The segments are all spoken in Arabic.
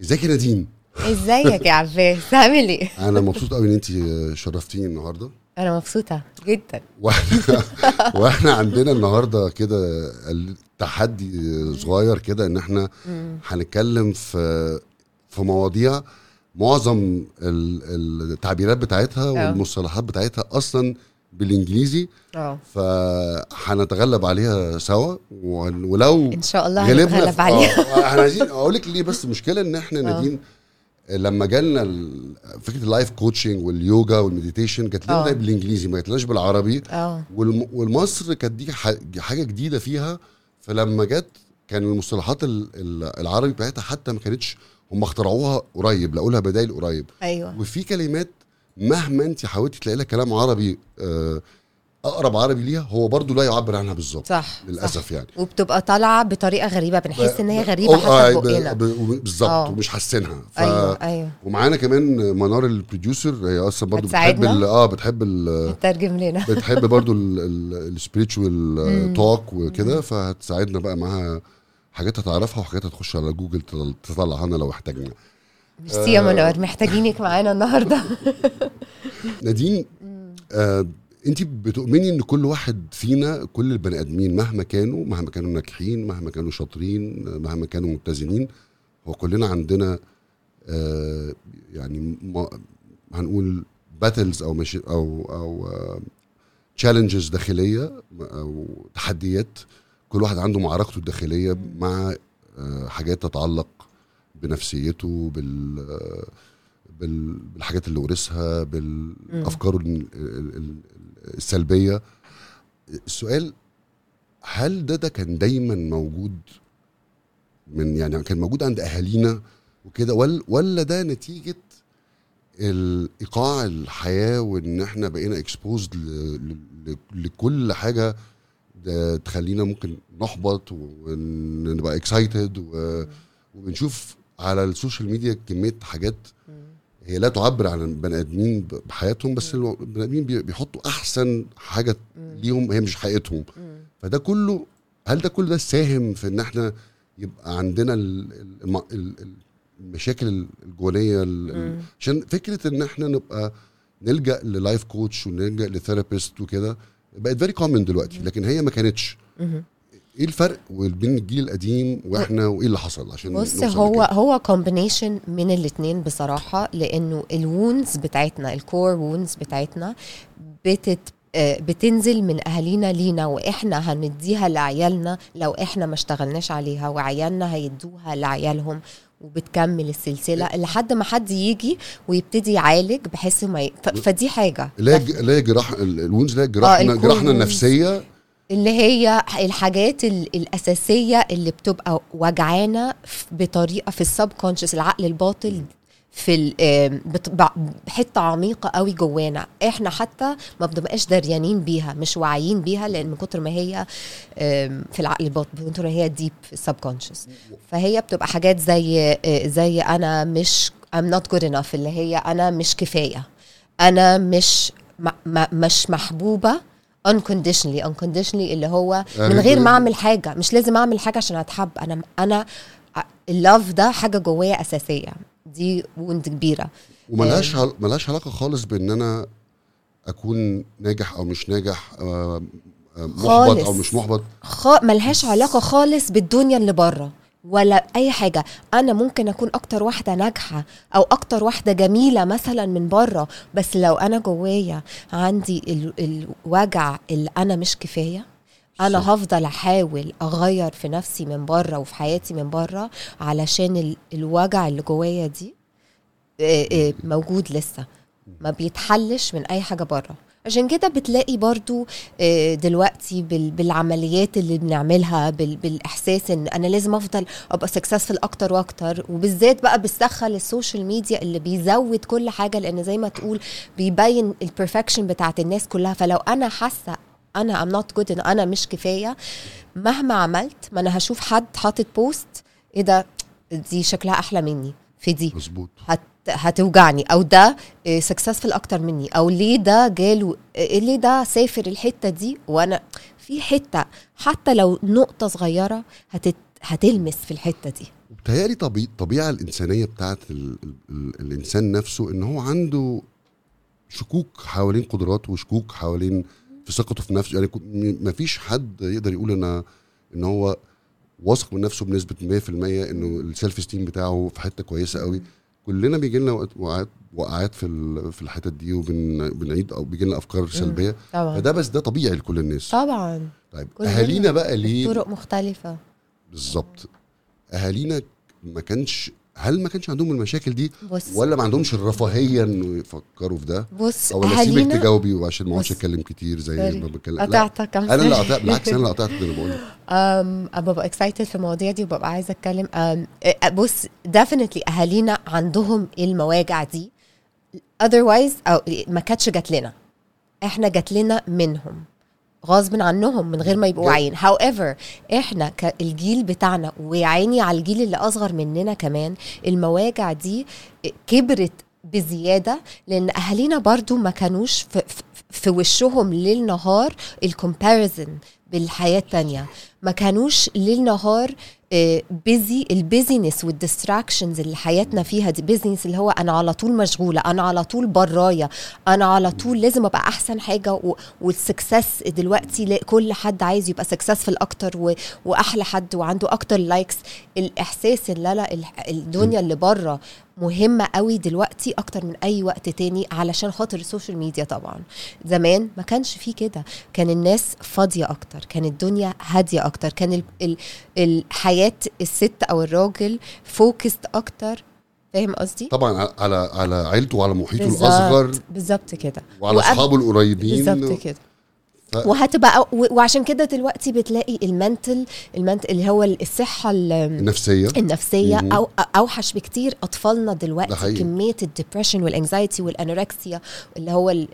ازيك يا نادين؟ ازيك يا عباس؟ عامل إيه؟ أنا مبسوط قوي ان انت شرفتيني النهارده. أنا مبسوطة جدا. وإحنا وإحنا عندنا النهارده كده تحدي صغير كده ان إحنا هنتكلم في في مواضيع معظم ال- التعبيرات بتاعتها والمصطلحات بتاعتها أصلا بالإنجليزي. آه. فهنتغلب عليها سوا ولو إن شاء الله هنتغلب في- عليها. آه إحنا عايزين أقول لك ليه بس المشكلة إن إحنا آه. نادين لما جالنا ال- فكرة ال life coaching واليوجا وال meditation جات لنا. بالإنجليزي ما جاتلناش بالعربي. والم- والمصر كانت دي حاجة جديدة فيها. فلما جت كان المصطلحات ال- ال- العربي بتاعتها حتى ما كانتش هم اخترعوها قريب لقوا لها بدايل قريب. أيوه. وفي كلمات مهما انت حاولتي تلاقي لها كلام عربي آه، أقرب عربي ليها هو برضو لا يعبر عنها بالظبط. صح للأسف صح. يعني. وبتبقى طالعة بطريقة غريبة بنحس إن هي ب- غريبة آه، على بقنا ب- بالظبط. ومش حاسينها. ف... أيوه أيوه. ومعانا كمان منار ال producer هي أصلا برضو بتحب؟ ال- آه بتحب ال... ترجم لنا. بتحب برضو ال spiritual talk وكده فهتساعدنا بقى معاها. حاجات هتعرفها وحاجات هتخش على جوجل تطل- تطلعها لنا لو احتاجنا. ميرسي يا منور محتاجينك معانا النهارده. نادين آه انت بتؤمني ان كل واحد فينا كل البني ادمين مهما كانوا مهما كانوا ناجحين مهما كانوا شاطرين مهما كانوا متزنين هو كلنا عندنا آه يعني ما هنقول battles أو مش أو أو challenges داخلية أو تحديات. كل واحد عنده معركته الداخلية مع آه حاجات تتعلق بنفسيته بال بال- بالحاجات اللي ورثها بالأفكار ال- ال- ال- السلبية. السؤال هل ده ده كان دايما موجود من يعني كان موجود عند أهالينا وكده ولا ولا ده نتيجة الإيقاع الحياة وإن إحنا بقينا exposed لكل حاجة ده تخلينا ممكن نحبط ونبقى excited وبنشوف على ال social media كمية حاجات هي لا تعبر عن البني آدمين بحياتهم بس البني آدمين بي- بيحطوا أحسن حاجة ليهم هي مش حقيقتهم. فده كله هل ده كله ده ساهم في إن إحنا يبقى عندنا ال- ال- الم- ال- ال- المشاكل الجوانية ال- ال- عشان فكرة إن إحنا نبقى نلجأ لل life coach ونلجأ ل therapist وكده بقت very common دلوقتي لكن هي ما كانتش. إيه الفرق بين الجيل القديم وإحنا وإيه اللي حصل عشان بص هو لكده؟ هو combination من الاثنين بصراحة لأنه ال wounds بتاعتنا ال core wounds بتاعتنا بتت آه، بتنزل من أهالينا لينا وإحنا هنديها لعيالنا لو إحنا ما اشتغلناش عليها وعيالنا هيدوها لعيالهم وبتكمل السلسلة لحد ما حد يجي ويبتدي يعالج بحيث ما ي... ف... فدي حاجة اللي هي جراح ال- ال wounds اللي هي جراحنا ال core جراحنا. النفسية اللي هي الحاجات ال- الأساسية اللي بتبقى وجعانة ف- بطريقة في ال subconscious العقل الباطن في بحتة عميقة قوي جوانا. إحنا حتى ما بنبقاش دريانين بيها مش واعيين بيها لأن من كتر ما هي في العقل الباطن من كتر ما هي deep في ال subconscious فهي بتبقى حاجات زي آه، زي أنا مش I'm not good enough اللي هي أنا مش كفاية. أنا مش مش محبوبة unconditionally unconditionally اللي هو من غير ما أعمل حاجة. مش لازم أعمل حاجة عشان أتحب. أنا أنا اللوف ده حاجة جوايا أساسية. دي وند كبيرة. وملهاش ملهاش علاقة خالص بإن أنا أكون ناجح أو مش ناجح محبط خالص. أو مش محبط. خ... ملهاش علاقة خالص بالدنيا اللي بره. ولا أي حاجة. أنا ممكن أكون أكتر واحدة ناجحة أو أكتر واحدة جميلة مثلا من بره بس لو أنا جوايا عندي ال... الوجع اللي أنا مش كفاية أنا صح. هفضل أحاول أغير في نفسي من بره وفي حياتي من بره علشان ال... الوجع اللي جوايا دي موجود لسه. ما بيتحلش من أي حاجة بره. عشان كده بتلاقي برضو آه، دلوقتي بال- بالعمليات اللي بنعملها بال- بالإحساس إن أنا لازم أفضل أبقى successful أكتر وأكتر وبالذات بقى بيستخل ال social media اللي بيزود كل حاجة لأن زي ما تقول بيبين ال perfection بتاعت الناس كلها. فلو أنا حاسة أنا I'm not good أنا مش كفاية مهما عملت ما أنا هشوف حد حاطط post إيه ده؟ دي شكلها أحلى مني. في دي. مظبوط. هتوجعني أو ده successful أكتر مني أو ليه ده جاله إيه ليه ده سافر الحتة دي وأنا في حتة حتى لو نقطة صغيرة هتت هتلمس في الحتة دي. بتهيألي طبيعة الطبيعة الإنسانية بتاعت ال ال ال الإنسان نفسه إن هو عنده شكوك حوالين قدراته وشكوك حوالين في ثقته في نفسه. يعني مفيش حد يقدر يقول أنا إن هو واثق من نفسه بنسبة 100% إنه السيلف ستيم بتاعه في حتة كويسة قوي كلنا بيجي لنا وقت- وقعات وقعات في في الحتت دي وبنعيد أو بيجي لنا أفكار سلبية. طبعا. فده بس ده طبيعي لكل الناس. طبعا. طيب أهالينا بقى ليه؟ طرق مختلفة. بالظبط. أهالينا ما كانش هل ما كانش عندهم المشاكل دي؟ بص. ولا ما عندهمش الرفاهية إنه يفكروا في ده؟ بص أو اسيبك اهالينا تجاوبي وعشان ما اقعدش. اتكلم كتير زي. ما بتكلم. لا. قطعتك أنا اللي قطعت بالعكس أنا اللي قطعت ده أنا بقول لك. أم ببقى excited في المواضيع دي وببقى عايزة أتكلم. بص definitely أهالينا عندهم المواجع دي. Otherwise أو ما كانتش جات لنا. إحنا جات لنا منهم. غصب عنهم من غير ما يبقوا واعيين however إحنا الجيل بتاعنا ويعيني على الجيل اللي أصغر مننا كمان المواجع دي كبرت بزيادة لأن أهالينا برضو ما كانوش في, في, وشهم ليل نهار ال comparison بالحياة التانية. ما كانوش ليل نهار busy ال busyness وال distractions اللي حياتنا فيها دي busyness اللي هو أنا على طول مشغولة أنا على طول برايا أنا على طول لازم أبقى أحسن حاجة وال success دلوقتي كل حد عايز يبقى successful أكتر وأحلى حد وعنده أكتر likes الإحساس إن لا الدنيا اللي بره مهمة قوي دلوقتي أكتر من أي وقت تاني علشان خاطر ال social media طبعا. زمان ما كانش فيه كده. كان الناس فاضية أكتر كان الدنيا هادية أكتر كان ال الحياة الست أو الراجل focused أكتر. فاهم قصدي؟ طبعا على على عيلته وعلى محيطه بالظبط- الأصغر بالظبط كده. وعلى أصحابه القريبين. بالظبط كده. وهتبقى وعشان كده دلوقتي بتلاقي ال mental ال mental اللي هو الصحة ال- النفسية. النفسية. أو أوحش بكتير أطفالنا دلوقتي. كمية ال depression وال anxiety وال anorexia اللي هو ال-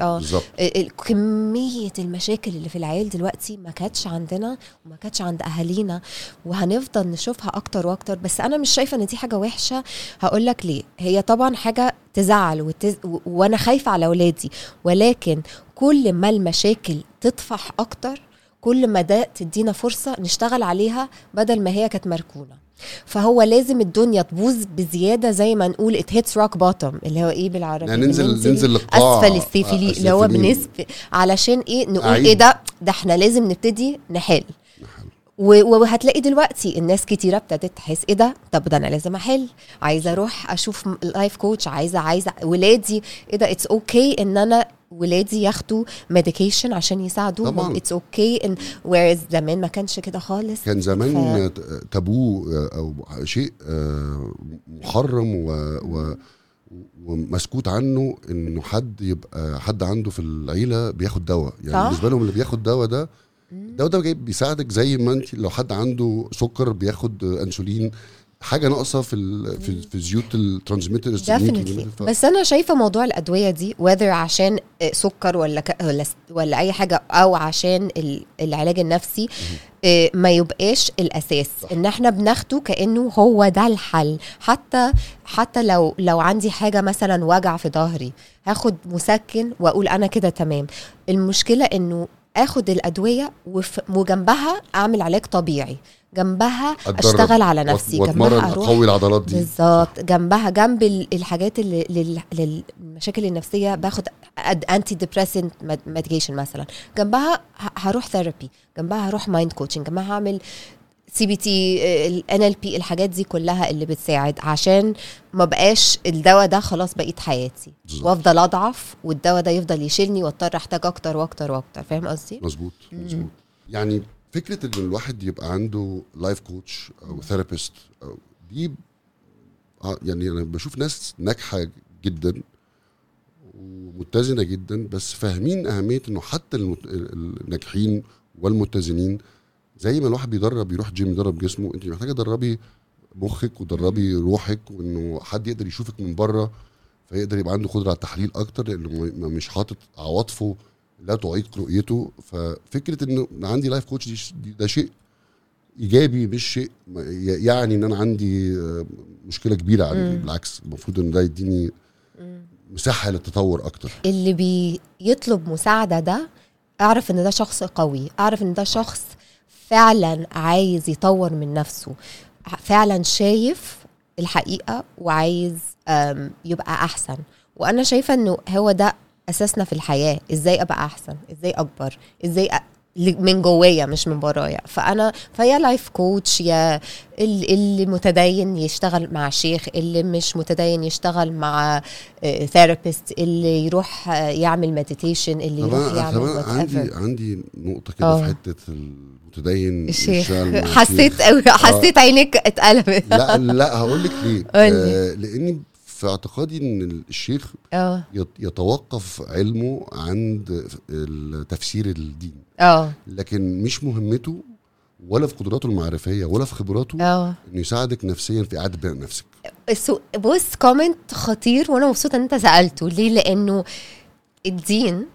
آه ال- ال- كمية المشاكل اللي في العيال دلوقتي ما كانتش عندنا وما كانتش عند أهالينا وهنفضل نشوفها أكتر وأكتر. بس أنا مش شايفة إن دي حاجة وحشة. هقول لك ليه. هي طبعا حاجة تزعل وتز... و- وأنا خايفة على أولادي. ولكن كل ما المشاكل تطفح أكتر كل ما ده تدينا فرصة نشتغل عليها بدل ما هي كانت مركونة. فهو لازم الدنيا تبوظ بزيادة زي ما نقول it hits rock bottom اللي هو إيه بالعربي؟ يعني ننزل ننزل للقاع أسفل السافلين اللي هو. بنسب علشان إيه؟ نقول أعيد. إيه ده؟ ده إحنا لازم نبتدي نحل. وهتلاقي دلوقتي الناس كتيرة ابتدت تحس إيه ده؟ طب ده أنا لازم أحل. عايزة أروح أشوف life coach عايزه عايزة ولادي. إيه ده؟ it's okay okay إن أنا ولادي ياخدوا medication عشان يساعدوهم. it's okay ان whereas زمان ما كانش كده خالص. كان زمان ف- ت- تابو أو شيء آه، محرم و, و ومسكوت عنه إنه حد يبقى حد عنده في العيلة بياخد دواء. يعني. بالنسبة لهم اللي بياخد دواء ده ده جاي بيساعدك زي ما انت لو حد عنده سكر بياخد انسولين حاجة ناقصة في ال في, في ال neurotransmitters بس أنا شايفة موضوع الأدوية دي whether عشان آه، سكر ولا ك... ولا ولا أي حاجة أو عشان ال- العلاج النفسي آه، ما يبقاش الأساس. صح. إن إحنا بناخده كأنه هو ده الحل. حتى حتى لو لو عندي حاجة مثلا وجع في ظهري هاخد مسكن وأقول أنا كده تمام. المشكلة إنه آخد الأدوية وجنبها أعمل علاج طبيعي. جنبها أتدرب أشتغل على نفسي. جنبها أروح اقوي العضلات دي. بالظبط. جنبها جنب ال- الحاجات اللي لل- للمشاكل النفسية باخد antidepressant medication مثلا. جنبها هروح therapy جنبها هروح mind coaching جنبها هعمل CBT ال NLP الحاجات دي كلها اللي بتساعد عشان ما بقاش الدواء ده خلاص بقيت حياتي. وافضل أضعف والدواء ده يفضل يشيلني واضطر أحتاج أكتر وأكتر وأكتر فاهم قصدي؟ مظبوط مظبوط يعني فكرة إن الواحد يبقى عنده life coach أو therapist دي آه، يعني أنا بشوف ناس ناجحة جدا ومتزنة جدا بس فاهمين أهمية إنه حتى. الناجحين والمتزنين زي ما الواحد بيدرب يروح جيم يدرب جسمه انت محتاجة تدربي مخك وتدربي روحك وانه حد يقدر يشوفك من بره فيقدر يبقى عنده قدرة على التحليل أكتر لأنه مش حاطط عواطفه لا تعيق رؤيته. ففكرة إنه عندي لايف كوتش ده شيء إيجابي مش شيء يعني إن أنا عندي آه، مشكلة كبيرة عندي بالعكس المفروض إن ده يديني مساحة للتطور أكتر. اللي بيطلب مساعدة ده أعرف إن ده شخص قوي أعرف إن ده شخص فعلا عايز يطور من نفسه فعلا شايف الحقيقة وعايز يبقى أحسن وأنا شايفة إنه هو ده أساسنا في الحياة إزاي أبقى أحسن إزاي أكبر إزاي أ... من جوايا مش من برايا فأنا فيا life coach يا ال- اللي متدين يشتغل مع شيخ اللي مش متدين يشتغل مع therapist اللي يروح آه، يعمل meditation اللي يروح يعمل عندي. عندي نقطة كده آه. في حتة المتدين الشيخ. حسيت. قوي حسيت عينيك اتقلبت. لا لا هقول لك ليه. آه لأني في اعتقادي إن الشيخ يت- يتوقف علمه عند تفسير الدين آه. لكن مش مهمته ولا في قدراته المعرفية ولا في خبراته آه. إنه يساعدك نفسيا في اعاده بناء نفسك. بص كومنت خطير وأنا مبسوطة إن أنت سألته. ليه؟ لأنه الدين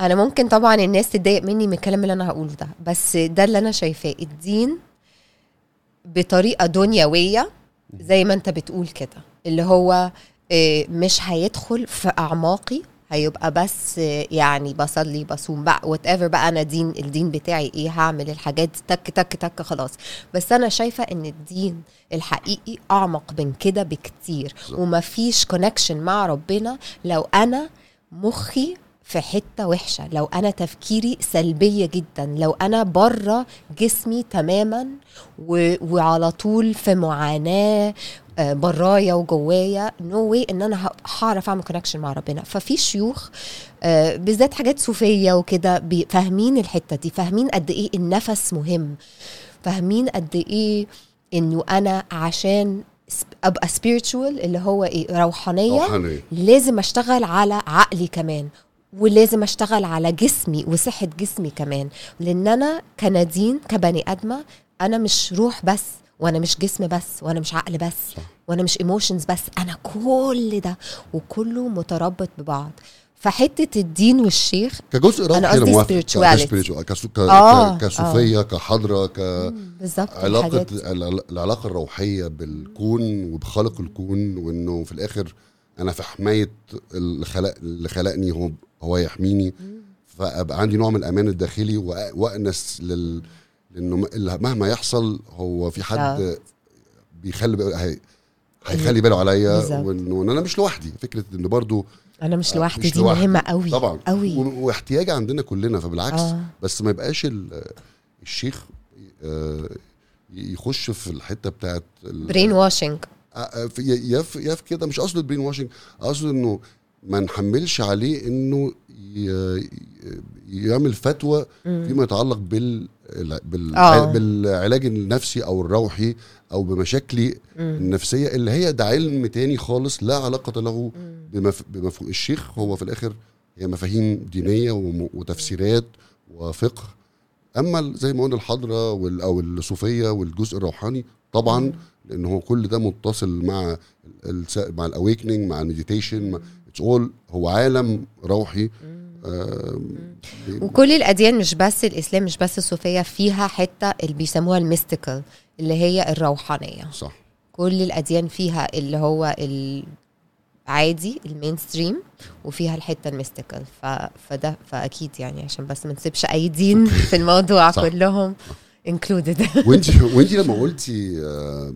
أنا ممكن طبعا الناس تتضايق مني من الكلام اللي أنا هقوله ده بس ده اللي أنا شايفاه. الدين بطريقة دنيوية زي ما أنت بتقول كده اللي هو آه، مش هيدخل في أعماقي هيبقى بس آه، يعني بصلي بصوم بقى whatever بقى أنا دين الدين بتاعي إيه هعمل الحاجات تك تك تك خلاص. بس أنا شايفة إن الدين الحقيقي أعمق من كده بكتير. ومفيش connection مع ربنا لو أنا مخي في حتة وحشة. لو أنا تفكيري سلبية جدا لو أنا بره جسمي تماما و... وعلى طول في معاناة آه، برايا وجوايا نو no واي إن أنا هعرف أعمل connection مع ربنا. ففي شيوخ آه، بالذات حاجات صوفية وكده فاهمين الحتة دي فاهمين قد إيه النفس مهم. فاهمين قد إيه إنه أنا عشان أبقى spiritual اللي هو إيه روحانيه روحانية. لازم أشتغل على عقلي كمان. ولازم أشتغل على جسمي وصحة جسمي كمان لأن أنا كنادين كبني آدمة أنا مش روح بس وأنا مش جسم بس وأنا مش عقل بس صح. وأنا مش ايموشنز بس أنا كل ده وكله متربط ببعض فحتة الدين والشيخ كجزء روحي أنا قصدي. كspiritual- كسو- ك- آه، ك- كصوفية كحضرة الحاجات الع- العلاقة الروحية بالكون وبخالق الكون وإنه في الآخر أنا في حماية اللي خلق اللي خلقني هو هو يحميني فأبقى عندي نوع من الأمان الداخلي وانس لل لأنه مهما يحصل هو في حد آه. بيخلي بقى- هي هيخلي باله عليا. وانه أنا مش لوحدي فكرة إن برضو أنا مش آه، لوحدي دي لوحدي. مهمة قوي طبعا قوي واحتياج عندنا كلنا فبالعكس آه. بس ما يبقاش ال- الشيخ آه، يخش في الحتة بتاعت brain washing آه، في- يا في يا في كده مش قصد ال brain washing قصد إنه ما نحملش عليه إنه يعمل فتوى فيما يتعلق بال بال آه. بالعلاج النفسي أو الروحي أو بمشاكلي النفسية اللي هي ده علم تاني خالص لا علاقة له بمف... بمفهوم الشيخ هو في الآخر هي مفاهيم دينية. وتفسيرات وفقه أما زي ما قلنا الحضرة. أو الصوفية والجزء الروحاني طبعا لأن هو كل ده متصل مع ال... مع ال awakening مع ال meditation it's all هو عالم روحي. وكل الأديان مش بس الإسلام مش بس الصوفية فيها حتة اللي بيسموها ال mystical اللي هي الروحانية. صح. كل الأديان فيها اللي هو العادي ال mainstream وفيها الحتة ال mystical. ف... فده فأكيد يعني عشان بس ما نسيبش أي دين في الموضوع صح. كلهم. included وأنت وانت لما قلتي آه،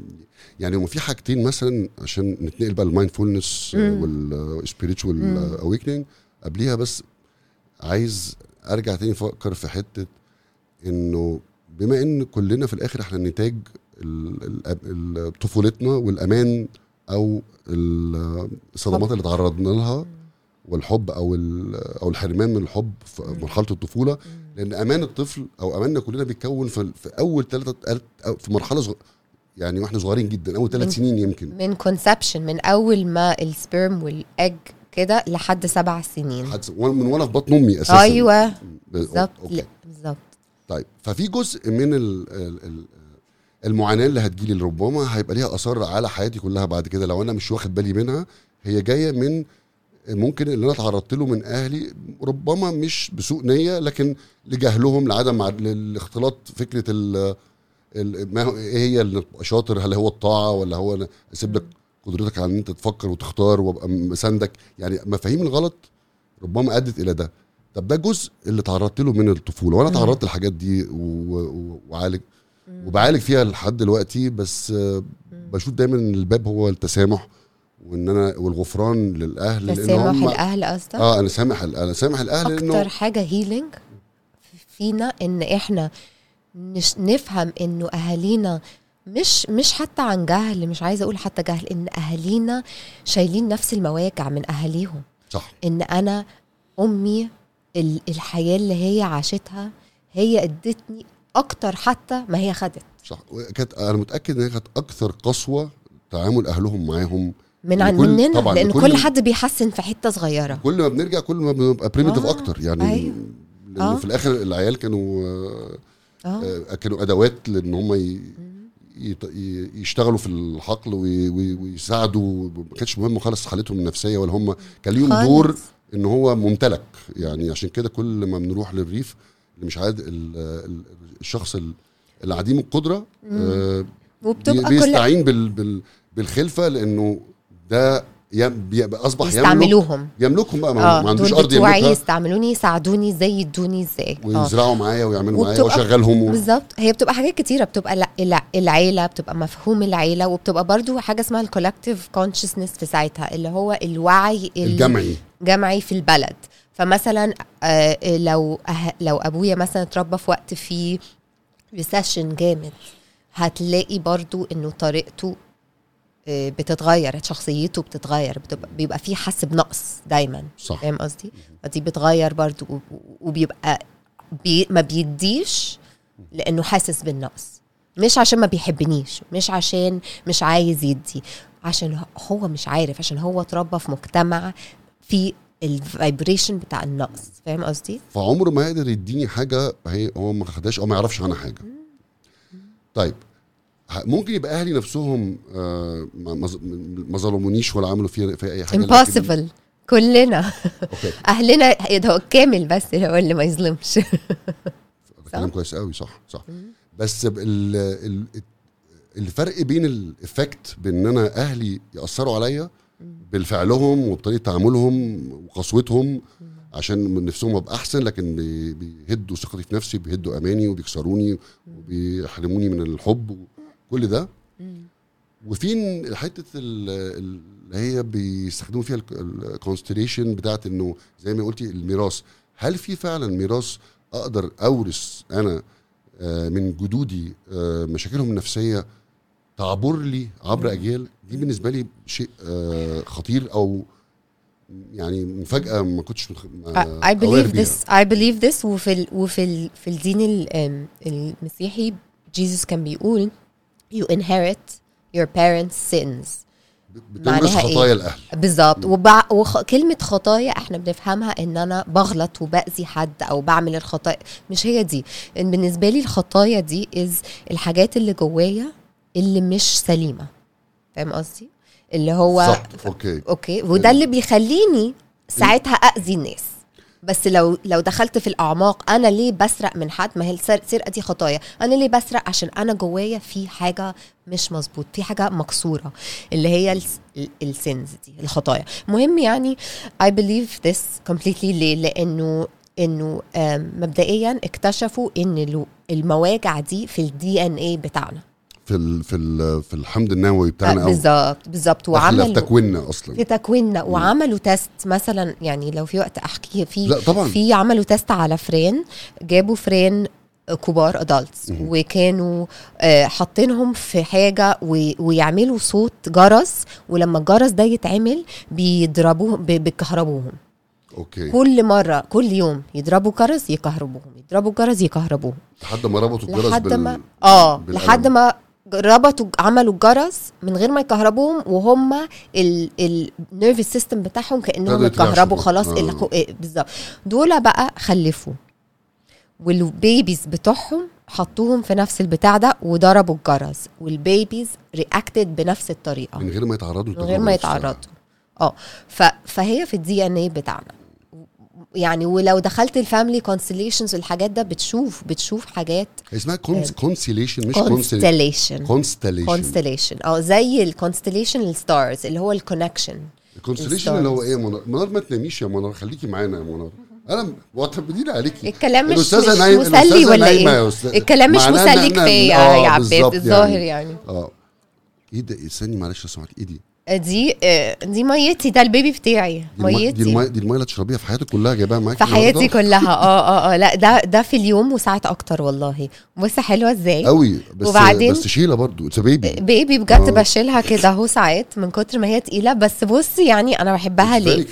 يعني هما في حاجتين مثلا عشان نتنقل بقى ال mindfulness وال spiritual awakening قبليها بس عايز أرجع تاني أفكر في حتة إنه بما إن كلنا في الآخر إحنا نتاج طفولتنا والأمان أو ال- الصدمات اللي تعرضنا لها والحب أو أو الحرمان من الحب في مرحلة الطفولة لأن أمان الطفل أو أماننا كلنا بيتكون في, في أول ثلاثة في مرحلة صغ... يعني وإحنا صغيرين جدا أول ثلاث سنين يمكن. من conception من أول ما ال sperm وال egg كده لحد سبع سنين. حد من وأنا في بطن أمي أساسا. أيوه. بالظبط. بالظبط. طيب ففي جزء من ال ال ال المعاناة اللي هتجيلي ربما هيبقى ليها آثار على حياتي كلها بعد كده لو أنا مش واخد بالي منها هي جاية من ممكن اللي أنا تعرضت له من أهلي ربما مش بسوء نية لكن لجهلهم لعدم. الاختلاط فكرة ال ما إيه هي اللي شاطر؟ هل هو الطاعة ولا هو أنا أسيب لك قدرتك على إن أنت تفكر وتختار وأبقى مساندك؟ يعني مفاهيم الغلط ربما أدت إلى ده. طب ده جزء اللي تعرضت له من الطفولة وأنا. تعرضت للحاجات دي وعالج وبعالج فيها لحد دلوقتي بس بشوف دايما إن الباب هو التسامح. وإن أنا والغفران للأهل لأن تسامح هم الأهل قصدك؟ آه أنا سامح أنا سامح الأهل أكتر لأنه حاجة هيلينج فينا إن إحنا نش نفهم إنه أهالينا مش مش حتى عن جهل مش عايزة أقول حتى جهل إن أهالينا شايلين نفس المواجع من أهاليهم. صح. إن أنا أمي ال- الحياة اللي هي عاشتها هي ادتني أكتر حتى ما هي خدت. صح. كانت أنا متأكد إن هي كانت أكثر قسوة تعامل أهلهم معاهم من عن مننا لأن كل حد بيحسن في حتة صغيرة كل ما بنرجع كل ما بنبقى بريمتيف آه، أكتر يعني أيوه. لأن آه. في الآخر العيال كانوا آه، آه آه، كانوا أدوات لأن هم ي... يشتغلوا في الحقل وي- وي- ويساعدوا ما كانش مهم خالص حالتهم النفسية ولا هم كان ليهم. دور إن هو ممتلك يعني عشان كده كل ما بنروح للريف اللي مش عاد ال- ال- الشخص ال- اللي عديم القدره آه، وبتبقى بيستعين بال بال بالخلفة لأنه ده يم- أصبح يملك يستعملوهم. يملكهم بقى. ما, آه. ما عندوش أرض يملكها. يستعملوني يساعدوني إزاي يدوني إزاي. آه. ويزرعوا معايا ويعملوا معايا واشغلهم و... بالظبط. هي بتبقى حاجات كتيرة. بتبقى الع- الع- العيلة بتبقى مفهوم العيلة وبتبقى برضو حاجة اسمها ال collective consciousness في ساعتها اللي هو الوعي ال- الجمعي. جمعي في البلد. فمثلا آه، لو أه- لو أبويا مثلا اتربى في وقت فيه recession جامد هتلاقي برضو إنه طريقته آه، بتتغير شخصيته بتتغير بتبقى بيبقى فيه حس بنقص دايما. صح. فاهم قصدي؟ فدي بتغير برضو وبيبقى بي ما بيديش لأنه حاسس بالنقص. مش عشان ما بيحبنيش مش عشان مش عايز يدي عشان هو مش عارف عشان هو اتربى في مجتمع في ال vibration بتاع النقص. فاهم قصدي؟ فعمره ما يقدر يديني حاجة هي هو ما خدهاش أو ما يعرفش عنها حاجة. طيب ممكن يبقى أهلي نفسهم آه، ما ظلمونيش ولا عملوا فيها في أي حاجة impossible. كلنا. okay أهلنا هو الكامل بس اللي هو اللي ما يظلمش. كلام كويس قوي صح صح. بس الفرق بين ال effect بإن أنا أهلي يأثروا عليا بالفعلهم وبطريقة تعاملهم وقسوتهم عشان من نفسهم أبقى أحسن لكن بي- بيهدوا ثقتي في نفسي بيهدوا أماني وبيكسروني وبيحرموني من الحب وكل ده. وفي حتة ال- ال- اللي هي بيستخدموا فيها ال constellation بتاعت إنه زي ما قلتي الميراث. هل في فعلا ميراث أقدر أورث أنا آه، من جدودي آه، مشاكلهم النفسية تعبر لي عبر أجيال؟ دي بالنسبة لي شيء آه، خطير أو يعني مفاجأة ما كنتش I believe بيها. this. I believe this. وفي ال وفي ال في الدين المسيحي Jesus كان بيقول you inherit your parents sins. معناها إيه؟ خطايا الأهل. بالظبط. وبع... وخ... كلمة خطايا إحنا بنفهمها إن أنا بغلط وبأذي حد أو بعمل الخطايا. مش هي دي. إن بالنسبة لي الخطايا دي is الحاجات اللي جوايا اللي مش سليمة. فاهم قصدي؟ اللي هو بالظبط okay. okay. وده اللي بيخليني ساعتها اذي الناس. بس لو لو دخلت في الأعماق أنا ليه بسرق من حد؟ ما هي السر- السرقه دي خطايا. أنا ليه بسرق؟ عشان أنا جوايا في حاجة مش مظبوط في حاجة مكسورة اللي هي الس- ال- ال sins دي الخطايا. مهم يعني I believe this completely. ليه؟ لأنه إنه مبدئيا اكتشفوا إن المواجع دي في ال DNA بتاعنا. في ال في ال في الحمض النووي بتاعنا أو بالظبط بالظبط. وعملوا في تكويننا أصلا. في تكويننا. وعملوا test مثلا يعني لو في وقت أحكي في لا طبعا. في عملوا test على فارين جابوا فارين كبار adults. وكانوا آه، حاطينهم في حاجة ويعملوا صوت جرس ولما الجرس ده يتعمل بيضربوهم بيكهربوهم. okay. كل مرة كل يوم يضربوا جرس يكهربوهم يضربوا جرس يكهربوهم. لحد ما ربطوا الجرس لحد بال... ما آه بالقلم. لحد ما ربطوا عملوا الجرس من غير ما يكهربوهم وهم ال nervous system بتاعهم كأنهم اتكهربوا. خلاص آه. إيه، بالظبط. دول بقى خلفوا. وال babies بتوعهم حطوهم في نفس البتاع ده وضربوا الجرس. وال babies reacted بنفس الطريقة. من غير ما يتعرضوا من غير ما. يتعرضوا. آه. ف- فهي في ال DNA بتاعنا. يعني ولو دخلت ال family constellations والحاجات ده بتشوف بتشوف حاجات اسمها consolation مش consolation constellation constellation constellation آه زي ال constellation ال stars اللي هو ال connection ال constellation اللي هو إيه يا منار منار ما تناميش يا منار خليكي معانا يا منار أنا معتمدين عليكي. الكلام مش, مش نايم- مسلي ولا إيه. الكلام مش مسلي كفاية آه، يا عباس بالظبط الظاهر يعني. آه. إيه ده؟ استني معلش لو سمحت إيه دي؟ دي آه، دي ميتي ده ال baby بتاعي. دي المي- دي ميتي المي دي المية اللي تشربيها في حياتك كلها جايباها معاكي في حياتي؟ كلها. آه آه آه. لا ده ده في اليوم وساعات أكتر والله. بص حلوة إزاي؟ قوي. بس وبعدين- بس شيله برضو. it's baby baby بجد آه. بشيلها كده أهو ساعات من كتر ما هي تقيلة. بس بص يعني أنا بحبها ليه؟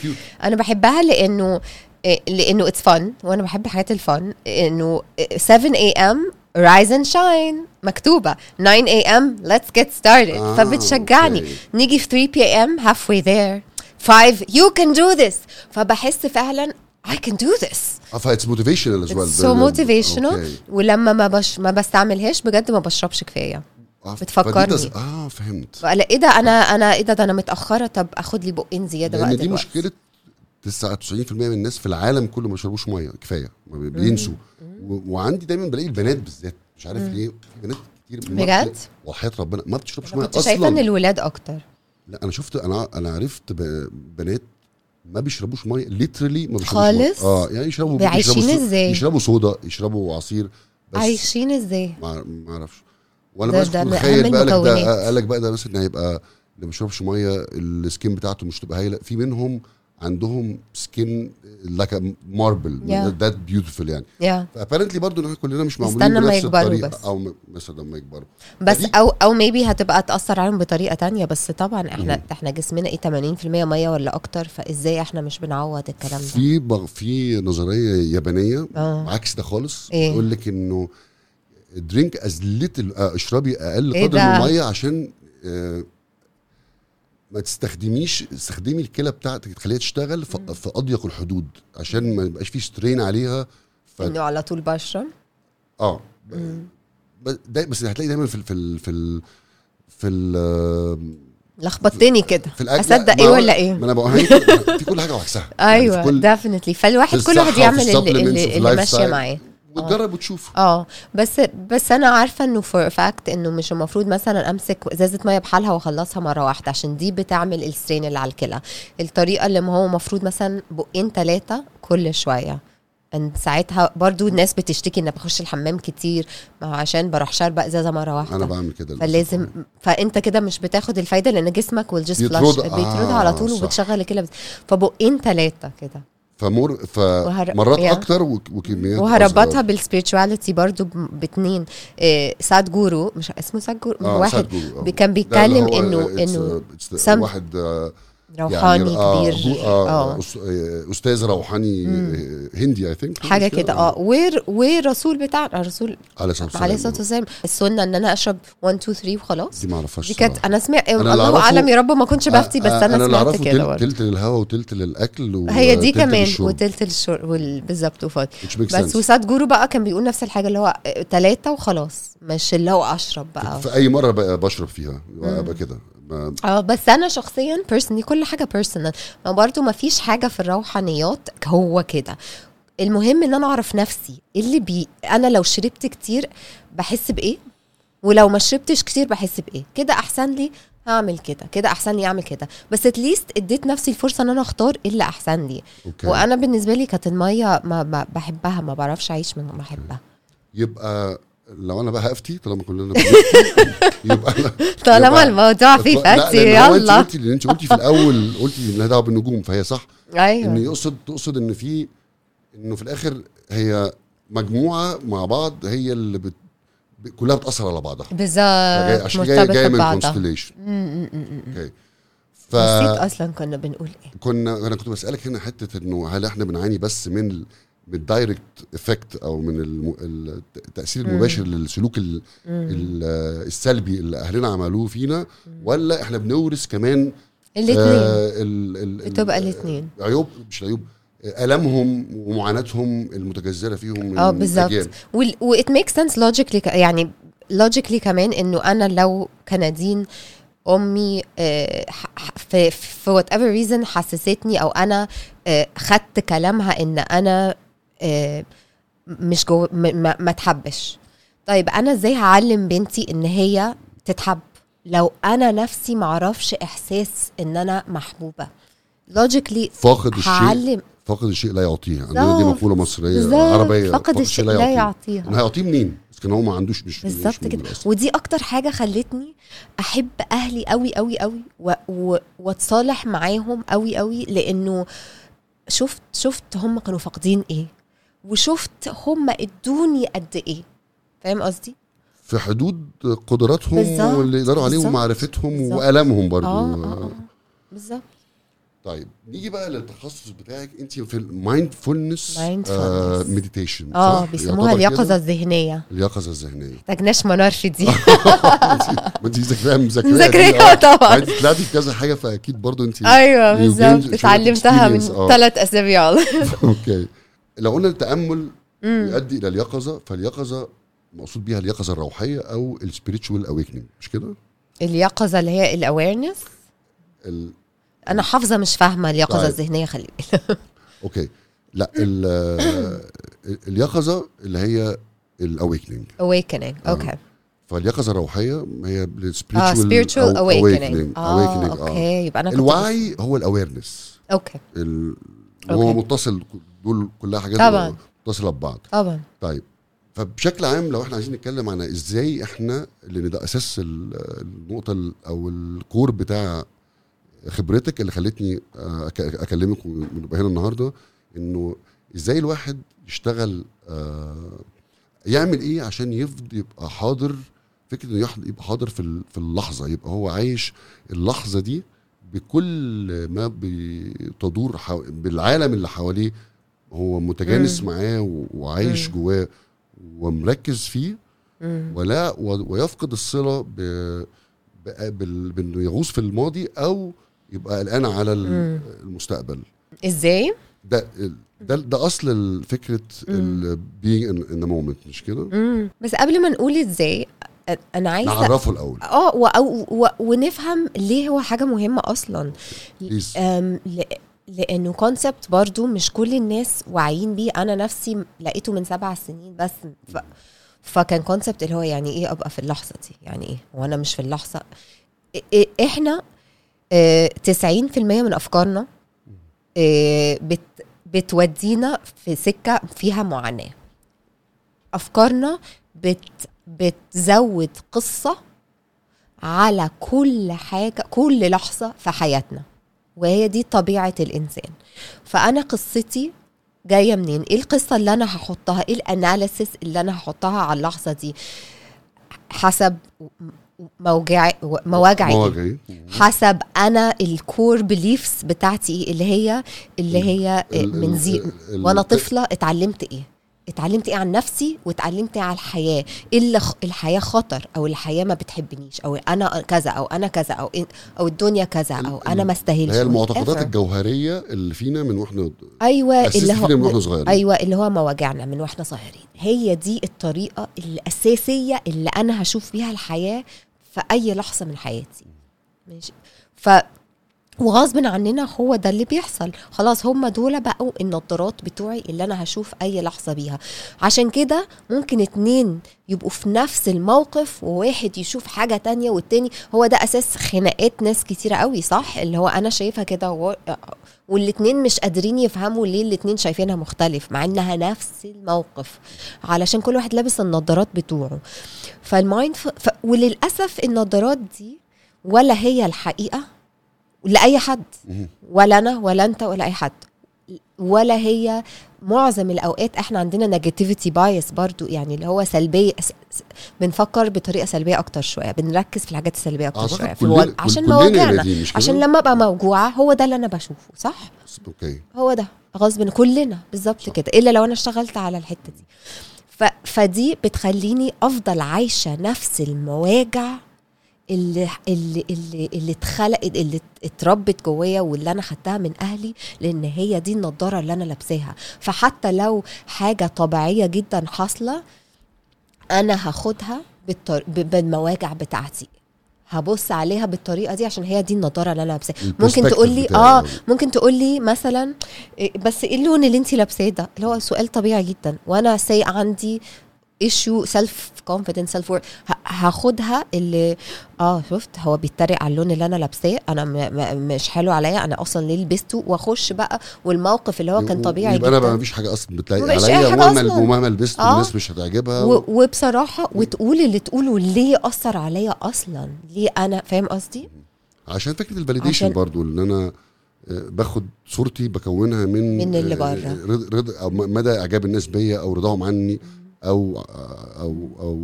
أنا بحبها لأنه إيه، لأنه it's fun وأنا بحب حاجات ال fun إنه 7 a.m. rise and shine. مكتوبة. 9 a.m. let's get started. آه، فبتشجعني. okay. نيجي في 3 p.m. halfway there. 5 you can do this. فبحس فعلا I can do this. آه ف it's motivational as well so motivational. ولما ما بش ما بستعملهاش بجد ما بشربش كفاية. بتفكرني. آه فهمت. إيه ده؟ أنا أنا إيه ده, ده أنا متأخرة. طب أخد لي بقين زيادة بقى دي دلوقتي. مشكلة 99% من الناس في العالم كله ما بيشربوش مية كفاية بينسوا. وعندي دايما بلاقي البنات بالذات مش عارف ليه في بنات كتير بجد؟ وحياة ربنا ما بتشربش مية كنت شايفة إن أصلا الولاد أكتر. لا أنا شفت أنا أنا عرفت بنات ما بيشربوش مية literally ما بيشربوش خالص؟ ميه آه يعني يشربوا عايشين إزاي؟ يشربوا صودا يشربوا عصير بس عايشين إزاي؟ ما أعرفش. وأنا بس متخيل بقى لك ده المكونات. قال لك بقى ده مثلا هيبقى اللي ما بيشربش مية ال skin بتاعته مش تبقى هايلة. في منهم عندهم skin like marble Yeah. that beautiful يعني. yeah ف apparently برضو إن إحنا كلنا مش معمولين استنى ما بنفس يكبروا الطريقة. بس. أو م- مثلا لما يكبروا. بس أو أو maybe هتبقى تأثر عليهم بطريقة تانية. بس طبعا إحنا إحنا جسمنا إيه 80% مية ولا أكتر. فإزاي إحنا مش بنعوض الكلام ده؟ في بغ- في نظرية يابانية. آه. عكس ده خالص. إيه؟ يقول لك إنه drink as little اشربي أقل إيه قدر؟ من المية عشان آه، ما تستخدميش استخدمي الكلى بتاعتك تخليها تشتغل في, في أضيق الحدود عشان ما يبقاش في strain عليها. ف... إنه على طول بشرب آه. بس هتلاقي دايما في ال في ال في ال في ال لخبطتني كده. في الاكل أصدق إيه ولا إيه؟ ما أنا بقول في كل حاجة وعكسها يعني أيوه كل definitely فالواحد كل واحد يعمل اللي, اللي, اللي ماشية. معاه. وتجرب وتشوف آه. بس بس أنا عارفة إنه for fact إنه مش المفروض مثلا أمسك إزازة مية بحالها وأخلصها مرة واحدة عشان دي بتعمل ال strain اللي على الكلى. الطريقة اللي ما هو المفروض مثلا بقين ثلاثة كل شوية. ان ساعتها برضو الناس بتشتكي ان بخش الحمام كتير ما هو عشان بروح شاربة إزازة مرة واحدة. أنا بعمل كده. فلازم فأنت كده مش بتاخد الفايدة لأن جسمك will just flush بيطردها آه، على طول صح. وبتشغل الكلى. بت- فبقين ثلاثة كده. فمر وهر- فمرات يا. أكتر وك- وكميات وهربطها. بال spirituality برضو باتنين إيه ساد جورو مش اسمه ساد جورو آه، واحد ساد جورو، آه. كان بيتكلم انه إنه واحد آه، روحاني يعني آه، كبير. آه آه. أس- آه، أستاذ روحاني آه، هندي اي ثينك حاجة كده؟ آه. وير والرسول بتاعنا الرسول عليه الصلاة والسلام. عليه الصلاة والسلام. السنة إن أنا أشرب 1 2 3 وخلاص. دي ما أعرفهاش دي كانت. أنا سمعت الله أعلم يا رب ما كنتش بفتي بس آه، أنا اللي سمعت كده تلت, برضه. تلت للهواء وتلت للأكل هي دي كمان للشرب. وتلت الشرب وال- بالظبط وفات بس. وساد جورو بقى كان بيقول نفس الحاجة اللي هو ثلاثة وخلاص. مش اللي هو أشرب بقى. في أي مرة بقى بشرب فيها أبقى كده. آه بس أنا شخصيا personally كل حاجة personal ما برضو ما فيش حاجة في الروحانيات هو كده. المهم إن أنا أعرف نفسي اللي بي أنا لو شربت كتير بحس بإيه؟ ولو ما شربتش كتير بحس بإيه؟ كده أحسن لي هعمل كده كده أحسن لي أعمل كده. بس at least اديت نفسي الفرصة إن أنا أختار إيه اللي أحسن لي. okay. وأنا بالنسبة لي كانت المية ما ما بحبها ما بعرفش أعيش من ما بحبها يبقى لو أنا بقى هفتي طالما كلنا بنفتي يبقى أنا طالما الموضوع فيه فتي انت يلا. قلتي لأن انت قلتي في الأول قلتي انها دعوه بالنجوم فهي صح. إن أيوه يقصد تقصد إن في إنه في الآخر هي مجموعة مع بعض هي اللي بت... كلها بتأثر على بعضها. بالظبط عشان جاية جاية من constellation okay. ف نسيت أصلا كنا بنقول إيه. كنا أنا كنت بسألك هنا حتة إنه هل إحنا بنعاني بس من ال... من ال direct effect أو من. التأثير المباشر للسلوك ال... ال... السلبي اللي أهلنا عملوه فينا ولا إحنا بنورث كمان الاثنين آه ال... ال... ال- بتبقى الاثنين عيوب مش عيوب المهم ومعاناتهم المتجذرة فيهم آه بالظبط. و it make sense logically يعني logically كمان إنه أنا لو كندين أمي آه، في for whatever reason حسستني أو أنا آه، خدت كلامها إن أنا مش جو ما, ما تحبش. طيب أنا إزاي هعلم بنتي إن هي تتحب لو أنا نفسي معرفش إحساس إن أنا محبوبة؟ لوجيكلي فاقد الشيء فاقد الشيء لا يعطيه عندنا دي. مقولة مصرية عربية. فقد الشيء لا يعطيها. أنا هيعطيه منين؟ بس كان هو ما عندوش مش بالظبط كده. ودي أكتر حاجة خلتني أحب أهلي قوي قوي قوي وأتصالح معاهم قوي قوي لأنه شفت شفت هم كانوا فاقدين إيه؟ وشفت هم ادوني قد إيه. فاهم قصدي؟ في حدود قدراتهم واللي يقدروا عليه ومعرفتهم. والامهم برضو. آه آه آه بالظبط. طيب نيجي بقى للتخصص بتاعك. انت في ال mindfulness Mindfulness. meditation آه بيسموها اليقظة الذهنية. اليقظة الذهنية. محتاجناش منار في دي. ما انت ذاكراها مذاكراها مذاكراها آه. طبعا. انت طلعتي في كذا حاجة فأكيد برضو انت أيوه بالظبط. اتعلمتها من آه. ثلاث أسابيع. أوكي. لو قلنا التأمل يؤدي إلى اليقظة فاليقظة مقصود بيها اليقظة الروحية أو ال spiritual awakening مش كده؟ اليقظة اللي هي ال awareness ال... أنا حافظة مش فاهمة اليقظة طيب. الذهنية خلي بالك. okay. لا ال... اليقظة اللي هي ال awakening awakening. أوكي فاليقظة الروحية هي ال spiritual awakening. آه okay يبقى أنا الوعي هو ال awareness okay ال... هو. متصل دول كلها حاجات طبعاً. متصلة ببعض طبعا طيب فبشكل عام لو إحنا عايزين نتكلم عن إزاي إحنا لأن ده أساس ال- النقطة ال- أو ال core بتاع خبرتك اللي خلتني اكلمك ونبقى هنا النهارده انه إزاي الواحد يشتغل آه، يعمل إيه عشان يفضل يبقى حاضر فكرة انه يبقى حاضر في في اللحظة يبقى هو عايش اللحظة دي بكل ما بتدور. بالعالم اللي حواليه هو متجانس مم. معاه وعايش مم. جواه ومركز فيه مم. ولا ويفقد الصلة ب... بانه يغوص في الماضي أو يبقى قلقان على مم. المستقبل إزاي ده ده ده أصل فكرة being in, in the moment مش كده؟ بس قبل ما نقول إزاي أنا عايزة نعرفه الأول آه و- أو- و- ونفهم ليه هو حاجة مهمة أصلا لأنه concept برضو مش كل الناس واعيين بيه. أنا نفسي لقيته من سبع سنين بس. ف فكان concept اللي هو يعني إيه أبقى في اللحظة دي؟ يعني إيه؟ وأنا مش في اللحظة. إ- إ- إحنا آه، 90% من أفكارنا آه، بت بتودينا في سكة فيها معاناة. أفكارنا بت بتزود قصة على كل حاجة كل لحظة في حياتنا. وهي دي طبيعة الإنسان. فأنا قصتي جاية منين؟ إيه القصة اللي أنا هحطها؟ إيه الاناليسيس اللي أنا هحطها على اللحظة دي؟ حسب موجع مواجعي. إيه؟ حسب أنا الكور بليفز بتاعتي إيه اللي هي اللي هي من ال- زي ال- وأنا طفلة اتعلمت إيه. اتعلمت إيه عن نفسي واتعلمت إيه على الحياة؟ إيه الحياة خطر أو الحياة ما بتحبنيش؟ أو أنا كذا أو أنا كذا أو إن- أو الدنيا كذا أو أنا ما استاهلش هي المعتقدات. الجوهرية اللي فينا من وإحنا أيوه اللي فينا من وإحنا هو صغيرين. أيوه اللي هو مواجعنا من وإحنا صغيرين. هي دي الطريقة الأساسية اللي أنا هشوف بيها الحياة في أي لحظة من حياتي. ماشي؟ ف وغصب عننا هو ده اللي بيحصل. خلاص هم دول بقوا النظارات بتوعي اللي أنا هشوف أي لحظة بيها. عشان كده ممكن اتنين يبقوا في نفس الموقف وواحد يشوف حاجة تانية والتاني هو ده أساس خناقات ناس كتيرة قوي صح؟ اللي هو أنا شايفها كده وهو- والاتنين مش قادرين يفهموا ليه الاتنين شايفينها مختلف مع إنها نفس الموقف. علشان كل واحد لابس النظارات بتوعه. فال mind ف... ف... وللأسف النظارات دي ولا هي الحقيقة لأي حد. ولا أنا ولا أنت ولا أي حد ولا هي معظم الأوقات إحنا عندنا negativity bias برضو يعني اللي هو سلبية بنفكر بطريقة سلبية أكتر شوية بنركز في الحاجات السلبية أكتر شوية في مواج- عشان مواجعنا كده؟ عشان لما أبقى موجوعة هو ده اللي أنا بشوفه صح أوكي هو ده غصب كلنا بالظبط. كده إلا لو أنا اشتغلت على الحتة دي ف... فدي بتخليني أفضل عايشة نفس المواجع اللي اللي اللي اللي اتخلقت اللي اتربت جوايا واللي أنا خدتها من أهلي لأن هي دي النضارة اللي أنا لابساها. فحتى لو حاجة طبيعية جدا حاصلة أنا هاخدها بالطر... بالمواجع بتاعتي. هبص عليها بالطريقة دي عشان هي دي النضارة اللي أنا لابساها. ممكن تقول لي. آه ممكن تقول لي مثلا إيه، بس إيه اللون اللي انت لابساه ده؟ اللي هو سؤال طبيعي جدا. وأنا say عندي issue self confidence self هاخدها اللي آه شفت؟ هو بيتريق على اللون اللي أنا لابساه. أنا م م مش حلو عليا. أنا أصلا ليه لبسته؟ وأخش بقى والموقف اللي هو كان طبيعي يبقى أنا بقى مفيش حاجة أصلا بتليق عليا. ومهما أصلاً. ومهما لبست آه. الناس مش هتعجبها. و- وبصراحة وتقول اللي تقوله ليه أثر عليا أصلا؟ ليه أنا فاهم قصدي؟ عشان فكرة ال validation عشان- برضو إن أنا آه، باخد صورتي بكونها من من اللي آه، بره. رضا م- مدى إعجاب الناس بيا أو رضاهم عني. أو أو أو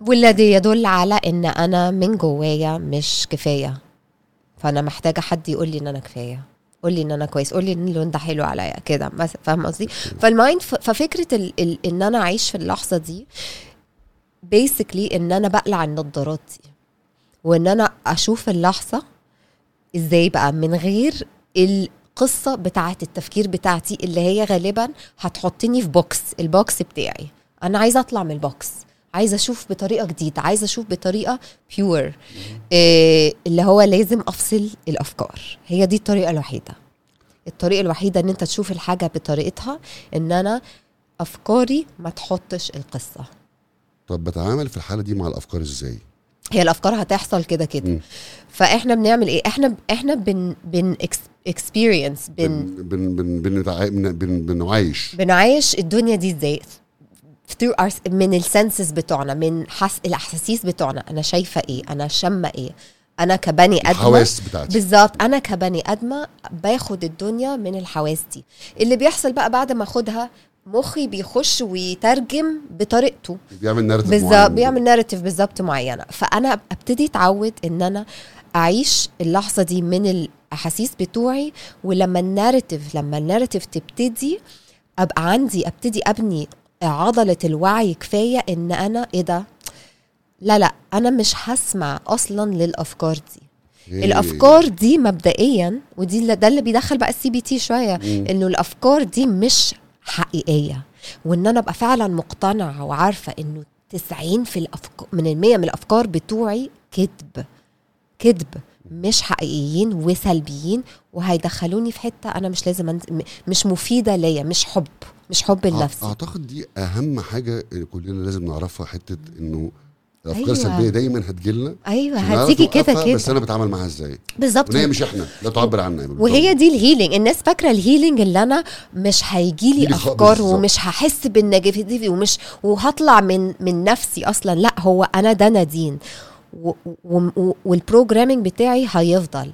والذي يدل على إن أنا من جوايا مش كفاية. فأنا محتاجة حد يقول لي إن أنا كفاية. قول لي إن أنا كويس. قول لي إن اللون ده حلو عليا. كده. فاهم قصدي؟ فال mind ففكرة ال ال إن أنا أعيش في اللحظة دي basically إن أنا بقلع النضارات دي. وإن أنا أشوف اللحظة إزاي بقى من غير القصة بتاعة التفكير بتاعتي اللي هي غالبا هتحطني في box ال box بتاعي. أنا عايزة أطلع من ال box عايزة أشوف بطريقة جديدة. عايزة أشوف بطريقة pure إيه اللي هو لازم أفصل الأفكار. هي دي الطريقة الوحيدة. الطريقة الوحيدة إن أنت تشوف الحاجة بطريقتها إن أنا أفكاري ما تحطش القصة. طب بتعامل في الحالة دي مع الأفكار إزاي؟ هي الأفكار هتحصل كده كده. فإحنا بنعمل إيه؟ إحنا إحنا بن بن experience بن بن بن بن بن بنعايش بنعايش الدنيا دي إزاي؟ من ال senses بتوعنا من حس الأحاسيس بتوعنا. أنا شايفة إيه؟ أنا شامة إيه؟ أنا كبني آدمة الحواس بتاعتي. بالظبط. أنا كبني آدمة باخد الدنيا من الحواس دي. اللي بيحصل بقى بعد ما أخدها مخي بيخش ويترجم بطريقته. بيعمل ناريتيف بالظبط بيعمل ناريتيف بالظبط معينة. فأنا أبتدي أتعود إن أنا أعيش اللحظة دي من الأحاسيس بتوعي ولما الناريتيف لما الناريتيف تبتدي أبقى عندي أبتدي أبني عضلة الوعي كفاية إن أنا إيه ده؟ لا لا أنا مش هسمع أصلا للأفكار دي. الأفكار دي مبدئيا ودي ده اللي بيدخل بقى ال CBT شوية إنه الأفكار دي مش حقيقية. وإن أنا أبقى فعلا مقتنعة وعارفة إنه 90 في الافكار من المية من الأفكار بتوعي كذب. كذب. مش حقيقيين وسلبيين وهيدخلوني في حتة أنا مش لازم أنز... م- مش مفيدة ليا مش حب مش حب لنفسي. أعتقد دي أهم حاجة كلنا لازم نعرفها حتة إنه الأفكار أيوة. السلبية دايما هتجيلنا أيوه هتيجي كده نوقفها، بس كده. أنا بتعامل معاها إزاي؟ بالظبط. وان هي مش إحنا لا تعبر عنا وهي دي ال healing الناس فاكرة ال healing اللي أنا مش هيجي لي أفكار بالظبط. ومش هحس بال negativity ومش وهطلع من من نفسي أصلا. لا هو أنا ده نادين. وال programming بتاعي هيفضل.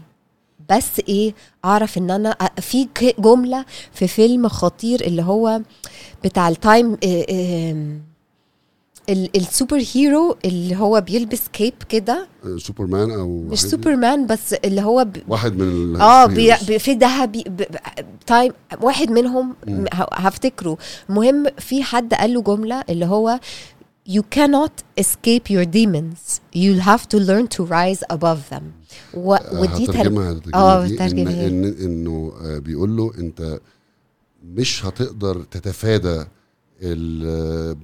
بس إيه أعرف إن أنا في جملة في فيلم خطير اللي هو بتاع ال time إيه- إيه- ال superhero اللي هو بيلبس cape كده. سوبرمان أو مش سوبرمان بس اللي هو ب- واحد من آه بي. بي في ذهبي ب- ب- time واحد منهم م- هفتكره. مهم في حد قال له جملة اللي هو you cannot escape your demons. You'll have to learn to rise above them. و... ودي تر... هترجمها آه إن, إن إنه آه، بيقول له أنت مش هتقدر تتفادى ال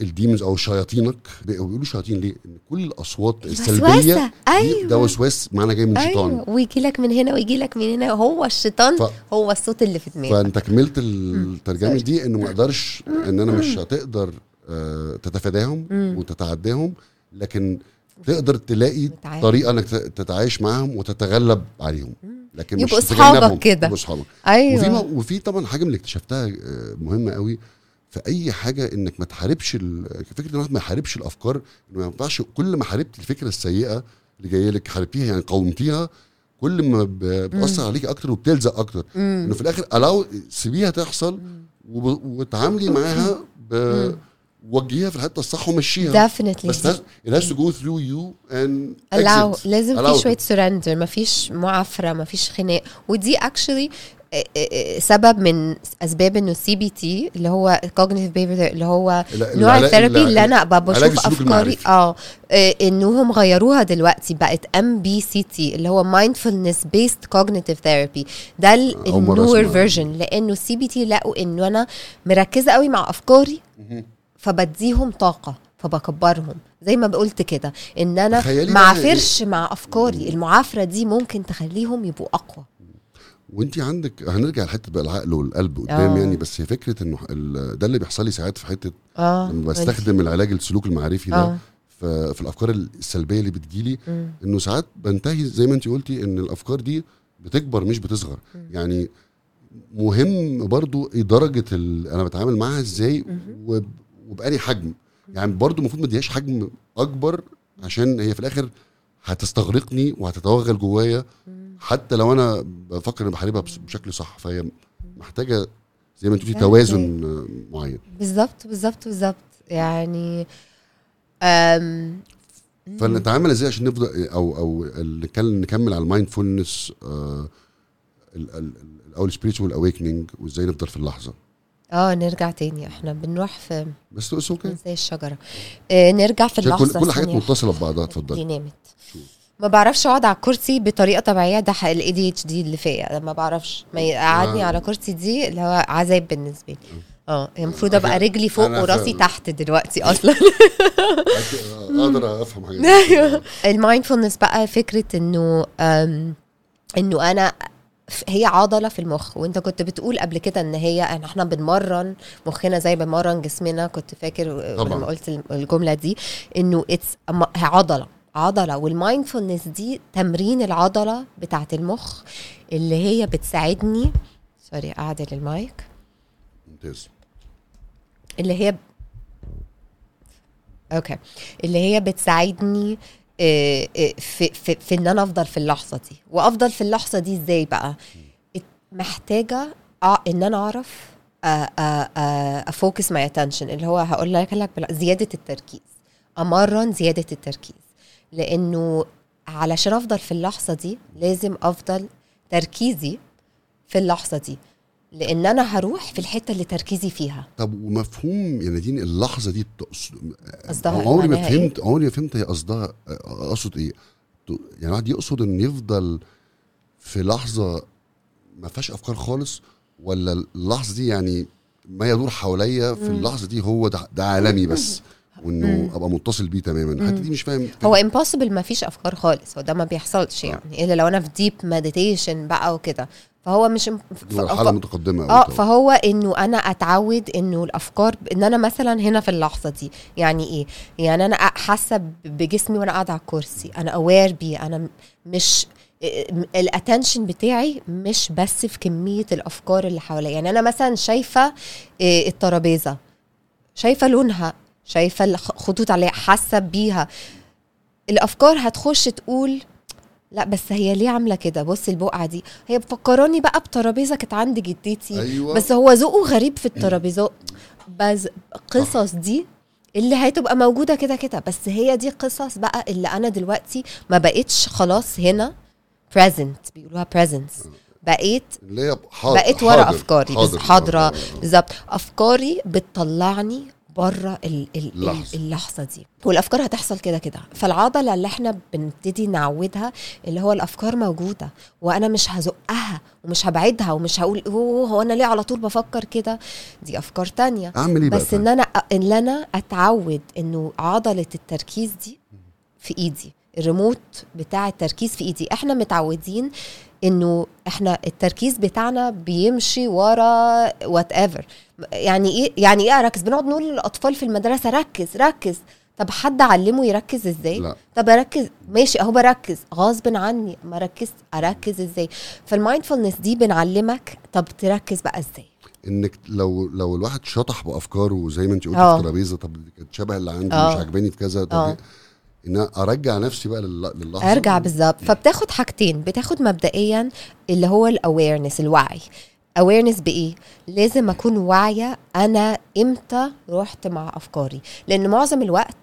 الديمونز أو شياطينك بيقولوا شياطين ليه؟ إن كل الأصوات السلبية أيوه. ده وسواس معنى جاي من الشيطان. أيوه ويجي لك من هنا ويجي لك من هنا. هو الشيطان ف- هو الصوت اللي في دماغك. فأنت كملت الترجمة دي إنه ما أقدرش إن أنا مش هتقدر آه، تتفاداهم وتتعداهم لكن تقدر تلاقي وتعامل. طريقة إنك تتعايش معاهم وتتغلب عليهم. لكن مش يبقوا تتجنبهم. أصحابك كده. يبقوا أصحابك. أيوه. وفي وفي طبعا حاجة من اللي اكتشفتها آه، مهمة قوي في اي حاجة إنك ما تحاربش فكرة إن الواحد ما يحاربش الأفكار ما ينفعش كل ما حاربت الفكرة السيئة اللي جاية لك حاربتيها يعني قاومتيها كل ما بتأثر عليك أكتر وبتلزق أكتر. إنه في الآخر الاو سيبيها تحصل وتعاملي معاها وجهيها في الحتة الصح ومشيها. Definitely. بس it has to go through you and allow. exit. لازم Allow في شوية surrender مفيش معافرة مفيش خناق. ودي actually سبب من أسباب إنه ال CBT اللي هو cognitive behavior اللي هو نوع ال therapy اللي أنا بشوف أفكاري. آه آه، انهم غيروها دلوقتي بقت MBCT اللي هو mindfulness based cognitive therapy. ده ال new version لأنه ال CBT لقوا إنه أنا مركزة قوي مع أفكاري فبديهم طاقة فبكبرهم. زي ما قلت كده إن أنا تخيلي ما بقى عافرش مع أفكاري المعافرة دي ممكن تخليهم يبقوا أقوى. وانت عندك هنرجع لحتة بقى العقل والقلب قدام آه. يعني بس هي فكرة إنه ده اللي بيحصل لي ساعات في حتة آه لما بستخدم العلاج السلوك المعرفي ده آه في, الأفكار السلبية اللي بتجيلي. إنه ساعات بنتهي زي ما انت قلتي إن الأفكار دي بتكبر مش بتصغر مم. يعني مهم برضو إيه درجة ال... أنا بتعامل معاها إزاي. وب... وبأني حجم يعني برضو المفروض ما اديهاش حجم أكبر عشان هي في الآخر هتستغرقني وهتتوغل جوايا. حتى لو أنا بفكر إني بحاربها بشكل صح فهي محتاجة زي ما أنت قلتي. توازن آه، معين. بالظبط بالظبط بالظبط. يعني أم فنتعامل إزاي عشان نفضل أو أو نكمل على ال mindfulness آه ال- ال- ال- أو ال spiritual awakening وإزاي نفضل في اللحظة. آه نرجع تاني. إحنا بنروح في بس okay زي الشجرة. آه نرجع في اللحظة كل كل حاجات. متصلة ببعضها دي اتفضلي. نامت شو. ما بعرفش أقعد على الكرسي بطريقة طبيعية ده ال ADHD اللي فيا. ما بعرفش. ما يقعدني آه. على كرسي دي اللي هو عذاب بالنسبة لي. آه المفروض أبقى رجلي فوق وراسي. تحت دلوقتي أصلا. أقدر أفهم حاجات أيوه. ال mindfulness بقى فكرة إنه إنه أنا هي عضلة في المخ. وأنت كنت بتقول قبل كده إن هي إن إحنا بنمرن مخنا زي بنمرن جسمنا. كنت فاكر. لما قلت الجملة دي إنه it's عضلة. عضلة وال mindfulness دي تمرين العضلة بتاعت المخ اللي هي بتساعدني sorry أعدل المايك. ممتاز. اللي هي okay. اللي هي بتساعدني آه، آه، في, في, في إن أنا أفضل في اللحظة دي. وأفضل في اللحظة دي إزاي بقى؟ محتاجة إن أنا أعرف ا focus my attention اللي هو هقول لك لك زيادة التركيز. أمرن زيادة التركيز. لأنه علشان أفضل في اللحظة دي لازم أفضل تركيزي في اللحظة دي. لأن أنا هروح في الحتة اللي تركيزي فيها. طب ومفهوم يا نادين اللحظة دي قصدها عمري ما إيه؟ فهمت عمري ما فهمت هي قصدها أقصد إيه. يعني الواحد يقصد إن يفضل في لحظة ما فيهاش أفكار خالص ولا اللحظة دي يعني ما يدور حواليا في اللحظة دي هو ده, ده عالمي بس؟ وإنه أبقى متصل بيه تماما. الحته دي مش فاهم. هو impossible ما فيش أفكار خالص هو ده ما بيحصلش يعني إلا لو أنا في deep meditation بقى وكده. فهو مش ف- دي مرحلة ف- متقدمة آه. فهو إنه أنا أتعود إنه الأفكار إن أنا مثلا هنا في اللحظة دي يعني إيه؟ يعني أنا حاسة بجسمي وأنا قاعدة على الكرسي أنا aware بيه أنا مش ال attention بتاعي مش بس في كمية الأفكار اللي حواليا. يعني أنا مثلا شايفة إيه، الترابيزة شايفة لونها شايفة الخطوط عليها حاسة بيها. الأفكار هتخش تقول لا بس هي ليه عاملة كده؟ بص البقعة دي. هي مفكراني بقى بترابيزة كانت عند جدتي أيوه. بس هو ذوقه غريب في الترابيزات بس قصص دي اللي هتبقى موجودة كده كده بس هي دي قصص بقى اللي أنا دلوقتي ما بقتش خلاص هنا present بيقولوها presence. بقيت اللي هي حاضر بقيت ورا أفكاري حاضر. حاضرة. بالظبط. أفكاري بتطلعني بره ال ال اللحظة. اللحظة دي. والأفكار هتحصل كده كده. فالعضلة اللي إحنا بنبتدي نعودها اللي هو الأفكار موجودة وأنا مش هزقها ومش هبعدها ومش هقول أوه هو أنا ليه على طول بفكر كده؟ دي أفكار تانية. أعمل إيه بقى بس إن أنا إن أنا أتعود إنه عضلة التركيز دي في إيدي. الريموت بتاع التركيز في إيدي. إحنا متعودين إنه إحنا التركيز بتاعنا بيمشي ورا whatever يعني إيه يعني إيه أركز؟ بنقعد نقول للأطفال في المدرسة ركز ركز. طب حد علمه يركز إزاي؟ لا. طب أركز. ماشي أهو بركز. غصب عني ما ركز أركز إزاي؟ فال mindfulness دي بنعلمك طب تركز بقى إزاي؟ إنك لو لو الواحد شطح بأفكاره زي ما أنت قلتي آه. في الترابيزة طب كانت شبه اللي عندي آه. مش عاجباني في كذا طب آه. إن أرجع نفسي بقى لل- للحظة أرجع بالظبط. فبتاخد حاجتين. بتاخد مبدئيا اللي هو ال awareness الوعي. awareness بإيه؟ لازم أكون واعية أنا إمتى رحت مع أفكاري. لأن معظم الوقت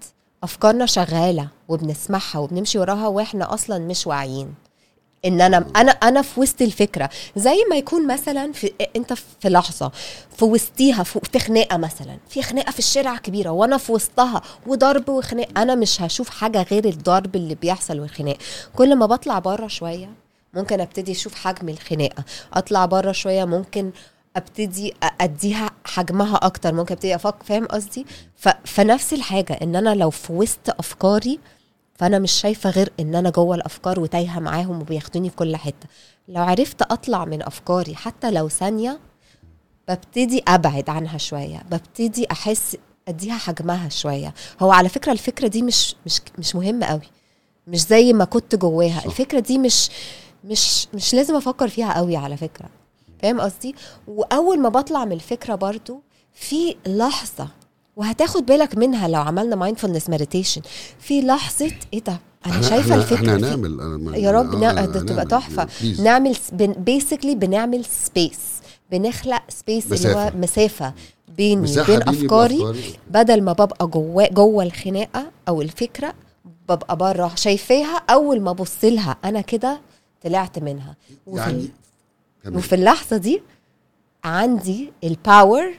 أفكارنا شغالة وبنسمعها وبنمشي وراها وإحنا أصلا مش واعيين. إن أنا أنا أنا في وسط الفكرة. زي ما يكون مثلا في أنت في لحظة في وسطيها في خناقة مثلا. في خناقة في الشارع كبيرة وأنا في وسطها وضرب وخناق أنا مش هشوف حاجة غير الضرب اللي بيحصل والخناق كل ما بطلع بره شوية ممكن أبتدي أشوف حجم الخناقة. أطلع بره شوية ممكن أبتدي أديها حجمها أكتر. ممكن أبتدي أفكر فاهم قصدي. فنفس الحاجة. إن أنا لو في وسط أفكاري فأنا مش شايفة غير إن أنا جوه الأفكار وتايهة معاهم وبياخدوني في كل حتة. لو عرفت أطلع من أفكاري حتى لو ثانية ببتدي أبعد عنها شوية. ببتدي أحس أديها حجمها شوية. هو على فكرة الفكرة دي مش مش مش مهمة قوي مش زي ما كنت جواها. الفكرة دي مش مش مش لازم أفكر فيها قوي على فكرة. فاهم قصدي؟ وأول ما بطلع من الفكرة برضو في لحظة وهتاخد بالك منها لو عملنا mindfulness meditation في لحظة إيه ده أنا شايفة الفكرة إحنا هنعمل أنا يا رب آه، نا- ده تبقى. تحفة. نعمل basically بنعمل space بنخلق space اللي. هو مسافة بيني وبين أفكاري. بدل ما ببقى جوا جوه الخناقة أو الفكرة ببقى بره شايفاها أول ما أبص لها أنا كده طلعت منها وفي, يعني. وفي اللحظة دي عندي ال power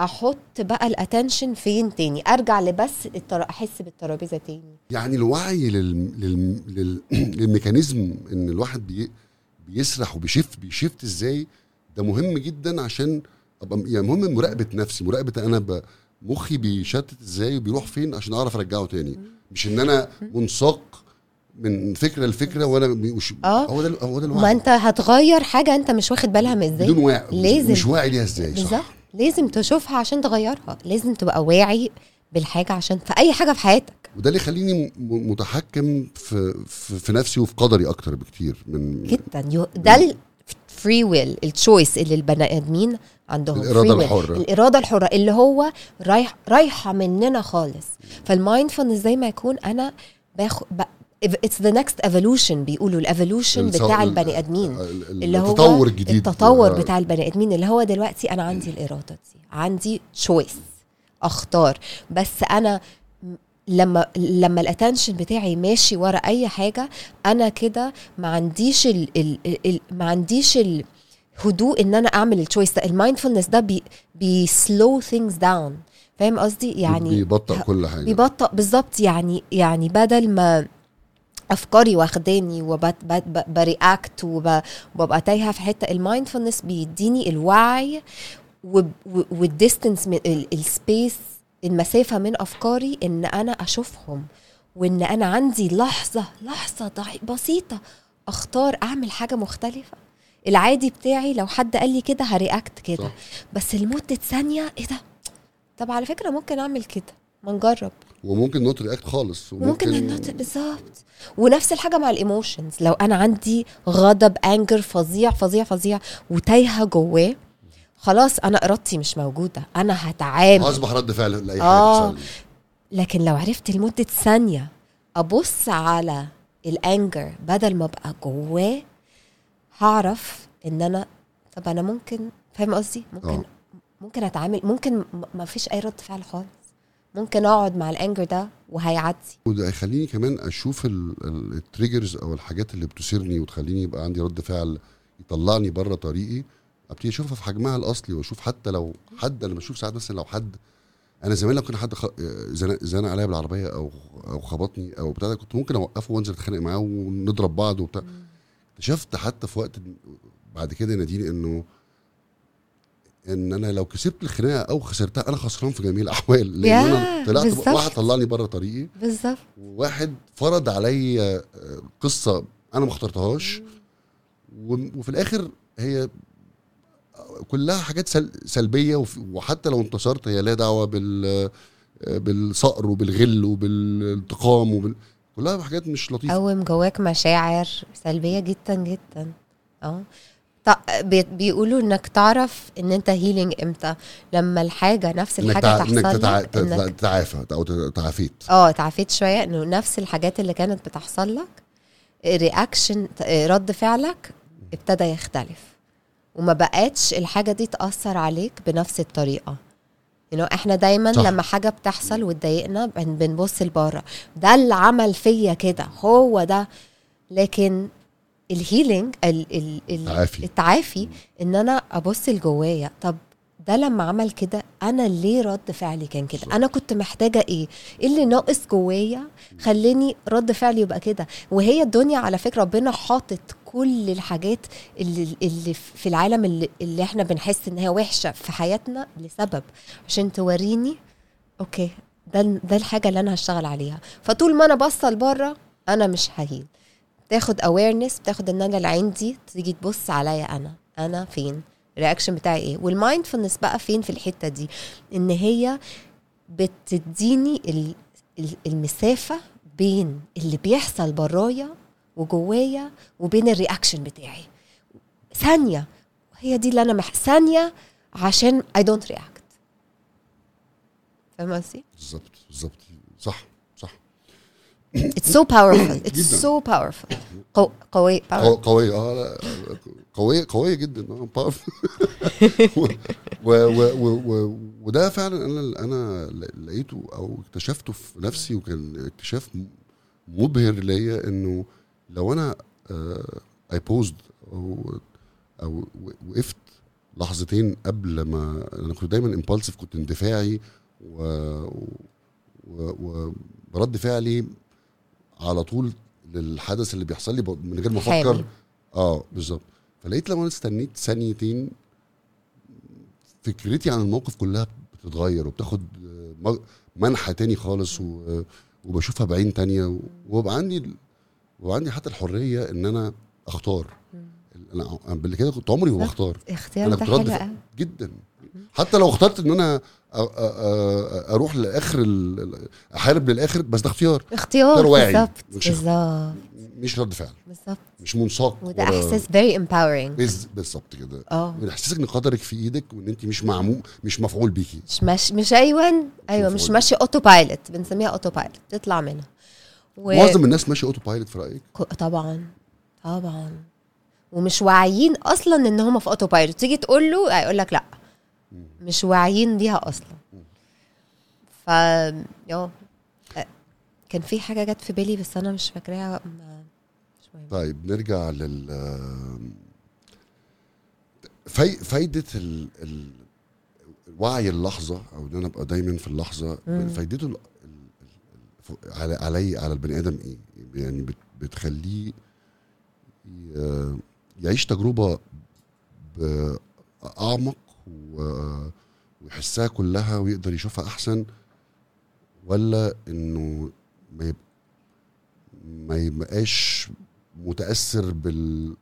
أحط بقى ال attention فين تاني؟ أرجع لبس التر... أحس بالترابيزة تاني. يعني الوعي لل... لل... لل... لل mechanism إن الواحد بي... بيسرح وبي shift بي shift إزاي ده مهم جدا عشان أبقى يعني مهم مراقبة نفسي مراقبة أنا ب... مخي بيشتت إزاي وبيروح فين عشان أعرف أرجعه تاني. مش إن أنا منساق من فكرة لفكرة وأنا مش آه. هو ده هو ده ما الوعي أنت هتغير حاجة أنت مش واخد بالها من إزاي. بدون واعي لازم. مش واعي ليها إزاي بالظبط. صح لازم تشوفها عشان تغيرها. لازم تبقى واعي بالحاجة عشان في أي حاجة في حياتك. وده اللي يخليني متحكم في, في في نفسي وفي قدري أكتر بكتير من جدا. يو- ده ال free will ال choice اللي البني آدمين عندهم. will. الحرة. الإرادة الحرة اللي هو رايح رايحة مننا خالص. فال mindfulness زي ما يكون أنا باخد it's the next evolution بيقولوا ال evolution بتاع ال- البني آدمين. ال- ال- اللي هو التطور الجديد. التطور آه. بتاع البني آدمين. اللي هو دلوقتي أنا عندي الإرادة دي. عندي choice أختار. بس أنا لما لما ال attention بتاعي ماشي ورا أي حاجة أنا كده ما عنديش ال ال ال ما عنديش الهدوء إن أنا أعمل ال choice ده. ال mindfulness ده بي بي slow things down فاهم قصدي؟ يعني بيبطئ كل حاجة. بيبطأ بالظبط. يعني يعني بدل ما أفكاري واخداني وب react وببقى تايهة في حتة. ال mindfulness بيديني الوعي وال distance ال space المسافة من أفكاري إن أنا أشوفهم وإن أنا عندي لحظة لحظة بسيطة أختار أعمل حاجة مختلفة. العادي بتاعي لو حد قال لي كده ه react كده. بس لمدة ثانية إيه ده؟ طب على فكرة ممكن أعمل كده. ما نجرب. وممكن not react خالص ممكن ال not بالظبط. ونفس الحاجة مع ال emotions لو أنا عندي غضب anger فظيع فظيع فظيع وتايهة جواه خلاص أنا إرادتي مش موجودة. أنا هتعامل. أصبح رد فعل لأي آه. حاجة لي. لكن لو عرفت لمدة ثانية أبص على ال anger بدل ما أبقى جواه هعرف إن أنا طب أنا ممكن فاهم قصدي؟ ممكن آه. ممكن أتعامل. ممكن ما فيش أي رد فعل خالص. ممكن أقعد مع ال anger ده وهيعدي. وده هيخليني كمان أشوف ال triggers أو الحاجات اللي بتثيرني وتخليني يبقى عندي رد فعل يطلعني بره طريقي أبتدي أشوفها في حجمها الأصلي وأشوف حتى لو حد أنا بشوف ساعات مثلا لو حد أنا زمان لو كان حد خ... زن... زن عليا بالعربية أو أو خبطني أو بتاع كنت ممكن أوقفه وأنزل أتخانق معاه ونضرب بعض وبتاع. اكتشفت حتى في وقت بعد كده نادين إنه إن أنا لو كسبت الخناقة أو خسرتها أنا خسران في جميع الأحوال. لأن أنا طلعت بالظبط. واحد طلعني بره طريقي. بالظبط. وواحد فرض عليا آه، قصة أنا ما اخترتهاش. وفي الآخر هي كلها حاجات سل سلبية وحتى لو انتصرت هي لها دعوة بال آه، بالصقر وبالغل وبالانتقام وبال كلها حاجات مش لطيفة. قوم جواك مشاعر سلبية جدا جدا. آه. بيقولوا إنك تعرف إن أنت هيلينج إمتى. لما الحاجة نفس الحاجة تع... تحصل انك تتع... لك إنك تتعافى أو تتعافيت آه تعافيت شوية إنه نفس الحاجات اللي كانت بتحصل لك reaction رد فعلك ابتدى يختلف. وما بقتش الحاجة دي تأثر عليك بنفس الطريقة. Know, إحنا دايما صح. لما حاجة بتحصل وتضايقنا بن- بنبص لبره. ده اللي عمل فيا كده هو ده. لكن ال healing ال ال ال تعافي. التعافي إن أنا أبص لجوايا طب ده لما عمل كده أنا ليه رد فعلي كان كده. أنا كنت محتاجة إيه؟ إيه اللي ناقص جوايا خلاني رد فعلي يبقى كده؟ وهي الدنيا على فكرة ربنا حاطط كل الحاجات اللي, اللي في العالم اللي, اللي إحنا بنحس إن هي وحشة في حياتنا لسبب عشان توريني okay ده ده الحاجة اللي أنا هشتغل عليها. فطول ما أنا باصة لبره أنا مش ههين. تاخد awareness بتاخد إن أنا اللي عندي تيجي تبص عليا أنا. أنا فين؟ ال reaction بتاعي إيه؟ وال mindfulness بقى فين في الحتة دي؟ إن هي بتديني ال- ال- المسافة بين اللي بيحصل برايا وجوايا وبين ال reaction بتاعي. ثانية هي دي اللي أنا مح ثانية عشان I don't react. فاهم قصدي؟ بالظبط بالظبط. صح. صح It's so powerful It's جداً. so powerful قو... قوي قو- powerful. قوية آه لا قوية قوية جدا آه. و و و و و وده فعلا أنا أنا لقيته أو اكتشفته في نفسي وكان اكتشاف مبهر ليا إنه لو أنا اي بوزد أو أو وقفت لحظتين قبل ما أنا كنت دايما امبالسيف كنت اندفاعي و و- ورد فعلي على طول للحدث اللي بيحصل لي من غير ما أفكر. آه بالظبط. فلقيت لما أنا استنيت ثانيتين فكرتي عن الموقف كلها بتتغير وبتاخد آه، منحى تاني خالص و- وبشوفها بعين تانية وبقى عندي وبقى عندي حتى الحرية إن أنا أختار. أنا قبل كده كنت عمري ما بختار. اختيار ده حلو جدا. حتى لو اخترت إن أنا أروح لآخر أحارب للآخر بس ده اختيار. اختيار. بالظبط مش- بالظبط. مش رد فعل. بالظبط. مش منساق وده إحساس empowering. بز- بالظبط كده. آه. بيحسسك إن قدرك في إيدك وإن أنت مش معمول مش مفعول بيكي. مش مش مش أيوه أيوه مش مفعول. ماشي autopilot بنسميها autopilot تطلع منها. و... معظم الناس ماشيه autopilot في رأيك؟ طبعا. طبعا. ومش واعيين أصلا إن هم في autopilot تيجي تقول له هيقول لك لا. مش واعيين بيها أصلا. ف كان في حاجة جت في بالي بس أنا مش فاكراها مش مهم. طيب نرجع لل في... فايدة ال... ال... وعي اللحظة أو إن أنا أبقى دايما في اللحظة مم. فايدته ال... ال... على علي على البني آدم إيه؟ يعني بت... بتخليه. يعيش تجربة أعمق. ويحسها كلها ويقدر يشوفها أحسن ولا إنه ما يبقى ما يبقاش متأثر بال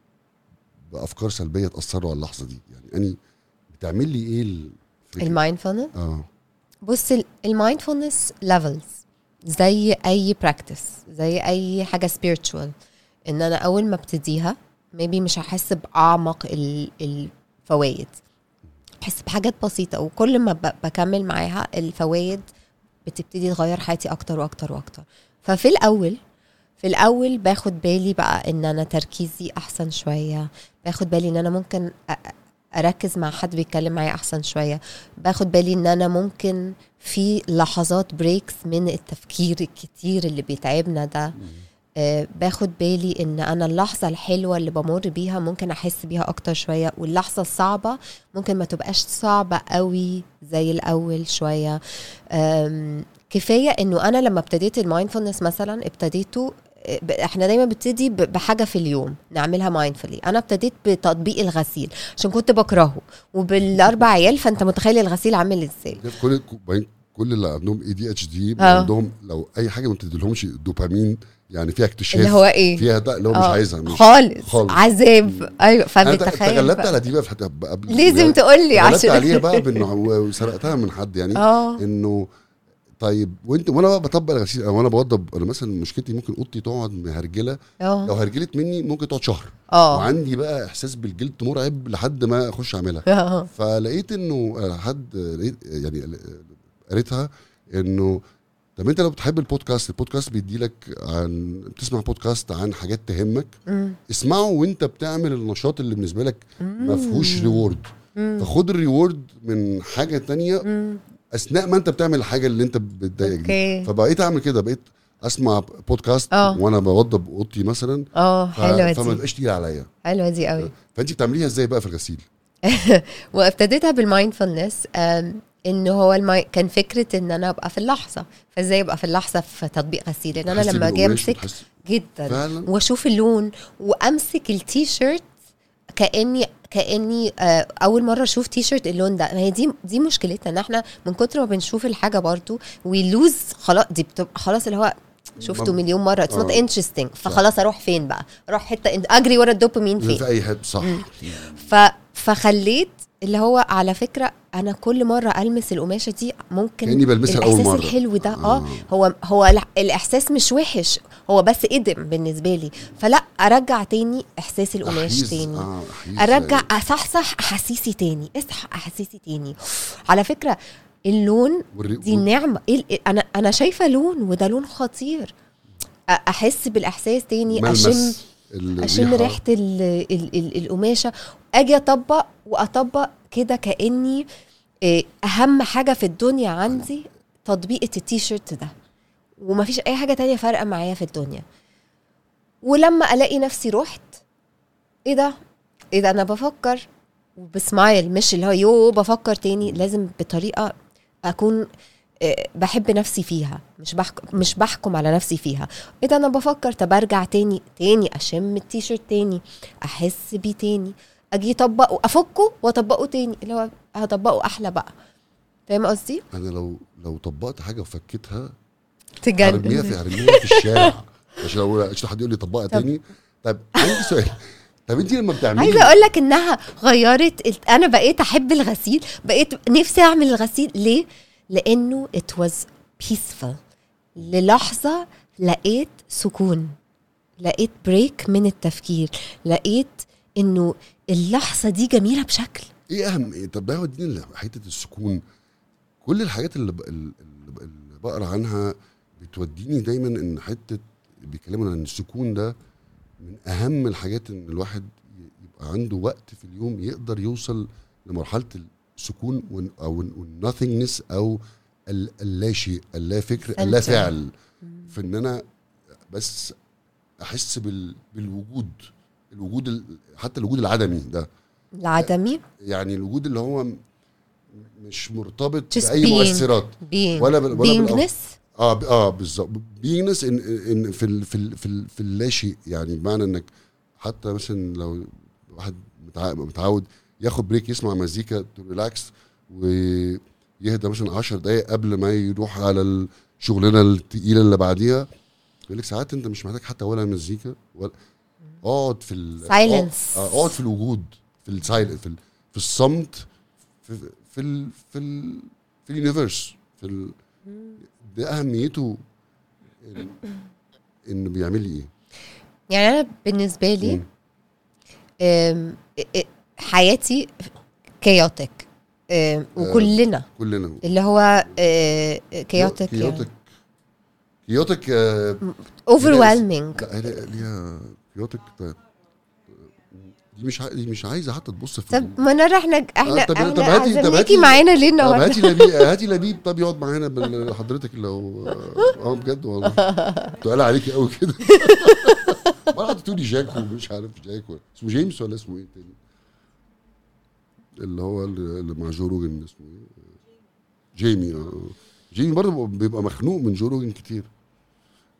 بأفكار سلبية تاثر على اللحظة دي يعني أني بتعمل لي إيه؟ المايندفولنس آه بص ال mindfulness levels زي أي practice زي أي حاجة spiritual إن أنا أول ما أبتديها maybe مش هحس بأعمق ال- الفوائد. احس بحاجات بسيطة وكل ما بكمل معاها الفوائد بتبتدي تغير حياتي أكتر وأكتر وأكتر. ففي الأول في الأول باخد بالي بقى إن أنا تركيزي أحسن شوية. باخد بالي إن أنا ممكن أركز مع حد بيتكلم معايا أحسن شوية. باخد بالي إن أنا ممكن في لحظات breaks من التفكير الكتير اللي بيتعبنا ده. باخد بالي إن أنا اللحظة الحلوة اللي بمر بيها ممكن أحس بيها أكتر شوية واللحظة الصعبة ممكن ما تبقاش صعبة قوي زي الأول شوية. كفاية إنه أنا لما ابتديت ال mindfulness مثلا ابتديته آه، إحنا دايما بنبتدي بحاجة في اليوم نعملها mindfully أنا ابتديت بتطبيق الغسيل عشان كنت بكرهه وبالأربع عيال فأنت متخيل الغسيل عامل إزاي. كل كل اللي عندهم اي دي اتش دي. عندهم لو أي حاجة ما بتديلهمش دوبامين يعني فيها اكتشاف اللي هو إيه؟ فيها ده اللي هو مش آه، عايزها مش خالص, خالص. عذاب. أيوه أنا فبتخيل تغلبت بقى. على دي بقى في حتة قبل لازم تقول لي؟ تغلبت عشان عليها بقى بانه وسرقتها من حد يعني آه. إنه طيب وأنت وأنا بقى بطبق الغسيل أو أنا بوضب أنا مثلا مشكلتي ممكن أوضتي تقعد مهرجلة لو آه هرجلت مني ممكن تقعد شهر. آه. وعندي بقى إحساس بالجلد مرعب لحد ما أخش أعملها. آه. فلقيت إنه حد لقيت يعني قريتها انه طب انت لو بتحب ال podcast ال podcast بيدي لك عن بتسمع بودكاست عن حاجات تهمك مم. اسمعه وانت بتعمل النشاط اللي بالنسبة لك ما فيهوش. reward. فخد ال reward من حاجة تانية مم. أثناء ما انت بتعمل الحاجة اللي انت بتضايقك دي فبقيت أعمل كده بقيت أسمع بودكاست آه. وأنا بوضب أوضتي مثلا آه حلوة فما دي تبقاش تقيل عليا حلوة دي قوي فأنت بتعمليها إزاي بقى في الغسيل وابتديتها بال mindfulness إن هو ال mi... كان فكرة إن أنا أبقى في اللحظة. فإزاي أبقى في اللحظة؟ في تطبيق غسيل. إن أنا لما أجي أمسك جدا فعلا. وأشوف اللون وأمسك التي شيرت كاني كأني آه، أول مرة أشوف تي شيرت اللون ده. ما هي دي دي مشكلتنا. إن إحنا من كتر ما بنشوف الحاجة برضو ويلوز خلاص دي بتبقى خلاص اللي هو شفته مليون مرة. It's not. interesting فخلاص أروح فين بقى؟ أروح حتة أجري ورا الدوبامين فين؟ في أي حتة. صح. ف... فخليت اللي هو على فكرة أنا كل مرة ألمس القماشة دي ممكن كأني بلمسها أول الإحساس مرة. الحلو ده آه هو هو الإحساس مش وحش هو بس قدم بالنسبة لي. فلا أرجع تاني إحساس القماش أحيز- تاني. آه أحيز أرجع أصحصح أحاسيسي تاني اصحى أحاسيسي تاني. على فكرة اللون دي نعمة. أنا أنا شايفة لون وده لون خطير. أحس بالإحساس تاني ملمس. أشم. اشم ريحة ال ال ال القماشة. أجي أطبق وأطبق كده كأني إيه، أهم حاجة في الدنيا عندي تطبيقه التيشيرت ده. ومفيش أي حاجة تانية فارقة معايا في الدنيا. ولما ألاقي نفسي رحت إيه ده؟ إيه ده؟ أنا بفكر وبسمايل مش اللي هو يو بفكر تاني لازم بطريقة أكون آه، بحب نفسي فيها مش بحكم مش بحكم على نفسي فيها. ده أنا بفكر طب أرجع تاني تاني أشم التيشيرت تاني أحس بيه تاني أجي أطبقه أفكه وأطبقه تاني اللي هو هطبقه أحلى بقى. فاهم قصدي؟ أنا لو لو طبقت حاجة وفكيتها هرميها في تجنن هرميها في الشارع. عشان لو عشان حد يقول لي طبقها طب- تاني. طب عندي سؤال. طب انت لما بتعملي عايزة أقول لك إنها غيرت أنا بقيت أحب الغسيل بقيت نفسي أعمل الغسيل. ليه؟ لأنه it was peaceful للحظة لقيت سكون لقيت بريك من التفكير لقيت إنه اللحظة دي جميلة بشكل إيه أهم إيه؟ طب بقى وديني حتة السكون كل الحاجات اللي. اللي بقرأ عنها بتوديني دايما إن حتة بيتكلموا عن السكون ده من أهم الحاجات إن الواحد يبقى عنده وقت في اليوم يقدر يوصل لمرحلة السكون وال- أو النوثينجنس أو ال- اللا شيء اللا فكر اللا. فعل. في إن أنا بس أحس بال... بالوجود الوجود ال... حتى الوجود العدمي ده. العدمي؟ يعني الوجود اللي هو مش مرتبط Just بأي being. مؤثرات. being. ولا بال- ولا beingness آه ب- آه بالظبط. beingness ان ان في ال في ال في, ال في اللاشيء يعني بمعنى إنك حتى مثلا لو واحد متع- متعود ياخد break يسمع مزيكا to relax ويهدى مثلا 10 دقايق قبل ما يروح على الشغلانه التقيلة اللي بعديها. يقول لك ساعات انت مش محتاج حتى ولا مزيكا ولا اقعد في ال Silence. آه، اقعد في الوجود في ال silence في ال في الصمت في في ال في ال في ال universe في ال ده أهميته انه بيعمل لي إيه. يعني أنا بالنسبة لي حياتي chaotic وكلنا. كلنا. اللي هو chaotic chaotic chaotic آه، overwhelming هي ليها chaotic. دي مش دي مش عايزة حتى تبص في طب ما نرى إحنا إحنا آه، طب- إحنا طب هاتي- طب هاتي- معانا ليه النهارده؟ هاتي لبيب هاتي لبيب. طب يقعد معانا حضرتك لو آه بجد والله. تقال عليكي قوي كده. ما قعدت تقولي جاك ومش عارف جاك اسمه جيمس ولا اسمه إيه تاني اللي هو اللي مع جو روجن اسمه إيه؟ جيمي آه. جيمي برضه بيبقى مخنوق من جو روجن كتير.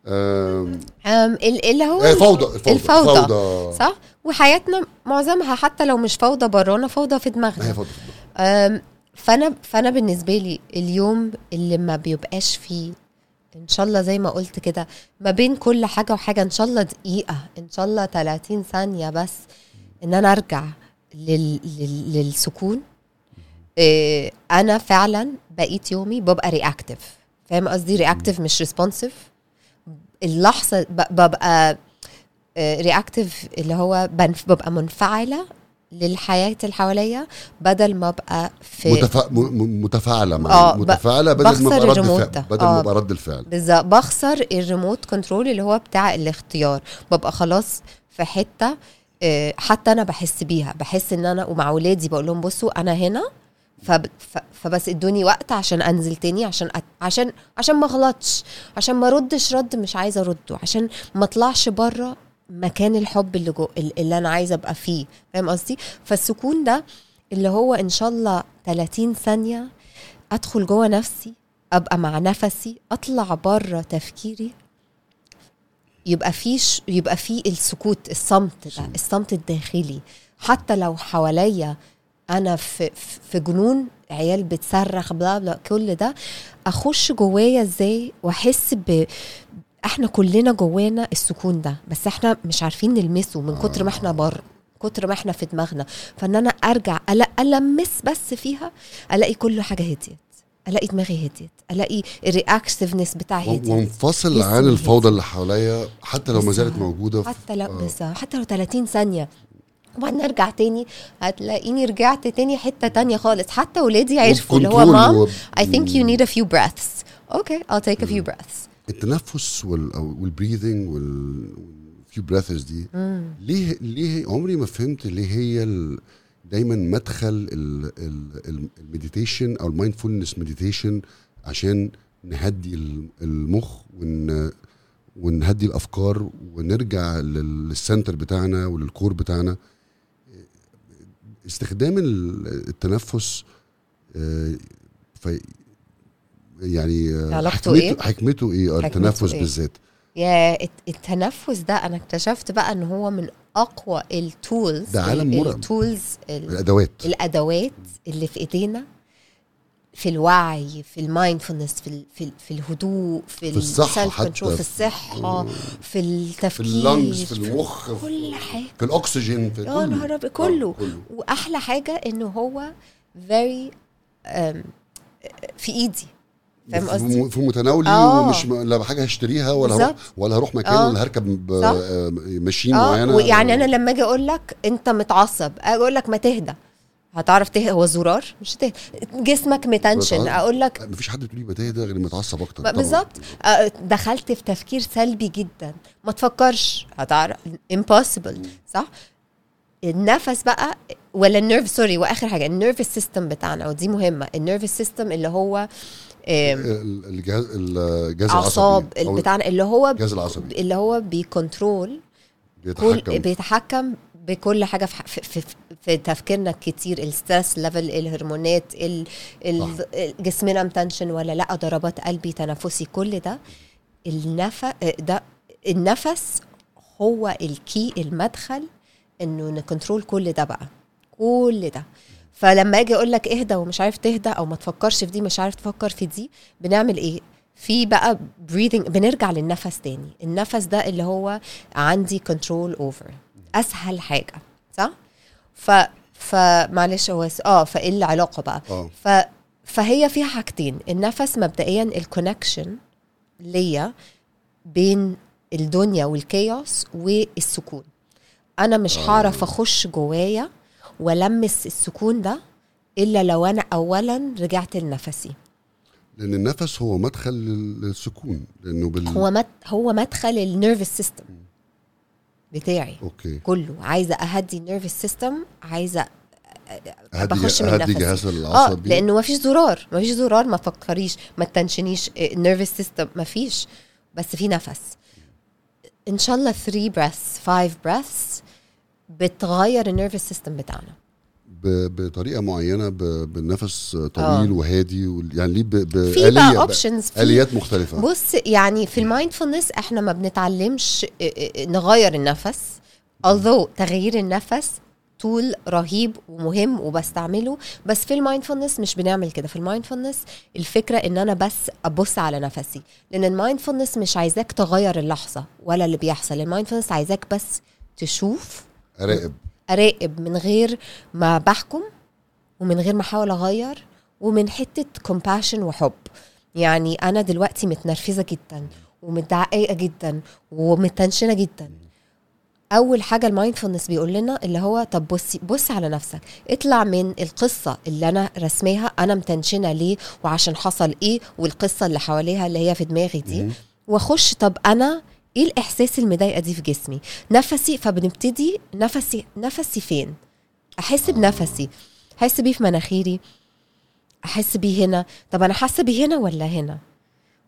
أم، ال- اللي هو آه، فوضى الفوضى الفوضى. فوضى. صح؟ وحياتنا معظمها حتى لو مش فوضى برانا فوضى في هي دماغنا. فوضى أم، فأنا فأنا بالنسبة لي اليوم اللي ما بيبقاش فيه إن شاء الله زي ما قلت كده ما بين كل حاجة وحاجة إن شاء الله دقيقة إن شاء الله 30 ثانية بس إن أنا أرجع. لل... لل... للسكون. إيه أنا فعلا بقيت يومي ببقى reactive فاهم قصدي؟ reactive مش responsive اللحظة ب... ببقى reactive اللي هو بنف... ببقى منفعلة للحياة اللي حواليا بدل ما أبقى في متفا... متفاعلة مع آه، متفاعلة بدل ما أبقى رد الريموت فعل ده. بدل ما آه. أبقى رد الفعل. بالظبط. بخسر ال remote control اللي هو بتاع الاختيار. ببقى خلاص في حتة آه، حتى أنا بحس بيها. بحس إن أنا ومع ولادي بقول لهم بصوا أنا هنا فب... فبس إدوني وقت عشان أنزل تاني عشان أت... عشان عشان ما أغلطش عشان ما أردش رد مش عايزة أرده عشان ما أطلعش بره مكان الحب اللي جو اللي أنا عايزة أبقى فيه. فاهم قصدي؟ فالسكون ده اللي هو إن شاء الله 30 ثانية أدخل جوه نفسي أبقى مع نفسي أطلع بره تفكيري يبقى في ش... يبقى في السكوت الصمت ده الصمت الداخلي. حتى لو حواليا أنا في في جنون عيال بتصرخ بلا بلا كل ده أخش جوايا إزاي؟ وأحس ب إحنا كلنا جوانا السكون ده. بس إحنا مش عارفين نلمسه من كتر ما إحنا بره كتر ما إحنا في دماغنا. فإن أنا أرجع ألمس بس فيها ألاقي كل حاجة هديت ألاقي دماغي هديت ألاقي الرياكتيفنس بتاعي هديت. وانفصل عن. الفوضى اللي حواليا حتى لو ما زالت. موجودة حتى لا آه. بس حتى لو 30 ثانية. وبعدين أرجع تاني هتلاقيني رجعت تاني حتة تانية خالص. حتى ولادي عرفوا اللي هو Mom و- I think you need a few breaths. Okay I'll take a few breaths. التنفس وال وال breathing وال few breaths دي ليه ليه عمري ما فهمت ليه هي ال دايما مدخل ال meditation أو ال mindfulness meditation عشان نهدي ال- المخ ون ونهدي الأفكار ونرجع لل- لل center بتاعنا ولل core بتاعنا استخدام ال- التنفس آه، في يعني آه، علاقته حكمته إيه؟ حكمته إيه آه، التنفس إيه؟ بالذات يا الت- التنفس ده أنا اكتشفت بقى إن هو من أقوى ال tools ده عالم مرعب. ال tools ال- الأدوات الأدوات اللي في إيدينا في الوعي في ال mindfulness في ال- في, ال- في الهدوء في, في ال self حتى، في في- الصحة في في التفكير ال lungs في المخ في, كل حاجة في الأكسجين في كله. نهار كله. آه، كله وأحلى حاجة إنه هو um, في إيدي فاهم في- قصدي؟ في متناولي آه. ومش لا حاجة هشتريها ولا هروح. ولا هروح مكان آه. ولا هركب. آه، ماشين آه. معينة. ويعني أنا لما أجي أقول لك أنت متعصب أقول لك ما تهدى. هتعرف تهدى؟ هو زرار؟ مش هتهدى. جسمك متنشن. أقول لك مفيش حد بتقولي بتهدى غير متعصب أكتر. بالظبط. آه، دخلت في تفكير سلبي جدا. ما تفكرش. هتعرف. Impossible. صح؟ النفس بقى ولا ال nerve sorry وآخر حاجة. ال nervous system بتاعنا ودي مهمة. ال nervous system اللي هو الجهاز الجهاز اعصاب العصبي أو بتاعنا اللي هو الجهاز العصبي. اللي هو بي control بيتحكم. بيتحكم بكل حاجة في, في, في, في تفكيرنا كتير ال stress level الهرمونات ال ال جسمنا متنشن ولا لأ ضربات قلبي تنفسي كل ده. النفس ده النفس هو ال key المدخل إنه ن control كل ده بقى. كل ده. فلما أجي أقول لك اهدى ومش عارف تهدى أو ما تفكرش في دي مش عارف تفكر في دي بنعمل إيه؟ في بقى breathing بنرجع للنفس تاني. النفس ده اللي هو عندي control over أسهل حاجة صح؟ ف فمعلش هو آه فإيه العلاقة بقى؟ آه. ف فهي فيها حاجتين. النفس مبدئيا ال connection ليا بين الدنيا وال chaos والسكون. أنا مش هعرف أخش جوايا وألمس السكون ده إلا لو أنا اولا رجعت لنفسي. لأن النفس هو مدخل لل- للسكون لأنه بال هو مد هو مدخل ال nervous system بتاعي okay. كله. عايزة أهدي ال nervous system عايزة اهدي بخش من نفسي. جهاز آه العصبي لأنه ما فيش زرار ما فيش زرار ما تفكريش ما تنشنيش ال nervous system ما فيش. بس في نفس. إن شاء الله 3 breaths 5 breaths بتغير ال nervous system بتاعنا. بطريقة معينة بالنفس طويل آه. وهادي يعني ليه في بقى options آليات مختلفة. بص يعني في ال mindfulness إحنا ما بنتعلمش آه، آه، نغير النفس although تغيير النفس tool رهيب ومهم وبستعمله بس في ال mindfulness مش بنعمل كده. في ال mindfulness الفكرة إن أنا بس أبص على نفسي لأن ال mindfulness مش عايزاك تغير اللحظة ولا اللي بيحصل. ال mindfulness عايزاك بس تشوف أراقب. أراقب من غير ما بحكم ومن غير ما أحاول أغير ومن حتة compassion وحب. يعني أنا دلوقتي متنرفزة جدا ومتضايقة جدا ومتنشنة جدا. أول حاجة ال mindfulness بيقول لنا اللي هو طب بصي بص على نفسك. اطلع من القصة اللي أنا رسماها أنا متنشنة ليه وعشان حصل إيه والقصة اللي حواليها اللي هي في دماغي دي. وأخش طب أنا إيه الإحساس المضايقه دي في جسمي؟ نفسي فبنبتدي نفسي نفسي فين؟ أحس بنفسي. أحس بيه في مناخيري. أحس بيه هنا. طب أنا حاسة بيه هنا ولا هنا؟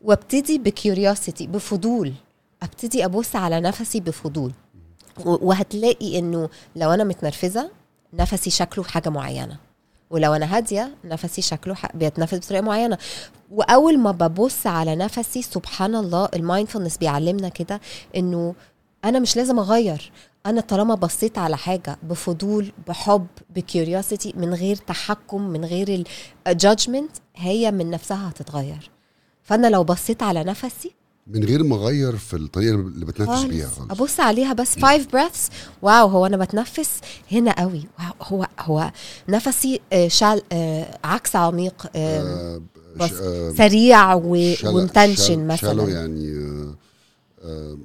وأبتدي بكيوريوسيتي بفضول. أبتدي أبص على نفسي بفضول. وهتلاقي إنه لو أنا متنرفزة نفسي شكله حاجة معينة. ولو أنا هادية نفسي شكله بيتنفس بطريقة معينة. وأول ما ببص على نفسي سبحان الله ال mindfulness بيعلمنا كده إنه أنا مش لازم أغير. أنا طالما بصيت على حاجة بفضول بحب ب curiosity من غير تحكم من غير ال judgment هي من نفسها هتتغير. فأنا لو بصيت على نفسي من غير ما أغير في الطريقة اللي بتنفس. بيها خالص. أبص عليها بس 5 breaths. wow هو أنا بتنفس هنا قوي. wow هو هو نفسي آه، shallow آه، عكس عميق آه، بس آه، سريع ومتنشن مثلا. يعني آه،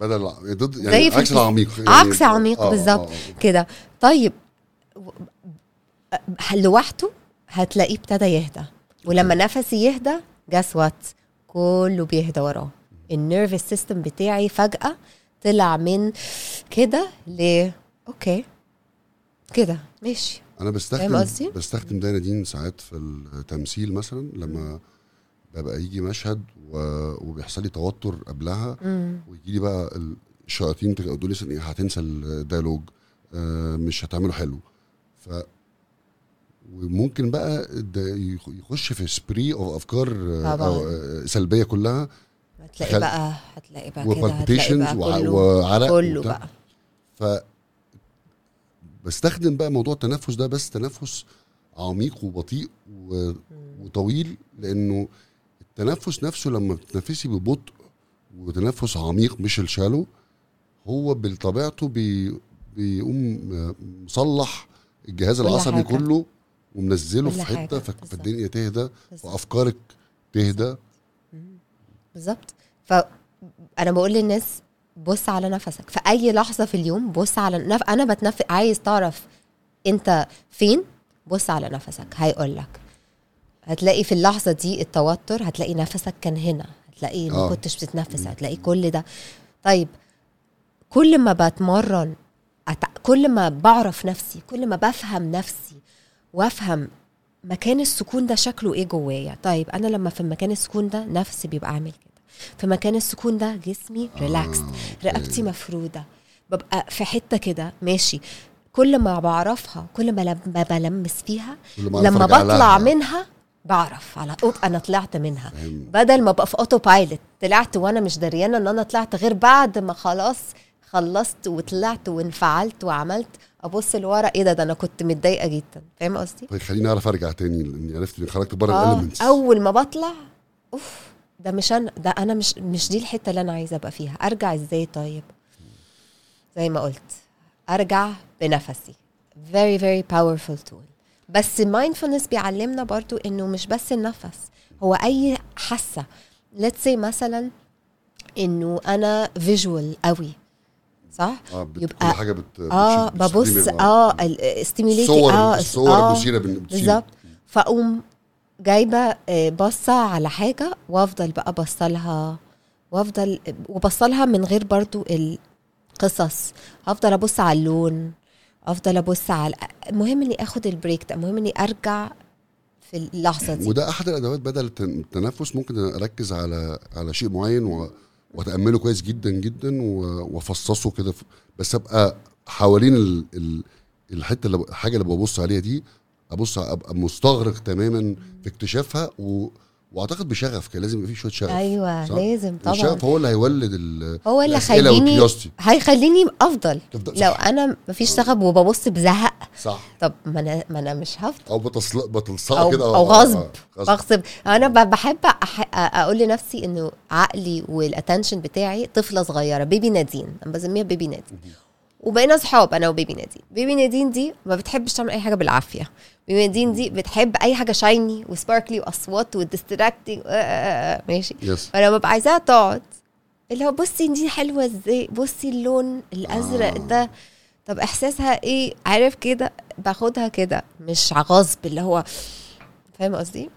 بدل ضد يعني عكس العميق. يعني عكس عميق آه، بالظبط. آه. كده. طيب لوحده هتلاقيه ابتدى يهدى. ولما نفسي يهدى guess what كله بيهدى وراه. ال nervous system بتاعي فجأة طلع من كده ل okay. كده. ماشي. أنا بستخدم؟ بستخدم ده نادين ساعات في التمثيل مثلا لما ببقى يجي مشهد وبيحصل لي توتر قبلها. ويجي لي بقى الشياطين تقول لي هتنسى ال dialogue. آه، مش هتعمله حلو. وممكن بقى يخش في سبري أو أفكار آه،. أو آه، سلبية كلها هتلاقي خل- بقى هتلاقي بقى كده هتلاقي بقى كله وعرق كله وبتاع. بقى ف بستخدم بقى موضوع التنفس ده بس تنفس عميق وبطيء و... وطويل لأنه التنفس نفسه لما بتتنفسي ببطء وتنفس عميق مش الشالو هو بطبيعته بي... بيقوم مصلح الجهاز العصبي. كله ومنزله في. حتة. فالدنيا تهدى. وأفكارك تهدى. بالظبط. فانا بقول للناس بص على نفسك. في أي لحظة في اليوم بص على نف... أنا بتنفس عايز تعرف أنت فين بص على نفسك. هيقول لك هتلاقي في اللحظة دي التوتر هتلاقي نفسك كان هنا. هتلاقي ما آه. كنتش بتتنفس. هتلاقي كل ده. طيب كل ما بتمرن أت... كل ما بعرف نفسي كل ما بفهم نفسي وافهم مكان السكون ده شكله إيه جوايا طيب أنا لما في مكان السكون ده نفسي بيبقى عامل كده في مكان السكون ده جسمي relaxed okay. رقبتي مفرودة ببقى في حتة كده ماشي كل ما بعرفها كل ما لما بلمس فيها لما بطلع. منها بعرف على أوب أنا طلعت منها؟ بدل ما أبقى في autopilot طلعت وأنا مش دريانة إن أنا طلعت غير بعد ما خلاص خلصت وطلعت وانفعلت وعملت أبص لورا إيه ده؟ ده أنا كنت متضايقة جدا. فاهم قصدي؟ طيب خليني أعرف أرجع تاني لأني عرفت إني خرجت بره آه الاليمنتس أول ما بطلع أوف ده مش أنا ده أنا مش مش دي الحتة اللي أنا عايزة أبقى فيها. أرجع إزاي طيب؟ زي ما قلت أرجع بنفسي. Very very powerful tool. بس mindfulness بيعلمنا برضو إنه مش بس النفس هو أي حاسة. Let's say مثلا إنه أنا visual قوي صح بت... يبقى- كل حاجة بت... آه ببص آه الصور آه الصور آه. المثيره. بالظبط فأقوم جايبة آه، بصه على حاجة وأفضل بقى بصلها وأفضل وبصلها من غير برضو القصص أفضل أبص على اللون أفضل أبص على المهم إني آخد البريك ده المهم إني أرجع في اللحظة دي وده أحد الأدوات بدل التن- التنفس ممكن أركز على على شيء معين و... واتأمله كويس جدا جدا. وافصصه كده. بس أبقى حوالين ال... ال... الحتة اللي. الحاجة اللي ببص عليها دي أبص أبقى مستغرق تماما في اكتشافها و... واعتقد بشغف كده لازم يبقى في شوية شغف. أيوه صح؟ لازم طبعا. الشغف هو اللي هيولد ال... هو اللي هيخليني. هيخليني أفضل. تفضل- لو. أنا مفيش شغف وببص بزهق. صح. طب ما أنا ما أنا مش هفضل. أو بتصل... بتلصق كده. أو آه، غصب. آه، غصب. بغصب أنا ب- بحب أح- أقول لنفسي إنه عقلي وال attention بتاعي طفلة صغيرة baby نادين. أنا بسميها baby نادين. وبقينا اصحاب أنا و baby نادين. baby نادين دي ما بتحبش تعمل أي حاجة بالعافية. baby نادين دي بتحب أي حاجة shiny و sparkly واصوات و distracting ماشي؟ yes فلما ببقى عايزاها تقعد اللي هو بصي دي حلوة إزاي؟ بصي اللون الأزرق آه. ده. طب إحساسها إيه؟ عارف كده؟ باخدها كده مش غصب اللي هو فاهم قصدي؟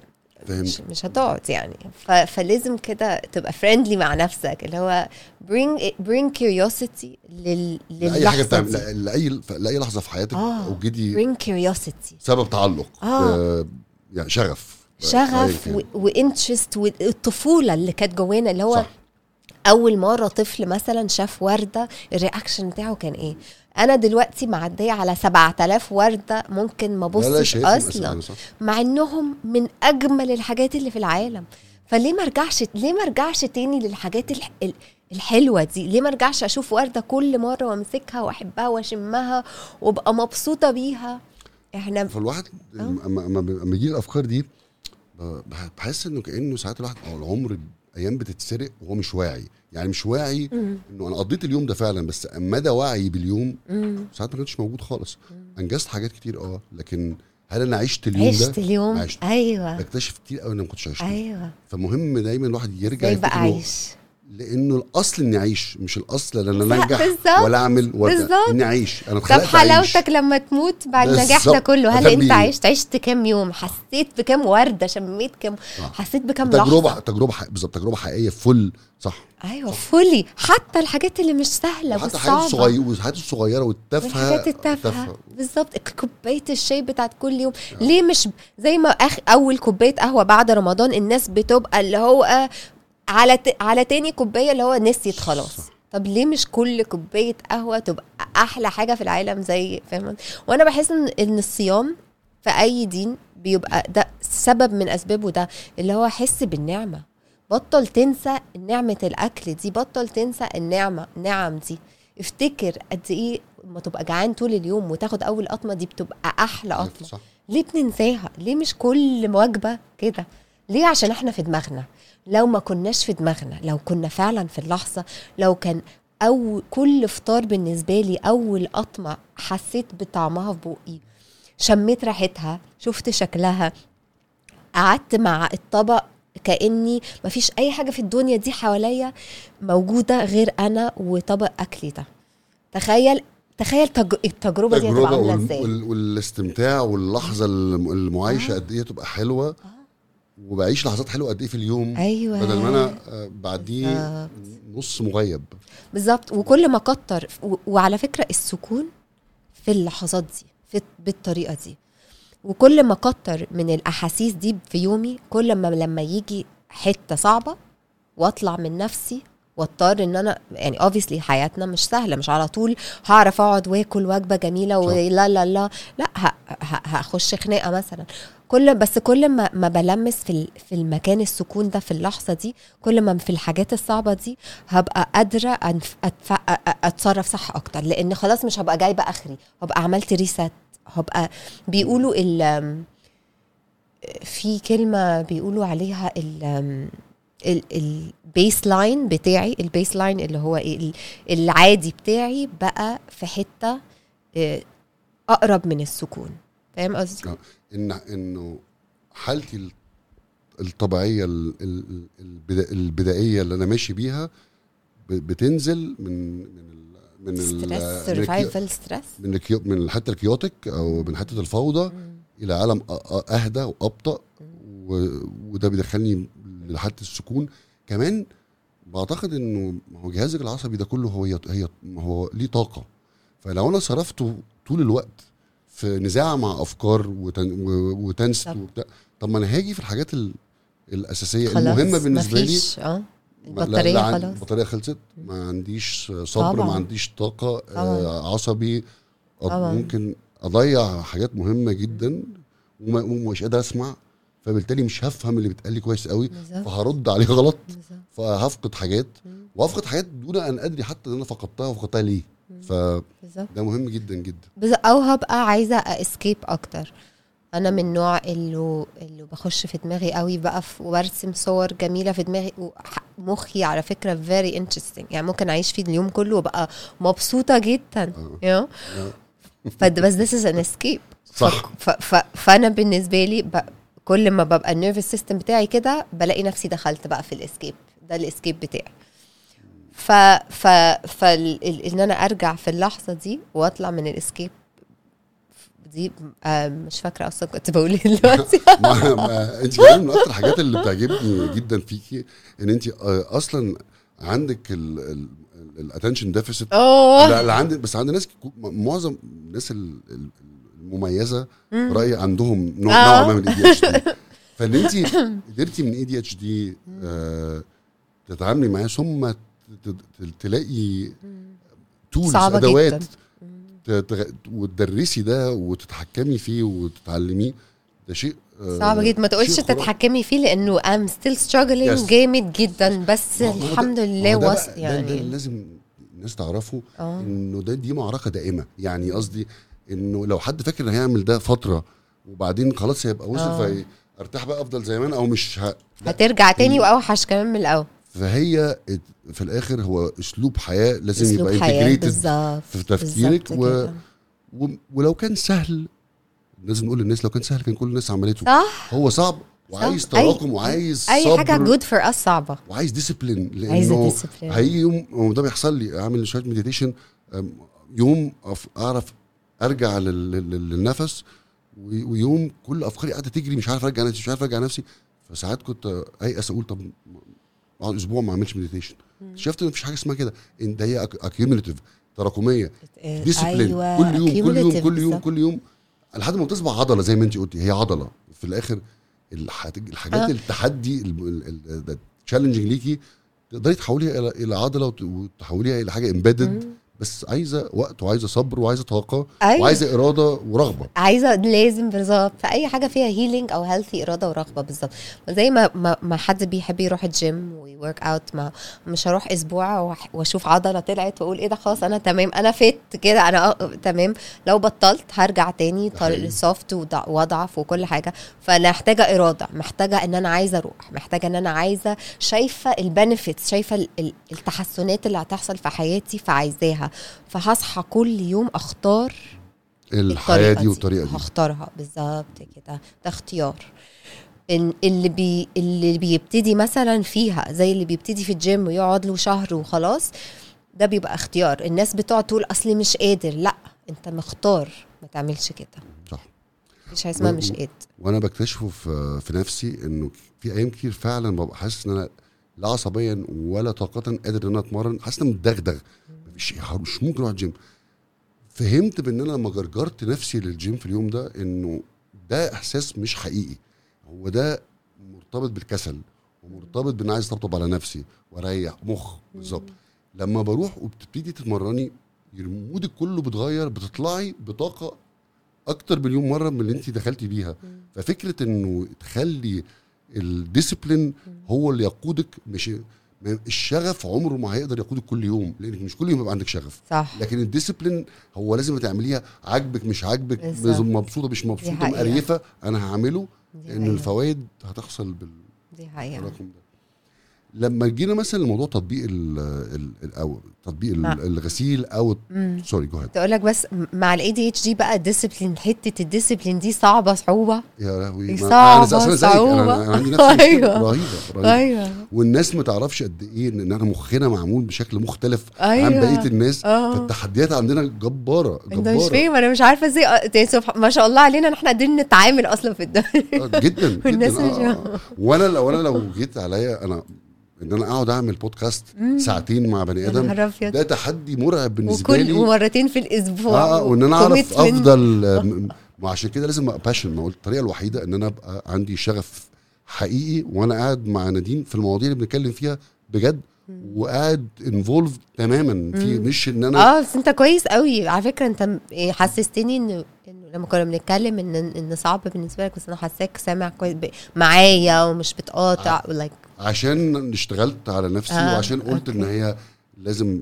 فهمت. مش, هتقعد يعني. ف... فلازم كده تبقى friendly مع نفسك اللي هو bring bring curiosity لل... لأي حاجة للحظة بتعمل لأي لأي لحظة في حياتك آه. اوجدي bring curiosity. سبب تعلق آه. آه، يعني شغف. شغف و... و interest والطفوله اللي كانت جوانا اللي هو صح. أول مرة طفل مثلا شاف وردة ال reaction بتاعه كان إيه؟ أنا دلوقتي معدية على 7000 وردة ممكن ما أبصش أصلا. مع إنهم من أجمل الحاجات اللي في العالم. فليه ما ارجعش ليه ما أرجعش تاني للحاجات الح... ال- الحلوة دي؟ ليه ما أرجعش أشوف وردة كل مرة وأمسكها وأحبها وأشمها وأبقى مبسوطة بيها؟ إحنا فالواحد اما اما اما يجي الأفكار دي بحس إنه كأنه ساعات الواحد أو العمر أيام بتتسرق وهو مش واعي. يعني مش واعي مم. إنه أنا قضيت اليوم ده فعلا بس مدى وعي باليوم. ساعات ما كانش موجود خالص. أنجزت حاجات كتير آه لكن هل أنا عشت اليوم عشت ده؟ اليوم؟ عشت. أيوه. بكتشف كتير قوي إن أنا ما كنتش عشت أيوه. فمهم دايما الواحد يرجع إزاي يفتكر بقى إنه- عايش؟ لأنه الأصل إني أعيش مش الأصل إن أنا أنجح ولا أعمل ولا. إني أعيش. أنا طب. حلاوتك لما تموت بعد النجاح ده. كله هل أنت؟ عشت عشت كام يوم؟ حسيت بكام وردة؟ شميت كام؟ آه. حسيت بكام تجربة لحظة؟ تجربة حق... بالظبط تجربة حقيقية فل صح. أيوه فولي حتى الحاجات اللي مش سهلة حتى الحاجات والصعبه الصغيره والحاجات الصغيرة والتافهة. والحاجات التافهة. بالظبط. كوباية الشاي بتاعت كل يوم. ليه مش زي ما أخ أول كوباية قهوة بعد رمضان الناس بتبقى اللي هو على ت... على تاني كوباية اللي هو نسيت خلاص. طب ليه مش كل كوباية قهوة تبقى أحلى حاجة في العالم زي فاهم وأنا بحس إن إن الصيام في أي دين بيبقى ده سبب من أسبابه ده اللي هو حس بالنعمة. بطل تنسى نعمة الأكل دي بطل تنسى النعمة النعم دي. افتكر قد إيه لما تبقى جعان طول اليوم وتاخد أول قطمة دي بتبقى أحلى قطمة. صح. ليه بننساها؟ ليه مش كل وجبة كده؟ ليه عشان إحنا في دماغنا؟ لو ما كناش في دماغنا لو كنا فعلا في اللحظة لو كان أو كل فطار بالنسبة لي أول قطمه حسيت بطعمها في بوقي شميت ريحتها شفت شكلها قعدت مع الطبق كأني مفيش أي حاجة في الدنيا دي حواليا موجودة غير أنا وطبق أكلي ده. تخيل تخيل تج... التجربة دي هتبقى وال... إزاي؟ وال... والاستمتاع واللحظة الم- المعايشة آه. قد إيه تبقى حلوة. وبعيش لحظات حلوة قد إيه في اليوم أيوه. بدل ما أنا آه، بعديه. نص مغيب. بالظبط. وكل ما كتر وعلى فكرة السكون في اللحظات دي في بالطريقة دي. وكل ما كتر من الأحاسيس دي في يومي كل ما لما يجي حتة صعبة وأطلع من نفسي واضطر إن أنا يعني اوبسلي حياتنا مش سهلة مش على طول هعرف أقعد وآكل وجبة جميلة. ولا لا لا لا. هخش خناقة مثلا. كل بس كل ما ما بلمس في في المكان السكون ده في اللحظة دي كل ما في الحاجات الصعبة دي هبقى قادرة أتصرف صح أكتر. لأن خلاص مش هبقى جايبة آخري. هبقى عملت reset هبقى بيقولوا ال في كلمة بيقولوا عليها ال ال baseline بتاعي ال baseline اللي هو إيه ال- العادي بتاعي بقى في حتة آه، أقرب من السكون فاهم قصدي؟ آه. ان إنه حالتي ال- الطبيعية ال- ال- البدا- البدائية اللي أنا ماشي بيها بتنزل من من من stress survival stress من الكيو من الحته ال chaotic أو من حتة الفوضى إلى عالم أهدى وأبطأ وده بيدخلني لحاله السكون كمان بعتقد إنه هو جهازك العصبي ده كله هو هي هو ليه طاقة فلو أنا صرفته طول الوقت في نزاع مع أفكار وتن و- وتنست بالظبط. وبتاع طب ما أنا هاجي في الحاجات ال- الأساسية خلاص المهمة بالنسبة لي آه البطارية لا خلاص البطارية خلصت ما عنديش صبر طبعاً. ما عنديش طاقة طبعاً. آه عصبي طبعاً. ممكن أضيع حاجات مهمة جدا ومش قادر أسمع فبالتالي مش هفهم اللي بيتقال لي كويس قوي فهرد عليه غلط فهفقد حاجات. وافقد حاجات دون أن أدري حتى إن أنا فقدتها وفقدتها ليه. فده بالظبط. مهم جدا جدا. أو هبقى عايزة escape أكتر. أنا من النوع اللي اللي بخش في دماغي قوي بقى وبرسم صور جميلة في دماغي وح- مخي على فكرة very interesting. يعني ممكن أعيش فيه اليوم كله وأبقى مبسوطة جدا آه. know? آه. فد- بس this is an escape. صح. ف ف فأنا بالنسبة لي ب... كل ما ببقى ال nervous system بتاعي كده بلاقي نفسي دخلت بقى في ال escape ده ال escape بتاعي. ف ف ف إن أنا أرجع في اللحظة دي وأطلع من ال escape دي مش فاكرة أصلا كنت بقول إيه دلوقتي. انت كمان من أكتر الحاجات اللي بتعجبني جدا فيكي إن انت آه، أصلا عندك ال attention deficit لا عندي بس عند ناس معظم الناس المميزه رايي عندهم نوع آه. نوع ما من ال ADHD فإن انت قدرتي من ADHD تتعاملي معاه ثم تلاقي tools أدوات وتدرسي ده وتتحكمي فيه وتتعلميه ده شيء آه، صعب جدا. ما تقولش. تتحكمي فيه لأنه still struggling Yes. جامد جدا بس الحمد لله هو ده وص بقى- ده, ده يعني. لازم الناس تعرفه آه. إنه ده دي معركة دائمة. يعني قصدي إنه لو حد فاكر هيعمل ده فترة وبعدين خلاص هيبقى وصل آه. في ارتاح بقى أفضل زي ما أنا أو مش ه... هترجع تاني وأوحش كمان من الأول. فهي في الآخر هو أسلوب حياة لازم أسلوب يبقى integrated في تفكيرك و... و... ولو كان سهل لازم نقول للناس لو كان سهل كان كل الناس عملته. صح. هو صعب وعايز تراكم وعايز أي صبر. حاجة good for us صعبة. وعايز discipline لأنه هيجي يوم وده بيحصل لي أعمل شوية meditation يوم أعرف ارجع لل- لل- للنفس ويوم كل افكاري قاعدة تجري مش عارف ارجع نفسي مش عارف ارجع نفسي. فساعات كنت ايأس أقول طب اقعد أسبوع ما اعملش meditation اكتشفت ان مفيش حاجة اسمها كده. ان ده هي accumulative تراكمية discipline أيوة. كل يوم كل يوم كل يوم. كل يوم لحد ما بتصبح عضلة زي ما انت قلتي. هي عضلة. في الآخر الح- الحاجات آه. التحدي ال challenging ليكي تقدري تحوليها إلى عضلة وت- وتحوليها إلى حاجة embedded. بس عايزة وقت وعايزة صبر وعايزة طاقة أيوة. وعايزة إرادة ورغبة. عايزة لازم بالظبط. في اي حاجة فيها healing أو healthy إرادة ورغبة بالظبط. زي ما ما, ما حد بيحب يروح الجيم و work out ما مش هروح أسبوع وأشوف عضلة طلعت وأقول إيه ده خلاص أنا تمام أنا fit كده أنا تمام. لو بطلت هرجع تاني. طريق soft وأضعف وكل حاجة. فأنا محتاجة إرادة محتاجة إن أنا عايزة أروح محتاجة إن أنا عايزة شايفة ال benefits شايفة ال- ال- التحسنات اللي هتحصل في حياتي فعايزاها. فهصحى كل يوم أختار الحياة دي والطريقة دي. هختارها. بالظبط كده. ده اختيار. اللي بي اللي بيبتدي مثلا فيها زي اللي بيبتدي في الجيم ويقعد له شهر وخلاص ده بيبقى اختيار. الناس بتقعد تقول أصلي مش قادر. لأ أنت مختار. ما تعملش كده. صح. مش حاجة اسمها مش قادر. وأنا بكتشفه في في نفسي إنه في أيام كتير فعلا ببقى حاسس إن أنا لا عصبيا ولا طاقه قادر إن أنا أتمرن. حاسس إن أنا مفيش مش ممكن أروح الجيم. فهمت بإن أنا لما جرجرت نفسي للجيم في اليوم ده إنه ده إحساس مش حقيقي. هو ده مرتبط بالكسل ومرتبط بإن عايز أطبطب على نفسي وأريح مخ. بالظبط. لما بروح وبتبتدي تتمرني mood ك كله بتغير بتطلعي بطاقة أكتر مليون مرة من اللي انت دخلتي بيها. ففكرة إنه تخلي ال discipline هو اللي يقودك مش الشغف عمره ما هيقدر يقودك كل يوم لانك مش كل يوم يبقى عندك شغف صح لكن ال discipline هو لازم تعمليها عاجبك مش عاجبك. مبسوطة مش مبسوطة. مقريفة أنا هعمله لأن. الفوائد هتحصل بال دي حقيقة الرقم ده لما جينا مثلا لموضوع تطبيق ال ال أو تطبيق مع- الغسيل أو. sorry go ahead تقول لك بس مع ال ADHD بقى ال discipline حتة ال discipline دي صعبة صعوبة. يا لهوي ما- صعبة، أنا أنا عندي نفس. أيوة. رهيبة رهيبة. أيوه. والناس ما تعرفش قد إيه ان إحنا مخنا معمول بشكل مختلف أيوه. عن بقية الناس. آه. فالتحديات عندنا جبارة أنت مش جبارة. فاهم أنا مش عارفة إزاي آه، سبحان- ما شاء الله علينا إن إحنا قادرين نتعامل أصلا في الدنيا آه، جدا والناس جدا. مش- آه. آه. وأنا لو أنا لو جيت عليا أنا ان أنا اقعد اعمل بودكاست ساعتين مع بني آدم ده تحدي مرعب بالنسبة وكل لي. ومرتين في الأسبوع. آه آه، وإن أنا أعرف. أفضل آه، وعشان كده لازم أبقى باشن ما هو الطريقة الوحيدة إن أنا أبقى عندي شغف حقيقي وأنا قاعد مع نادين في المواضيع اللي بنتكلم فيها بجد وقاعد انفولف تماما. في مم. مش إن أنا آه بس أنت كويس قوي. على فكرة أنت إيه، حسستني إنه لما كنا بنتكلم إن إن صعب بالنسبة لك بس أنا حاساك سامع كويس معايا ومش بتقاطع like عشان اشتغلت على نفسي آه، وعشان قلت إن okay. هي لازم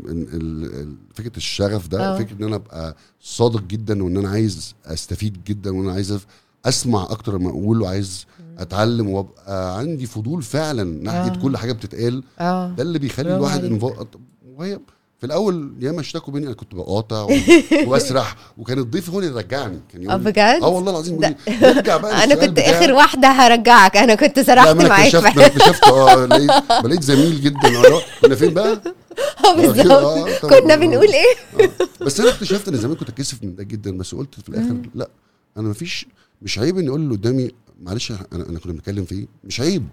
فكرة الشغف ده آه. فكرة إن أنا أبقى صادق جدا وإن أنا عايز أستفيد جدا وإن أنا عايز أسمع أكتر ما أقول وعايز أتعلم وأبقى عندي فضول فعلا ناحية آه. كل حاجة بتتقال آه ده اللي بيخلي الواحد. info... وهي في الأول ياما اشتكوا مني أنا كنت بقاطع و... وبسرح وكان الضيف هو اللي يرجعني. كان يقول آه لي- بجد؟ آه والله العظيم نرجع بقى أنا كنت بتاعك. آخر واحدة هرجعك. أنا كنت لا سرحت معاك اكتشفت ما أنا اكتشفت آه لقيت لقيت زميل جدا آه كنا فين بقى؟ آه بالظبط. آه،. كنا بنقول إيه؟ بس أنا اكتشفت إن زمان كنت أتكسف من ده جدا بس قلت في الآخر لأ. أنا مفيش مش عيب إني أقول اللي قدامي معلش أنا أنا كنا بنتكلم في إيه؟ مش عيب.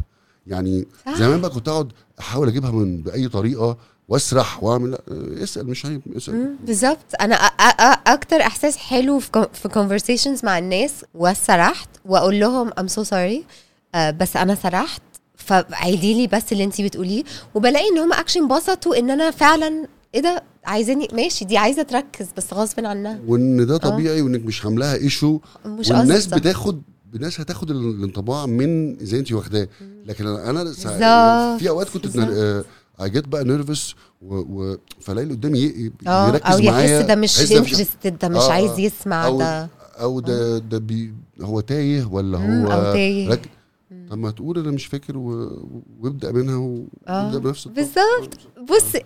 يعني صح. زمان بقى كنت أقعد أحاول أجيبها من بأي طريقة. واسرح واعمل اسأل مش عيب اسأل. بالظبط. أنا أكتر إحساس حلو في conversations مع الناس وسرحت وأقول لهم I'm so sorry آه، بس أنا سرحت. فعيدي لي بس اللي انت بتقوليه. وبلاقي إن هم اكشن انبسطوا إن أنا فعلا إيه ده؟ عايزاني ماشي دي عايزة تركز بس غصب عنها. وإن ده طبيعي وإنك مش عاملاها issue مش والناس قصدي بتاخد الناس هتاخد ال- الانطباع من زي انت واخداه. لكن أنا في أوقات كنت بالظبط. اجيت بقى nervous و... و... فلاقي اللي قدامي ي... آه يركز أو يحس ده مش interested ده مش آه، عايز آه. يسمع أو- ده أو ده ده بي هو تايه ولا هو أو تايه. رك... طب ما تقول أنا مش فاكر و... وابدأ منها و... آه، وابدأ بنفس. بالظبط بص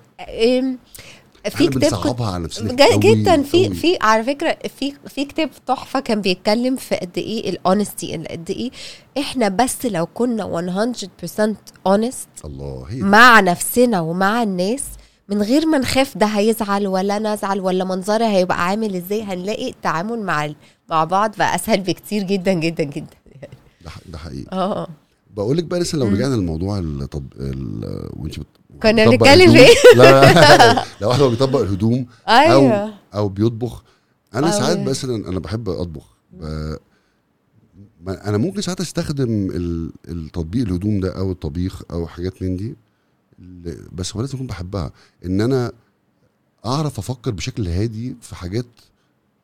في كتاب بنصعبها على نفسنا جدا في. في على فكرة في في كتاب تحفة كان بيتكلم في قد إيه ال honesty ان قد إيه إحنا بس لو كنا 100% اونست الله هي. مع نفسنا ومع الناس من غير ما نخاف ده هيزعل ولا أنا أزعل ولا منظري هيبقى عامل إزاي هنلاقي التعامل مع مع بعض بقى أسهل بكتير جدا جدا جدا ده, ح- ده حقيقي آه بقول لك بقى لسه لو رجعنا للموضوع الطب... ال... وانت. كنا بنتكلم في لا لا لو واحد هو بيطبق الهدوم أو أيوه. أو بيطبخ. أنا. ساعات مثلا أنا بحب أطبخ. أنا ممكن ساعات أستخدم ال- التطبيق الهدوم ده أو الطبيخ أو حاجات من دي بس هو لازم أكون بحبها. إن أنا أعرف أفكر بشكل هادي في حاجات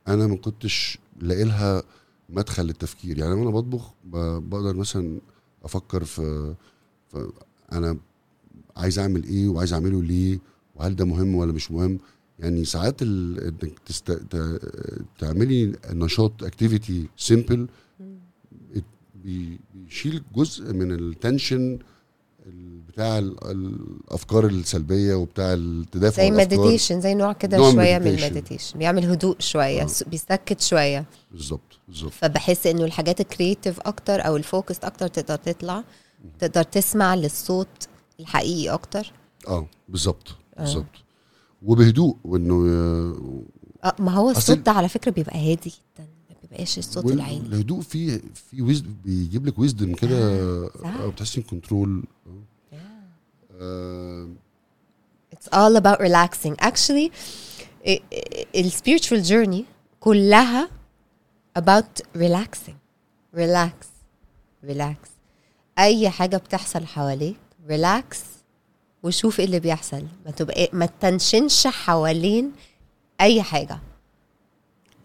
أنا ما كنتش لاقي لها مدخل للتفكير. يعني وأنا بطبخ بقدر مثلا أفكر في, في أنا عايز اعمل إيه وعايز اعمله ليه وهل ده مهم ولا مش مهم يعني ساعات انك تست... ت- تعملي نشاط activity simple بيشيل جزء من ال tension ال- بتاع ال- الأفكار السلبية وبتاع التدافع زي. meditation زي نوع كده شوية من. ال meditation بيعمل هدوء شوية آه. بيسكت شوية بالظبط بالظبط فبحس إنه الحاجات ال creative أكتر أو ال focus أكتر تقدر تطلع تقدر تسمع للصوت الحقيقي أكتر آه بالظبط آه. بالظبط وبهدوء وإنه آه ما هو الصوت ده على فكرة بيبقى هادي جدا ما بيبقاش الصوت العالي الهدوء فيه في ويز بيجيب لك wisdom كده صح. أو control آه It's all about relaxing. Actually, i- i- ال spiritual journey كلها about relaxing. Relax. Relax. أي حاجة بتحصل حواليك relax وشوف إيه اللي بيحصل. ما تبقى ما تنشنش حوالين أي حاجة.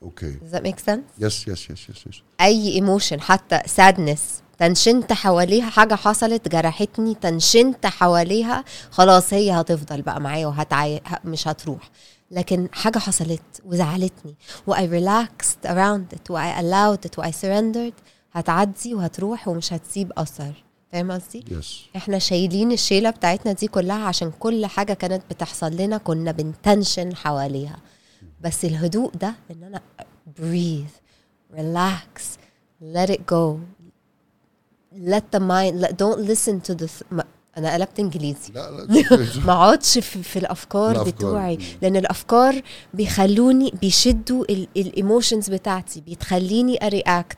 okay. Does that make sense? yes yes yes yes yes أي emotion حتى sadness تنشنت حواليها حاجة حصلت جرحتني تنشنت حواليها خلاص هي هتفضل بقى معايا وهتعي مش هتروح. لكن حاجة حصلت وزعلتني و I relaxed around it و I allowed it و I surrendered هتعدي وهتروح ومش هتسيب أثر. فاهم قصدي؟ يس إحنا شايلين الشيلة بتاعتنا دي كلها عشان كل حاجة كانت بتحصل لنا كنا بنتنشن حواليها. بس الهدوء ده إن أنا breathe relax let it go let the mind let, don't listen to the th- أنا قلبت إنجليزي. لا لا ما أقعدش في, في الأفكار الأفكار. بتوعي. لأن الأفكار بيخلوني بيشدوا ال emotions بتاعتي بتخليني أ react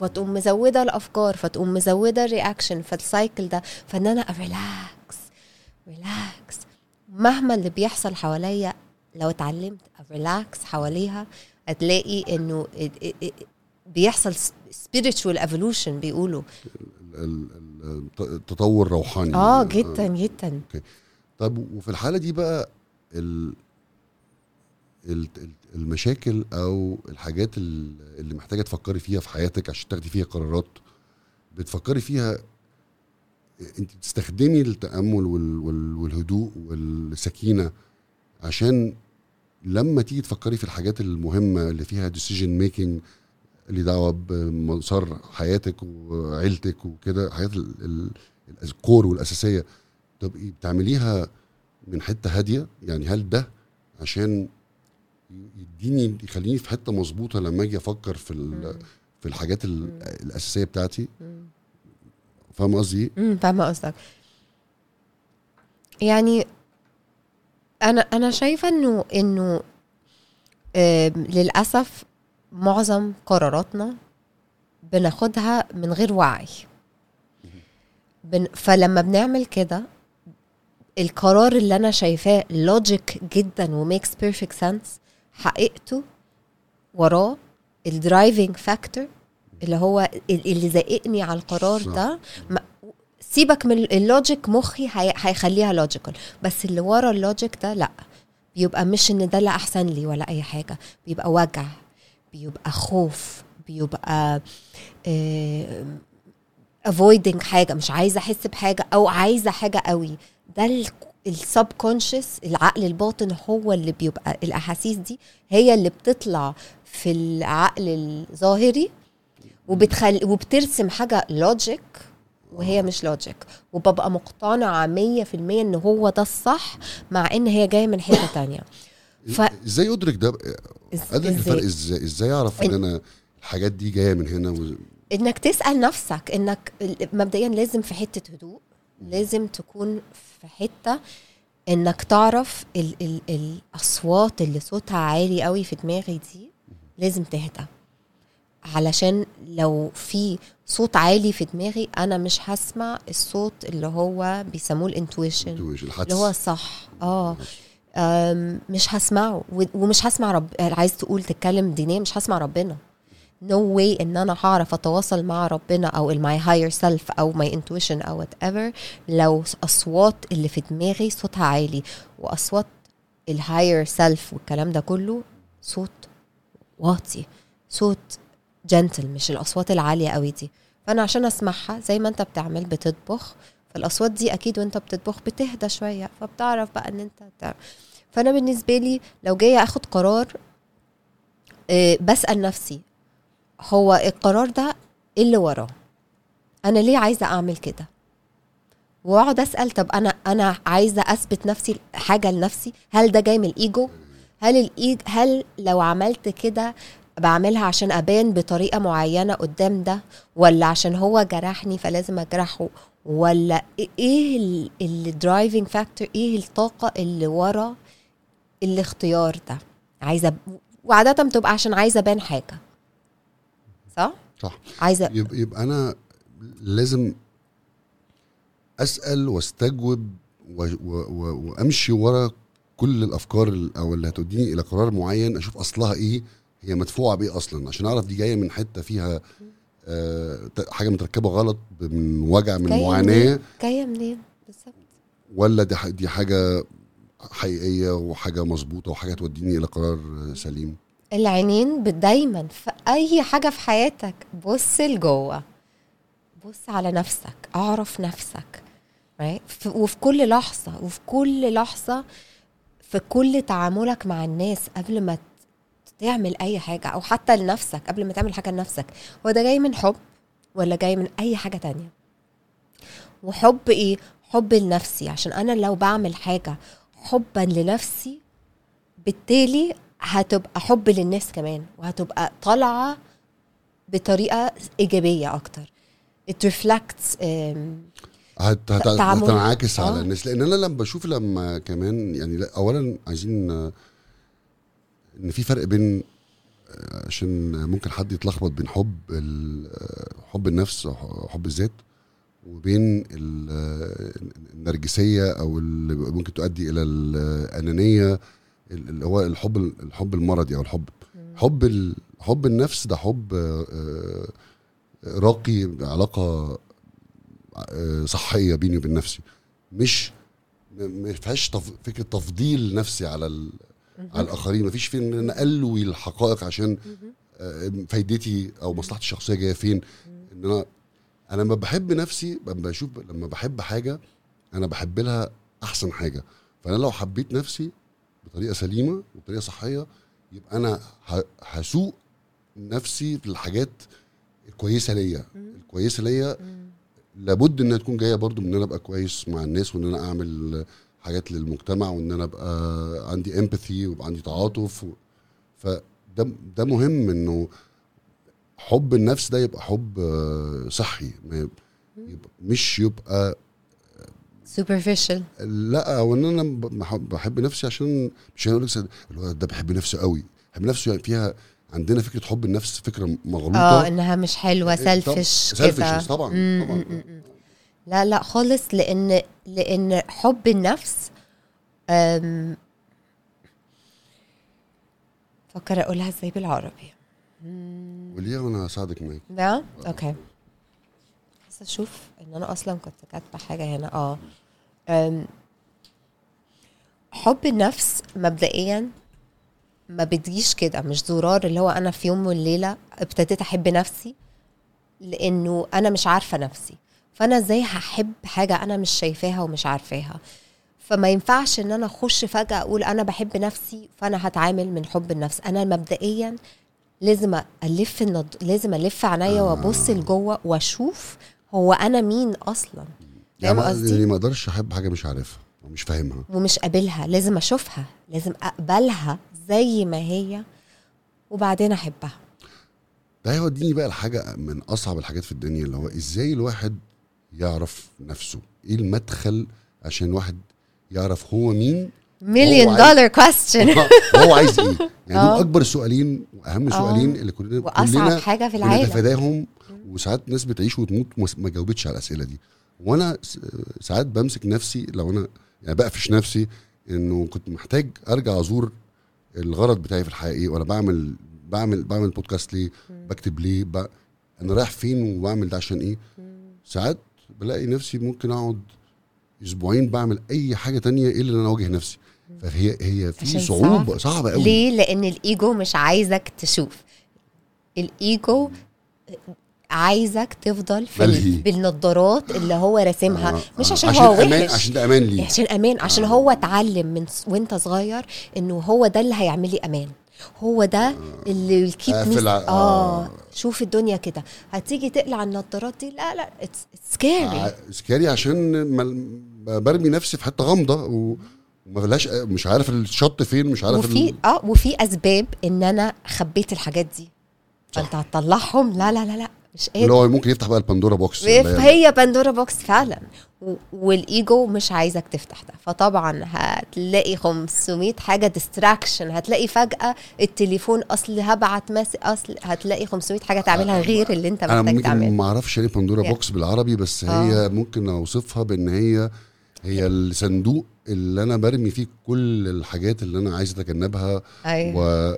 فتقوم مزودة الأفكار فتقوم مزودة ال reaction فال cycle ده. فإن أنا relax relax. مهما اللي بيحصل حواليا لو اتعلمت relax حواليها هتلاقي إنه بيحصل spiritual evolution بيقولوا. ال- ال- ال- التطور روحاني. آه جدا جدا. طب وفي الحالة دي بقى ال- المشاكل أو الحاجات ال- اللي محتاجة تفكري فيها في حياتك عشان تاخدي فيها قرارات. بتفكري فيها انت بتستخدمي التأمل وال- وال- والهدوء والسكينة عشان لما تيجي تفكري في الحاجات المهمة اللي فيها decision making اللي دعوة بمسار حياتك وعيلتك وكده ال- الكور والأساسية تبقي بتعمليها من حتة هادية؟ يعني هل ده عشان يديني يخليني في حتة مظبوطة لما أجي أفكر في في الحاجات ال- الأساسية بتاعتي. فاهم قصدي؟ امم فاهمة قصدك. يعني أنا أنا شايفة إنه إنه للأسف معظم قراراتنا بناخدها من غير وعي. بن فلما بنعمل كده القرار اللي أنا شايفاه logic جدا و makes perfect sense حقيقته وراه ال driving factor اللي هو ال- اللي زقني على القرار. ده. سيبك من ال logic مخي هي- هيخليها logical بس اللي ورا ال logic ده لأ. بيبقى مش إن ده اللي أحسن لي ولا أي حاجة. بيبقى وجع بيبقى خوف بيبقى avoiding حاجة مش عايزة أحس بحاجة أو عايزة حاجة قوي. ده ال subconscious العقل الباطن هو اللي بيبقى الأحاسيس دي هي اللي بتطلع في العقل الظاهري وبتخل وبترسم حاجة logic وهي مش لوجيك وببقى مقتنعة 100% إن هو ده الصح مع إن هي جاية من حتة تانية. ف- إزاي أدرك ده؟ أدرك الفرق؟ إزاي؟ إزاي؟ أعرف إن أنا الحاجات دي جاية من هنا و... إنك تسأل نفسك إنك مبدئيا لازم في حتة هدوء لازم تكون في حتة إنك تعرف ال ال الأصوات اللي صوتها عالي قوي في دماغي دي لازم تهدى. علشان لو في صوت عالي في دماغي أنا مش هسمع الصوت اللي هو بيسموه ال intuition اللي هو الصح آه. مش هسمعه ومش هسمع رب عايز تقول تتكلم دينيا مش هسمع ربنا. نو no واي ان أنا هعرف أتواصل مع ربنا أو ال my higher self أو my intuition أو whatever لو أصوات اللي في دماغي صوتها عالي وأصوات ال higher self والكلام ده كله صوت واطي صوت جنتل مش الأصوات العالية قوي دي فأنا عشان أسمعها زي ما أنت بتعمل بتطبخ فالأصوات دي أكيد وأنت بتطبخ بتهدى شوية فبتعرف بقى إن أنت. فأنا بالنسبة لي لو جاية أخد قرار آه، بسأل نفسي هو القرار ده إيه اللي وراه. أنا ليه عايزة أعمل كده؟ وأقعد أسأل طب أنا أنا عايزة أثبت نفسي حاجة لنفسي؟ هل ده جاي من الإيجو؟ هل الايج هل لو عملت كده بعملها عشان أبان بطريقة معينة قدام ده ولا عشان هو جرحني فلازم أجرحه؟ ولا إيه ال driving factor إيه الطاقة اللي ورا الاختيار ده؟ عايزة وعادة بتبقى عشان عايزة أبان حاجة. صح صح. عايزه يبقى, يبقى أنا لازم أسأل واستجوب و... و... و... وأمشي ورا كل الأفكار ال- أو اللي هتوديني إلى قرار معين أشوف أصلها إيه هي مدفوعة بإيه أصلا؟ عشان أعرف دي جاية من حتة فيها آه حاجة متركبة غلط من وجع من معاناة؟ جاية منين؟ بالظبط. ولا دي دي حاجة حقيقية وحاجة مظبوطة وحاجة توديني إلى قرار سليم؟ العينين دايما في أي حاجة في حياتك. بص لجوه. بص على نفسك. أعرف نفسك. وفي كل لحظة. وفي كل لحظة في كل تعاملك مع الناس قبل ما تعمل أي حاجة. أو حتى لنفسك. قبل ما تعمل حاجة لنفسك. هو ده جاي من حب ولا جاي من أي حاجة تانية؟ وحب إيه؟ حب لنفسي. عشان أنا لو بعمل حاجة حبا لنفسي بالتالي هتبقى حب للناس كمان وهتبقى طالعة بطريقة إيجابية أكتر it reflects هت هت تعامل. هتنعكس على آه. الناس لأن أنا لما بشوف لما كمان يعني لا اولا عايزين آه، إن في فرق بين آه، عشان ممكن حد يتلخبط بين حب حب النفس حب الذات وبين ال- النرجسية أو اللي ممكن تؤدي إلى الأنانية اللي هو الحب الحب المرضي أو الحب حب حب النفس ده حب آه، آه، راقي علاقة آه، صحية بيني وبين نفسي. مش ما فيهاش. فكرة تفضيل نفسي على. على الآخرين. ما فيش في إن أنا ألوي الحقائق عشان فايدتي أو مصلحتي الشخصية جاية فين. إن أنا أنا لما بحب نفسي لما بشوف لما بحب حاجة أنا بحب لها أحسن حاجة. فأنا لو حبيت نفسي بطريقة سليمة وبطريقة صحية يبقى أنا هسوق نفسي في الحاجات الكويسة ليا. الكويسة ليا لابد إنها تكون جاية برضو من إن أنا أبقى كويس مع الناس وإن أنا أعمل حاجات للمجتمع وإن أنا أبقى عندي امباثي ويبقى عندي تعاطف و... فده ده مهم إنه حب النفس ده يبقى حب صحي ما يبقى مش يبقى superficial. لا وان أنا بحب- بحب نفسي عشان مش هقول لك ده بيحب نفسه قوي. بيحب نفسه يعني فيها عندنا فكرة حب النفس فكرة مغلوطة. آه إنها مش حلوة selfish selfish كده. طبعا مم، طبعا. مم،. لا لا خالص لأن لأن حب النفس فكر أقولها إزاي بالعربي. وليه وأنا هساعدك معاك. ده أوكي. بس أشوف إن أنا أصلا كنت كاتبة حاجة هنا. آه. حب النفس مبدئيا ما بتجيش كده مش زرار اللي هو أنا في يوم وليله ابتديت أحب نفسي لأنه أنا مش عارفة نفسي. فأنا إزاي هحب حاجة أنا مش شايفاها ومش عارفاها؟ فما ينفعش إن أنا أخش فجأة أقول أنا بحب نفسي فأنا هتعامل من حب النفس. أنا مبدئيا لازم ألف النض... لازم ألف عينيا وأبص لجوه وأشوف هو أنا مين أصلا. فاهم ما- قصدي؟ يعني ما أقدرش احب حاجة مش عارفها أو مش فاهمها. ومش قابلها لازم اشوفها لازم اقبلها زي ما هي وبعدين احبها. ده هيوديني بقى لحاجة من أصعب الحاجات في الدنيا اللي هو إزاي الواحد يعرف نفسه؟ إيه المدخل عشان الواحد يعرف هو مين؟ مليون دولار كويستشن وهو عايز إيه؟ يعني آه. دول أكبر سؤالين وأهم آه. سؤالين اللي كلنا وأصعب كلنا حاجة في العالم. بنتفاداهم وساعات ناس بتعيش وتموت وما- ما جاوبتش على الأسئلة دي. وأنا ساعات بمسك نفسي لو أنا يعني بقفش نفسي انه كنت محتاج ارجع ازور الغرض بتاعي في الحياة إيه وأنا بعمل بعمل بعمل بودكاست ليه بكتب ليه ب... أنا رايح فين وبعمل ده عشان إيه. ساعات بلاقي نفسي ممكن اقعد أسبوعين بعمل اي حاجة تانية الا ان أنا اواجه نفسي. فهي هي في صعوبة صعبة قوي. ليه؟ لأن الإيجو مش عايزك تشوف. الإيجو عايزك تفضل في ملهي. بالنضارات اللي هو راسمها. آه، مش آه. عشان, عشان هو وحش. عشان ده أمان لي عشان أمان عشان آه. هو اتعلم من وانت صغير إنه هو ده اللي هيعمل لي أمان. هو ده اللي الكيب أقفل ع- آه. آه. شوف الدنيا كده. هتيجي تقلع النضارات دي؟ لا لا. scary scary عشان برمي نفسي في حتة غامضة و- بلاش مش عارف الشط فين مش عارف وفي ال... آه وفي أسباب إن أنا خبيت الحاجات دي. فأنت هتطلعهم. لا لا لا لا. مش اللي قادر هو ممكن يفتح بقى ال Pandora box اللي هي- Pandora box فعلا. والإيجو مش عايزك تفتح ده. فطبعا هتلاقي 500 حاجة distraction هتلاقي فجأة التليفون أصل هبعت مس أصل هتلاقي 500 حاجة تعملها غير اللي أنت أنا محتاج ممكن تعمله. ما أعرفش يعني بندوره Yeah. بوكس بالعربي بس هي ممكن أوصفها بإن هي هي الصندوق اللي أنا برمي فيه كل الحاجات اللي أنا عايز أتجنبها أيوه. و...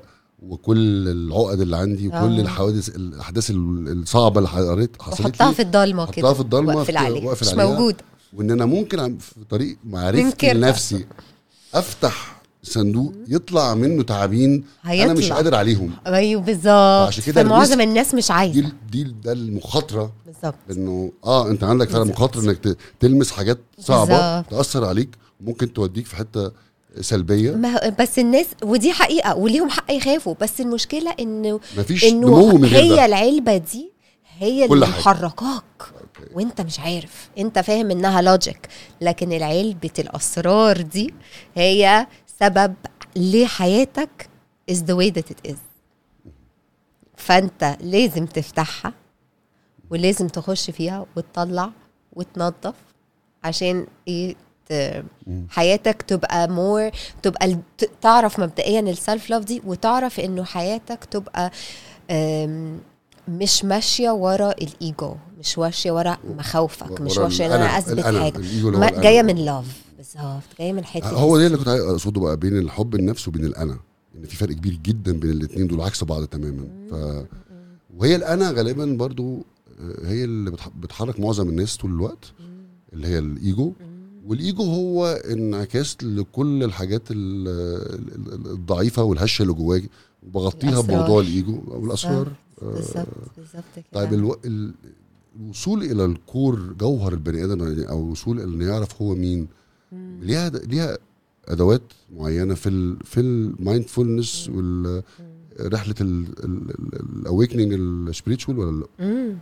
وكل العقد اللي عندي وكل آه. الحوادث الأحداث الصعبة اللي حصلت حصلت وحطها لي في الضلمة حطها كده في الضلمة واقفل عليها مش عليها. موجود وإن أنا ممكن في طريق معرفتي. لنفسي أفتح صندوق يطلع منه تعابين أنا مش. قادر عليهم أيوه بالظبط عشان كده ال risk- الناس مش دي عايزه دي ده المخاطرة بالظبط إنه آه أنت عندك فعلا. مخاطرة إنك تلمس حاجات صعبة بالظبط. تأثر عليك ممكن توديك في حتة سلبية؟ ما بس الناس ودي حقيقة وليهم حق يخافوا بس المشكلة إنه مفيش إنه نمو من هي ده. العلبة دي هي اللي. محركاك وأنت مش عارف. أنت فاهم إنها logic لكن العلبه الأسرار دي هي سبب ليه حياتك is the way that it is. فأنت لازم تفتحها ولازم تخش فيها وتطلع وتنظف عشان إيه حياتك تبقى more تبقى تعرف مبدئيا ال self love دي وتعرف إنه حياتك تبقى مش ماشية ورا الايجو مش ماشية ورا مخاوفك مش ماشية ان أنا اثبت حاجة. جاية من لاف بالظبط جاية من حتة هو ده اللي كنت أقصده بقى بين الحب النفس وبين الأنا. إن في فرق كبير جدا بين الاثنين دول عكس بعض تماما. ف وهي الأنا غالبا برضو آه، هي اللي بتح- بتحرك معظم الناس طول الوقت اللي هي الايجو والإيجو هو انعكاس لكل الحاجات ال- ال- ال- الضعيفة والهشة اللي جواك وبغطيها الأسرار. بموضوع الإيجو والاسرار بالظبط بالظبط كده. طيب ألو... ال... الوصول إلى ال core جوهر البني آدم يعني أو الوصول إلى إنه يعرف هو مين ليها ليها أدوات معينة في ال... في ال mindfulness وال رحلة ال awakening ال spiritual ولا لأ؟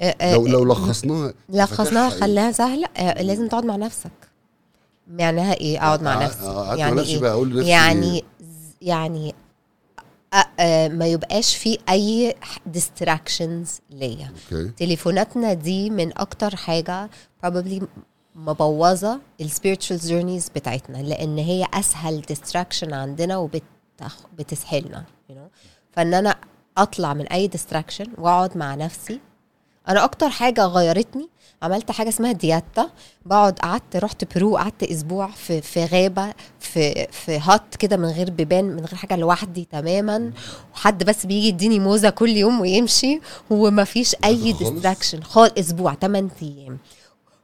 آه، آه، لو لو لخصناها لخصناها إيه؟ خلاها سهلة آه، لازم تقعد مع نفسك معناها إيه أقعد مع نفسي يعني مع نفسي إيه؟ بقى أقول لنفسي يعني يعني آه، آه، ما يبقاش في أي distractions ليا okay تليفوناتنا دي من أكتر حاجة probably مبوظة ال spiritual journeys بتاعتنا لأن هي أسهل distraction عندنا وبتسحلنا you know? فإن أنا أطلع من أي distraction وأقعد مع نفسي أنا أكتر حاجة غيرتني عملت حاجة اسمها دياتا. بقعد قعدت رحت Peru قعدت أسبوع في في غابة في في هات كده من غير بيبان من غير حاجة لوحدي تماما. واحد بس بيجي يديني موزة كل يوم ويمشي وما فيش أي؟ distraction خالص. أسبوع 8 أيام.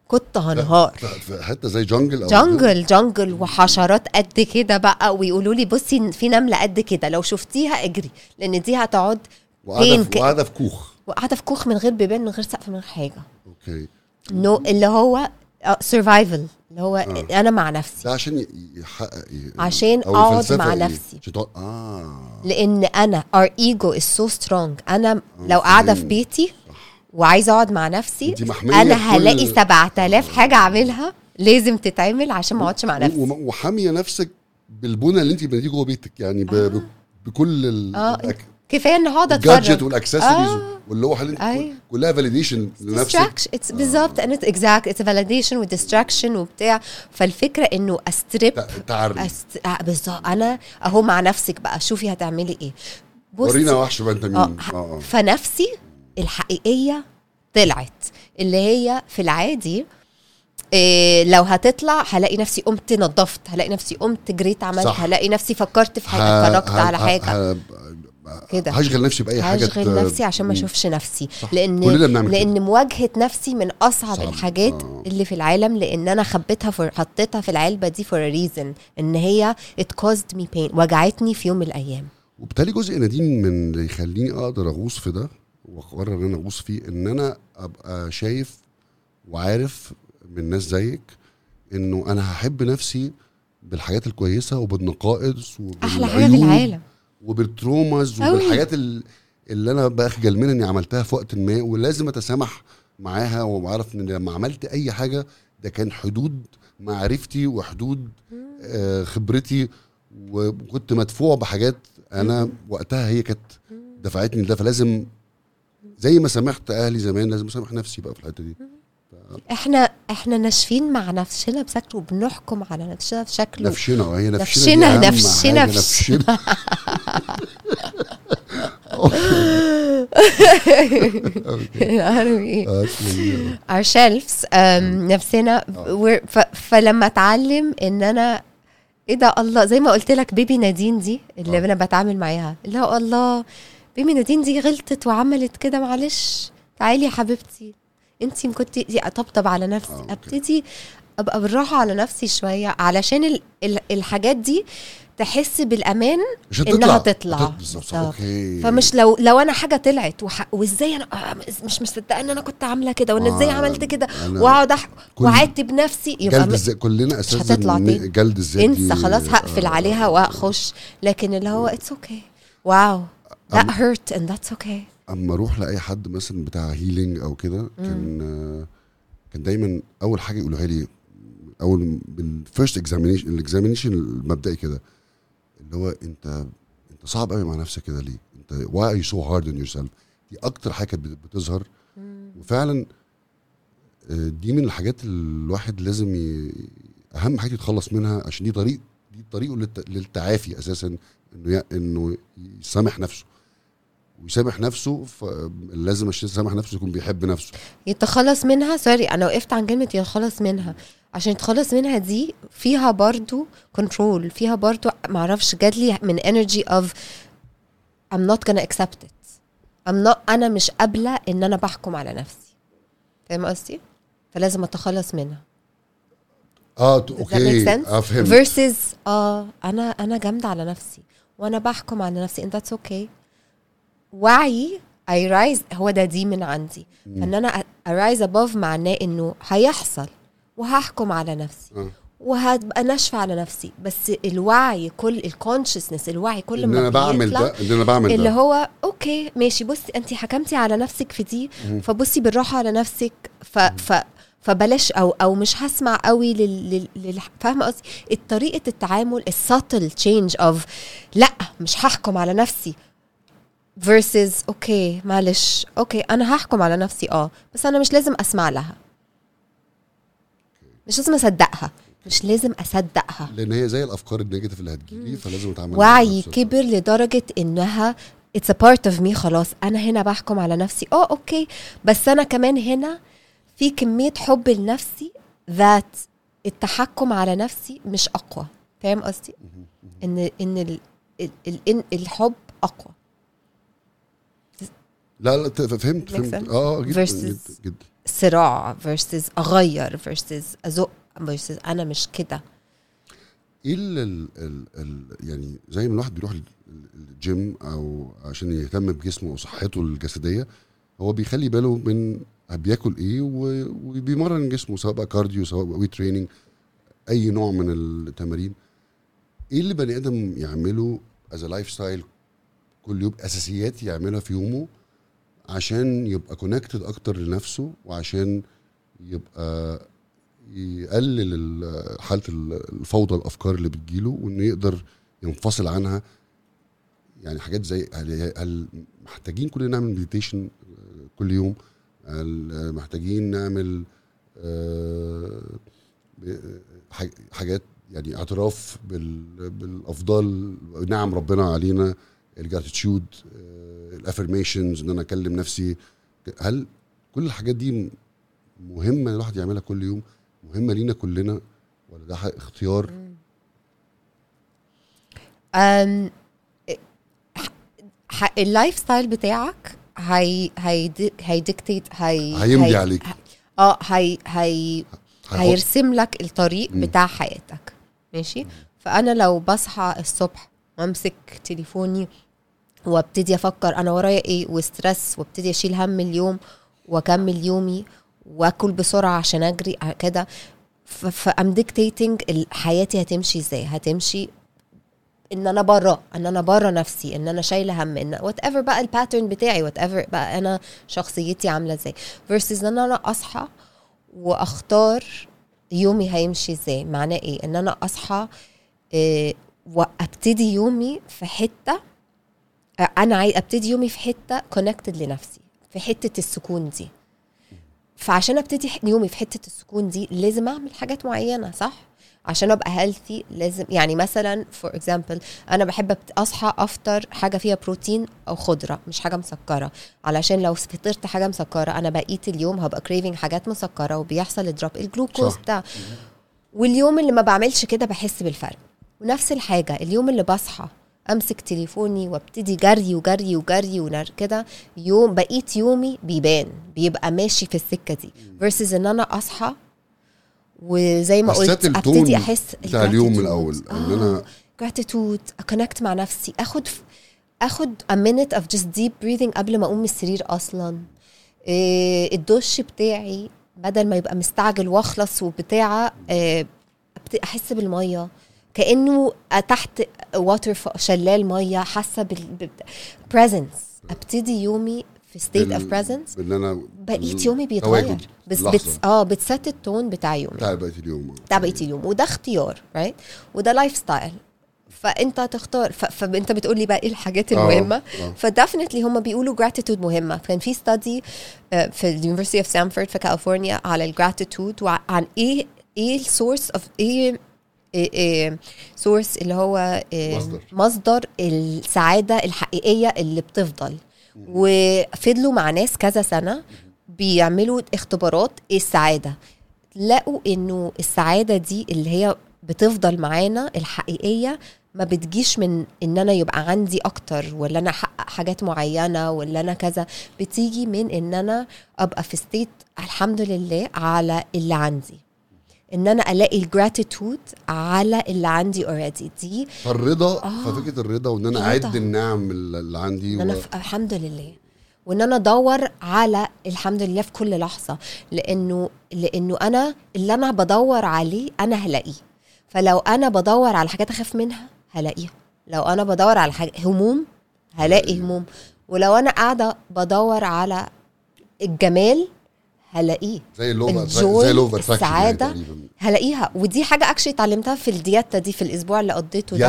كنت هنهار. ف- ف- حتة زي jungle أو jungle jungle وحشرات قد كده بقى. ويقولوا لي بصي في نملة قد كده. لو شفتيها اجري لأن دي هتقعد في- وقاعدة في كوخ. وقاعده في كوخ من غير بيبان من غير سقف من غير حاجة okay no اللي هو survival اللي هو آه. أنا مع نفسي ده عشان يحقق إيه؟ عشان أو أقعد الفلسفة مع إيه؟ نفسي. عشان تقعد- آه لأن أنا our ego is so strong أنا لو آه، قاعدة في. بيتي وعايزة أقعد مع نفسي أنا هلاقي 7000 حاجة أعملها لازم تتعمل عشان ما أقعدش مع نفسي وحامية نفسك بالبنى اللي انت بنيتيه جوه بيتك يعني ب... ب... بكل ال... آه، كفاية إن هقعد ال gadget أتفرج. والاكسسوارز آه. واللوحه اللي. كلها validation لنفسك. it's بالظبط. And it's exact. It's a validation و distraction وبتاع. فالفكرة إنه strip تع- تعري. أست... آه بالظبط. أنا أهو مع نفسك بقى. شوفي هتعملي إيه. ورينا وحش بقى أنت مين. آه آه آه. فنفسي الحقيقية طلعت. اللي هي في العادي إيه لو هتطلع هلاقي نفسي قمت نظفت. هلاقي نفسي قمت جريت عملت. صح. هلاقي نفسي فكرت في حاجة اتفرجت على حاجة. كده. هشغل نفسي بأي حاجة هشغل نفسي عشان ما أشوفش نفسي صح. لأن كلنا بنعمل كده. لأن مواجهة نفسي من أصعب صعب. الحاجات آه. اللي في العالم لأن أنا خبيتها for حطيتها في العلبة دي for reason إن هي it caused me pain وجعتني في يوم من الأيام وبالتالي جزء نادين من اللي يخليني أقدر أغوص في ده وأقرر إن أنا أغوص فيه إن أنا أبقى شايف وعارف من ناس زيك إنه أنا هحب نفسي بالحاجات الكويسة وبالنقائص أحلى حاجة في وبالعيوب العالم وبالتروماز أوي. وبالحاجات ال- اللي أنا بخجل منها إني عملتها في وقت ما ولازم أتسامح معاها وعارف إن لما عملت أي حاجة ده كان حدود معرفتي وحدود آه، خبرتي وكنت مدفوع بحاجات أنا وقتها هي كانت دفعتني لده فلازم زي ما سامحت أهلي زمان لازم أسامح نفسي بقى في الحتة دي إحنا إحنا ناشفين مع نفسنا بشكل وبنحكم على نفسنا بشكل نفشنا هي نفشنا نفشنا- دي أهم نفشنا- حاجة، نفشنا. نفشنا عارف إيه آه، اسمه- our shelves um, نفسنا. we're- ف, فلما اتعلم ان أنا إيه ده الله زي ما قلت لك بيبي نادين دي اللي آه. أنا بتعامل معاها. هو الله بيبي نادين دي غلطت وعملت كده معلش. تعالي يا حبيبتي. انت كنت دي أطبطب على نفسي آه، okay. أبتدي أبقى بالراحة على نفسي شوية علشان ال ال الحاجات دي تحس بالأمان إنها تطلع. okay فمش لو لو أنا حاجة طلعت وح... وإزاي أنا آه مش مصدقة إن أنا كنت عاملة كده وإن إزاي آه، عملت كده وأقعد أح... كل- واعاتب نفسي يبقى جلد. الذات كلنا أساسا هتطلع ن- تاني. جلد الذات دي- انسى خلاص هقفل آه، عليها وأخش لكن اللي هو it's okay wow that um- hurt and that's okay أما أروح لأي حد مثلا بتاع healing أو كده كان آه، كان دايما أول حاجة يقولوها لي أول بال first examination ال examination المبدئي كده اللي هو أنت أنت صعب قوي مع نفسك كده ليه؟ أنت why are you so hard on yourself؟ دي أكتر حاجة كانت بت- بتظهر وفعلا آه، دي من الحاجات اللي الواحد لازم ي... أهم حاجة يتخلص منها عشان دي طريق دي طريقه للت... للتعافي أساسا إنه ي... إنه يسامح نفسه ويسامح نفسه فلازم عشان يسامح نفسه يكون بيحب نفسه. يتخلص منها sorry أنا وقفت عن كلمة يتخلص منها. عشان يتخلص منها دي فيها برضو control فيها برضو معرفش جاتلي من energy of I'm not gonna accept it. I'm not أنا مش قابلة إن أنا بحكم على نفسي. فاهم قصدي؟ فلازم أتخلص منها. آه okay? آه فهمت versus آه أنا أنا جامدة على نفسي. وأنا بحكم على نفسي and that's okay. وعي I rise هو ده دي من عندي. فإن أنا I rise above معناه إنه هيحصل وهحكم على نفسي آه. وهبقى ناشفة على نفسي. بس الوعي كل ال consciousness الوعي كل إن ما أنا بعمل ده إن أنا بعمل اللي ده. هو okay ماشي بصي انت حكمتي على نفسك في دي فبصي بالراحة على نفسك ف ف فبلاش أو أو مش هسمع قوي لل فاهمة قصدي؟ طريقة التعامل ال subtle change of لأ مش هحكم على نفسي. Versus okay معلش okay أنا هحكم على نفسي آه بس أنا مش لازم أسمع لها. مش لازم أصدقها مش لازم أصدقها. لأن هي زي الأفكار ال negative اللي هتجيلي فلازم أتعامل وعي كبر لدرجة إنها it's a part of me خلاص أنا هنا بحكم على نفسي آه أوكي بس أنا كمان هنا في كمية حب لنفسي ذات التحكم على نفسي مش أقوى. فاهم قصدي؟ إن إن ال ال ال إن الحب أقوى. لا لا فهمت فهمت. Sense? آه جدا جدا جدا. صراع versus أغير versus أزق versus أنا مش كده. إيه ال ال يعني زي ما الواحد بيروح ال- ال- الجيم أو عشان يهتم بجسمه وصحته الجسدية هو بيخلي باله من بياكل إيه وبيمرن جسمه سواء بقى cardio سواء بقى weight training أي نوع من التمارين. إيه اللي بني آدم يعمله as lifestyle كل يوم؟ أساسيات يعملها في يومه عشان يبقى connected أكتر لنفسه وعشان يبقى يقلل ال- حالة ال- الفوضى الأفكار اللي بتجيله وإنه يقدر ينفصل عنها. يعني حاجات زي هل محتاجين كلنا نعمل meditation كل يوم؟ هل محتاجين نعمل آه، حاجات يعني اعتراف بال- بالافضال نعم ربنا علينا. ال gratitude ال affirmations إن أنا أكلم نفسي. هل كل الحاجات دي مهمة الواحد يعملها كل يوم؟ مهمة لينا كلنا ولا ده اختيار؟ أم ال lifestyle بتاعك هي هي هي dictate هي هيمضي هي- عليك. آه هي هي هيرسم لك الطريق. بتاع حياتك. ماشي؟ فأنا لو بصحى الصبح وأمسك تليفوني وابتدي أفكر أنا ورايا إيه و stress وابتدي اشيل هم اليوم واكمل يومي واكل بسرعة عشان اجري كده. ف I'm dictating حياتي هتمشي إزاي؟ هتمشي ان أنا بره ان أنا بره نفسي ان أنا شايلة هم ان whatever بقى ال pattern بتاعي whatever بقى أنا شخصيتي عاملة إزاي. versus ان أنا اصحى واختار يومي هيمشي إزاي. معناه إيه؟ ان أنا اصحى إيه وابتدي يومي في حتة أنا عايز أبتدي يومي في حتة connected لنفسي في حتة السكون دي. فعشان أبتدي يومي في حتة السكون دي لازم أعمل حاجات معينة صح؟ عشان أبقى healthy لازم يعني مثلا for example أنا بحب أصحى أفطر حاجة فيها بروتين أو خضرة مش حاجة مسكرة. علشان لو فطرت حاجة مسكرة أنا بقيت اليوم هبقى craving حاجات مسكرة وبيحصل drop ال glucose. بتاع واليوم اللي ما بعملش كده بحس بالفرق. ونفس الحاجة اليوم اللي بصحى امسك تليفوني وابتدي جري وجري وجري ونر كده يوم بقيت يومي بيبان بيبقى ماشي في السكة دي. versus إن أنا أصحى وزي ما قلت أبتدي أحس بتاع اليوم. الأول إن أنا gratitude ا connect مع نفسي آخد آخد a minute of just deep breathing قبل ما أقوم من السرير أصلا. إيه الدش بتاعي بدل ما يبقى مستعجل واخلص وبتاع إيه أبت- أحس بالمية. كأنه تحت water شلال مية حاسة بال presence أبتدي يومي في state of presence بإن أنا بقيت يومي بيتغير. بس. بت set آه بت set ال tone بتاع يومي. بتاع بقية اليوم. بتاع بقية اليوم. وده اختيار right وده lifestyle فأنت تختار ف... فأنت بتقول لي بقى إيه الحاجات آه، المهمة؟ آه. ف definitely هم بيقولوا gratitude مهمة. كان في study في ال University of Stanford في كاليفورنيا على ال gratitude وعن إيه إيه ال source of إيه source اللي هو إيه مصدر. مصدر السعادة الحقيقية اللي بتفضل. وفضلوا مع ناس كذا سنة بيعملوا اختبارات إيه السعادة. لقوا إنه السعادة دي اللي هي بتفضل معانا الحقيقية ما بتجيش من إن أنا يبقى عندي أكتر ولا أنا أحقق حاجات معينة ولا أنا كذا. بتيجي من إن أنا أبقى في state الحمد لله على اللي عندي. إن أنا ألاقي ال gratitude على اللي عندي already دي فالرضا آه. ففكرة الرضا وإن أنا. أعد النعم اللي عندي إن أنا و... في الحمد لله. وإن أنا أدور على الحمد لله في كل لحظة. لأنه لأنه أنا اللي أنا بدور عليه أنا هلاقيه. فلو أنا بدور على حاجات أخاف منها هلاقيها. لو أنا بدور على حاجة هموم هلاقي هموم. ولو أنا قاعدة بدور على الجمال هلاقيه زي ال joy، زي. يعني تقريباً. هلاقيها ودي حاجة actually اتعلمتها في الدياتا دي في الأسبوع اللي قضيته ده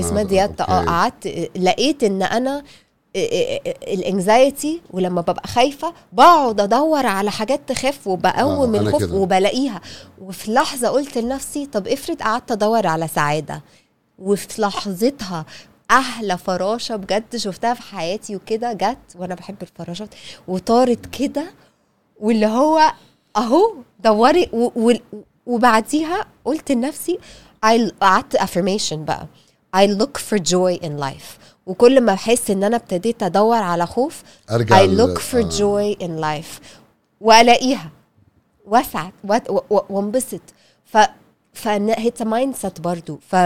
اسمها دياتا آه. قعدت لقيت إن أنا ال anxiety ولما ببقى خايفة بقعد أدور على حاجات تخوف وبقوم آه، الخوف كده. وبلاقيها وفي لحظة قلت لنفسي طب افرض قعدت أدور على سعادة وفي لحظتها أحلى فراشه بجد شفتها في حياتي وكده جت وأنا بحب الفراشات وطارت كده واللي هو أهو دوري وبعديها قلت لنفسي I- قعدت affirmation بقى. I look for joy in life. وكل ما احس إن أنا ابتديت أدور على خوف أرجع I look for آه. joy in life. وألاقيها. وأسعد وانبسط. ف فهي mindset برضو. ف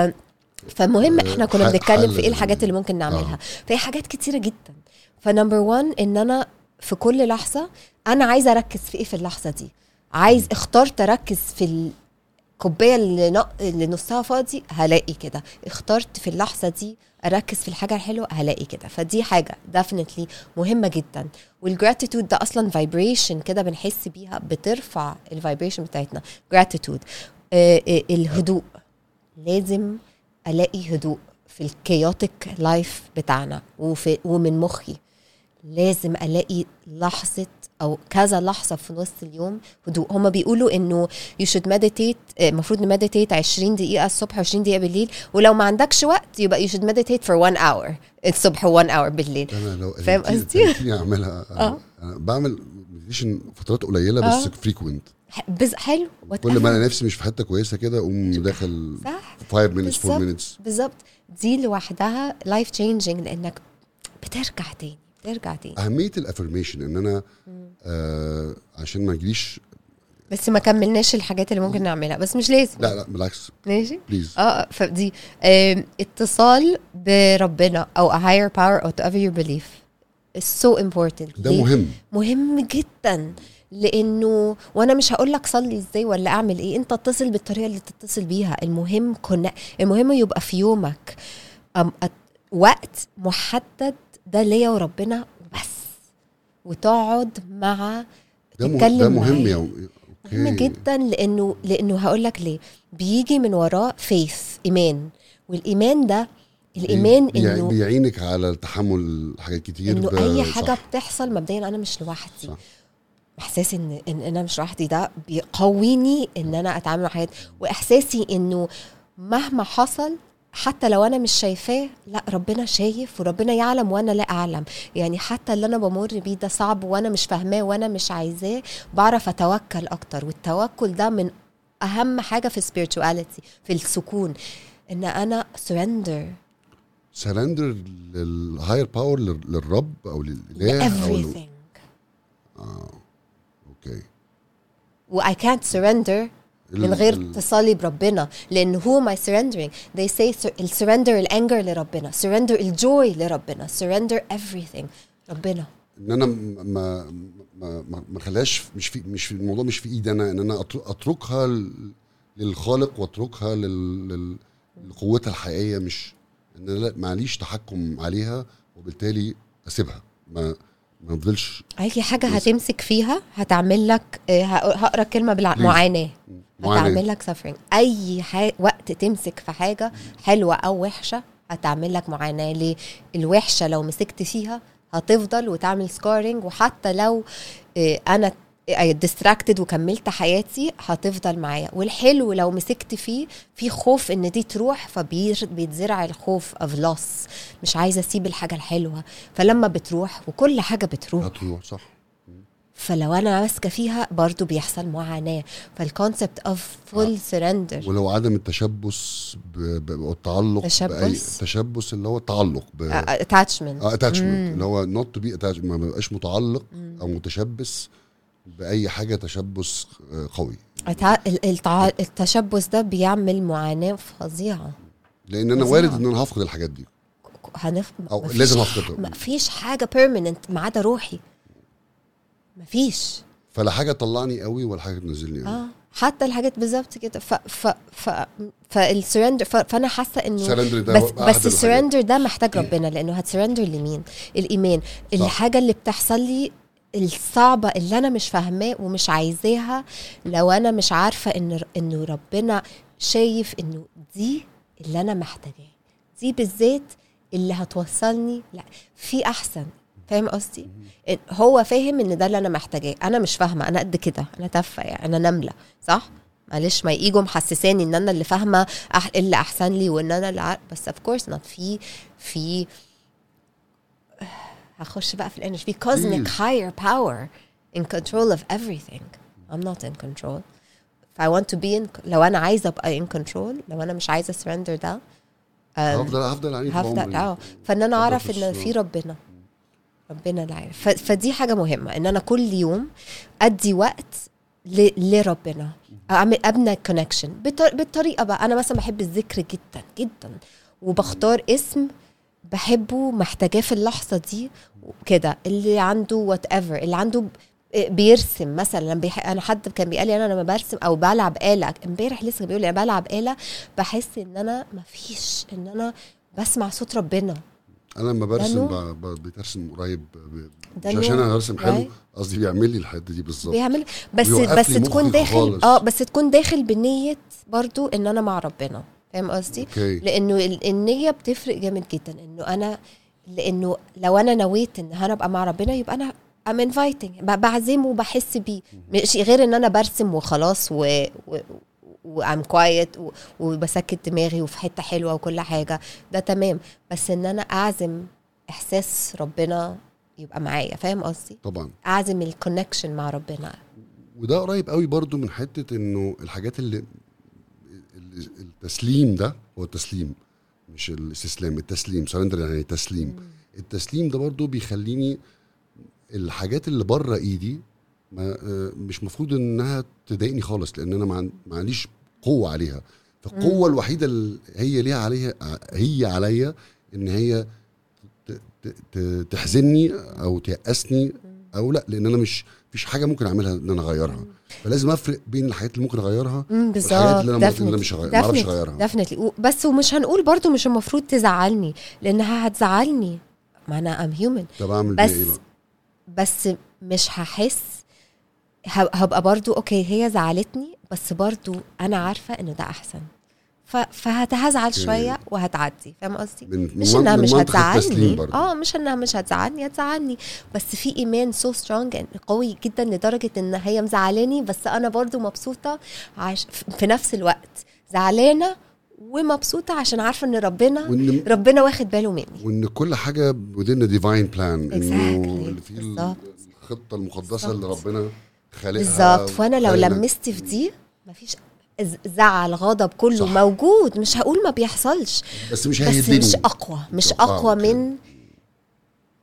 فمهم آه، إحنا كنا بنتكلم في إيه الحاجات اللي ممكن نعملها. فهي حاجات كتيرة جدا. ف number 1 إن أنا في كل لحظة أنا عايزة أركز في إيه في اللحظة دي؟ عايز اخترت أركز في ال... كوبايه اللي. اللي نصها فاضي هلاقي كده. اخترت في اللحظة دي أركز في الحاجة الحلوة هلاقي كده. فدي حاجة definitely مهمة جدا. وال gratitude ده أصلا vibration كده بنحس بيها بترفع ال vibration بتاعتنا. جراتيتود آه آه الهدوء. لازم ألاقي هدوء في ال chaotic life بتاعنا وفي ومن مخي. لازم ألاقي لحظة أو كذا لحظة في نص اليوم هدوء. هما بيقولوا إنه you should meditate المفروض ن meditate 20 دقيقة الصبح و20 دقيقة بالليل. ولو ما عندكش وقت يبقى you should meditate for 1 hour الصبح و1 hour بالليل. أنا لو فاهم قصدي؟ أعملها. آه. بعمل meditation فترات قليلة بس آه. frequent ح- بز حلو. كل ما أنا نفسي مش في حتة كويسة كده أقوم داخل صح. 5 minutes 4 بالظبط. minutes. بالظبط. دي لوحدها life changing لأنك بترجع تاني. بترجع تاني. أهمية ال affirmation إن أنا آه عشان ما اجيش بس ما كملناش الحاجات اللي ممكن نعملها. بس مش لازم. لا لا بالعكس. ماشي؟ بليز آه فدي آم، اتصال بربنا أو a higher power or whatever you believe. Is so important. ده؟ مهم. مهم جدا. لأنه وأنا مش هقول لك صلي إزاي ولا أعمل إيه. أنت اتصل بالطريقة اللي تتصل بيها. المهم كنا المهم يبقى في يومك وقت محدد ده ليا وربنا وبس وتقعد مع تتكلم ده مهم. يا مهم. جدا لأنه لأنه هقول لك ليه بيجي من وراه فيث إيمان والإيمان ده الإيمان إنه بيعينك على تحمل حاجات كتير إنه أي حاجة صح. بتحصل مبدئيا أنا مش لوحدي صح. احساس ان إن أنا مش لوحدي ده بيقويني إن أنا أتعامل مع حياتي وإحساسي إنه مهما حصل حتى لو أنا مش شايفاه لأ ربنا شايف وربنا يعلم وأنا لا أعلم. يعني حتى اللي أنا بمر بيه ده صعب وأنا مش فاهماه وأنا مش عايزاه بعرف أتوكل أكتر. والتوكل ده من أهم حاجة في spirituality في السكون. إن أنا surrender. surrender لل higher power للرب أو للإله everything okay و I can't surrender من غير ال- اتصالي بربنا. لأن am I surrendering? They say surrender ال anger لربنا. Surrender ال joy لربنا. Surrender everything. ربنا. إن أنا ما ما ما ما خليهاش مش في مش في الموضوع مش في إيدي أنا. إن أنا أتركها للخالق وأتركها لل- لقوتها الحقيقية. مش إن أنا معليش تحكم عليها وبالتالي أسيبها. ما ما افضلش أي حاجة. هتمسك فيها هتعمل لك آه، هق- هقرأ كلمة بالمعاناه هتعمل لك suffering. أي حاجة وقت تمسك في حاجة حلوة أو وحشة هتعمل لك معاناة ليه؟ الوحشة لو مسكت فيها هتفضل وتعمل scarring وحتى لو آه، أنا distracted وكملت حياتي هتفضل معايا. والحلو لو مسكت فيه في خوف إن دي تروح فبيتزرع الخوف of loss. مش عايزة أسيب الحاجة الحلوة. فلما بتروح وكل حاجة بتروح. هتروح صح. فلو أنا ماسكه فيها برضو بيحصل معاناة. فال concept of full surrender ولو عدم التشبث والتعلق تشبث؟ بأي تشبث؟ اللي هو التعلق attachment attachment اللي هو not to be ما بقاش متعلق أو متشبث بأي حاجة تشبث آه، قوي. التشبث ده بيعمل معاناة فظيعة. لأن أنا. وارد إن أنا هفقد الحاجات دي. هنف... أو مفيش لازم أفقدها. مفيش حاجة permanent ما عدا روحي. مفيش. فلا حاجة تطلعني قوي ولا حاجة تنزلني قوي. آه حتى الحاجات بالظبط كده. ف ف ف فالسرندر. فأنا حاسة إنه بس بس. السرندر ده محتاج ربنا لأنه هتسرندر لمين؟ الإيمان. الحاجة اللي بتحصل لي الصعبة اللي أنا مش فاهماه ومش عايزاها لو أنا مش عارفة إن إنه ربنا شايف إنه دي اللي أنا محتاجاه. دي بالذات اللي هتوصلني. لا في أحسن. فاهم قصدي؟ هو فاهم إن ده اللي أنا محتاجاه. أنا مش فاهمة. أنا قد كده. أنا تافهة يعني. أنا نملة. صح؟ معلش. ما يجوا محسساني إن أنا اللي فاهمة أح... اللي أحسن لي وإن أنا اللي عارف بس of course not في في هخش بقى في ال energy. في cosmic Please. higher power. In control of everything. I'm not in control. If I want to be in لو أنا عايزة أبقى in control لو أنا مش عايزة surrender ده هفضل هفضل عنيد هفضل. آه. فإن أنا أعرف إن. في ربنا. ربنا اللي عارف فدي حاجة مهمة إن أنا كل يوم أدي وقت لربنا. اعمل أبنى connection بالطريقة بقى أنا مثلا بحب الذكر جدا جدا وبختار اسم بحبه محتاجاه في اللحظة دي كده اللي عنده whatever اللي عنده بيرسم مثلا. بيح... أنا حد كان بيقال لي أنا لما برسم أو بلعب آلة امبارح لسه بيقول لي أنا بلعب آلة بحس إن أنا مفيش إن أنا بسمع صوت ربنا. أنا لما برسم بترسم قريب عشان. أنا برسم حلو. قصدي بيعمل لي الحتة دي بالظبط بيعمل بس بس تكون داخل. آه بس تكون داخل بنية برضو إن أنا مع ربنا فاهم قصدي؟ لأنه ال- النية بتفرق جامد جدا إنه أنا لأنه لو أنا نويت إن أنا أبقى مع ربنا يبقى أنا inviting ب- بعزمه وبحس بيه مش غير إن أنا برسم وخلاص و, و و I'm quiet وبسكت دماغي وفي حتة حلوة وكل حاجة. ده تمام. بس إن أنا أعزم إحساس ربنا يبقى معايا. فاهم قصدي؟ طبعا. أعزم ال connection مع ربنا. وده قريب قوي برضو من حتة إنه الحاجات اللي ال- التسليم ده هو التسليم مش الاستسلام التسليم surrender يعني تسليم. التسليم ده برضو بيخليني الحاجات اللي بره إيدي ما آه، مش مفروض إنها تضايقني خالص لأن أنا ما عنديش قوة عليها. فالقوة الوحيدة اللي هي ليها عليها هي عليا إن هي تحزني أو تيأسني أو لأ لأن أنا مش مفيش حاجة ممكن أعملها إن أنا أغيرها. فلازم أفرق بين الحاجات اللي ممكن أغيرها والحاجات بالظبط اللي أنا اللي أنا مش هغير- أعرفش definitely- أغيرها. Definitely. بس ومش هنقول برضو مش المفروض تزعلني لانها هتزعلني. ما أنا I'm human طب أعمل بس إيه بقى؟ بس مش هحس هبقى برضو okay هي زعلتني بس برضو أنا عارفة ان ده أحسن ف- فهزعل okay. شوية وهتعدي فاهم قصدي مش إنها مش هتزعلني. آه مش إنها مش هتزعلني هتزعلني بس في إيمان so strong قوي جدا لدرجة إن هي مزعلاني بس أنا برضو مبسوطة عش... في نفس الوقت زعلانة ومبسوطة عشان عارفة إن ربنا وإن ربنا واخد باله مني وإن كل حاجة within the divine plan إنه Exactly. فيه بالظبط. الخطة المقدسة اللي. ربنا خالقها بالظبط. وأنا لو. لمست في دي مفيش زعل غضب كله صح. موجود. مش هقول ما بيحصلش. بس مش بس هيهدني. مش أقوى. مش أقوى. من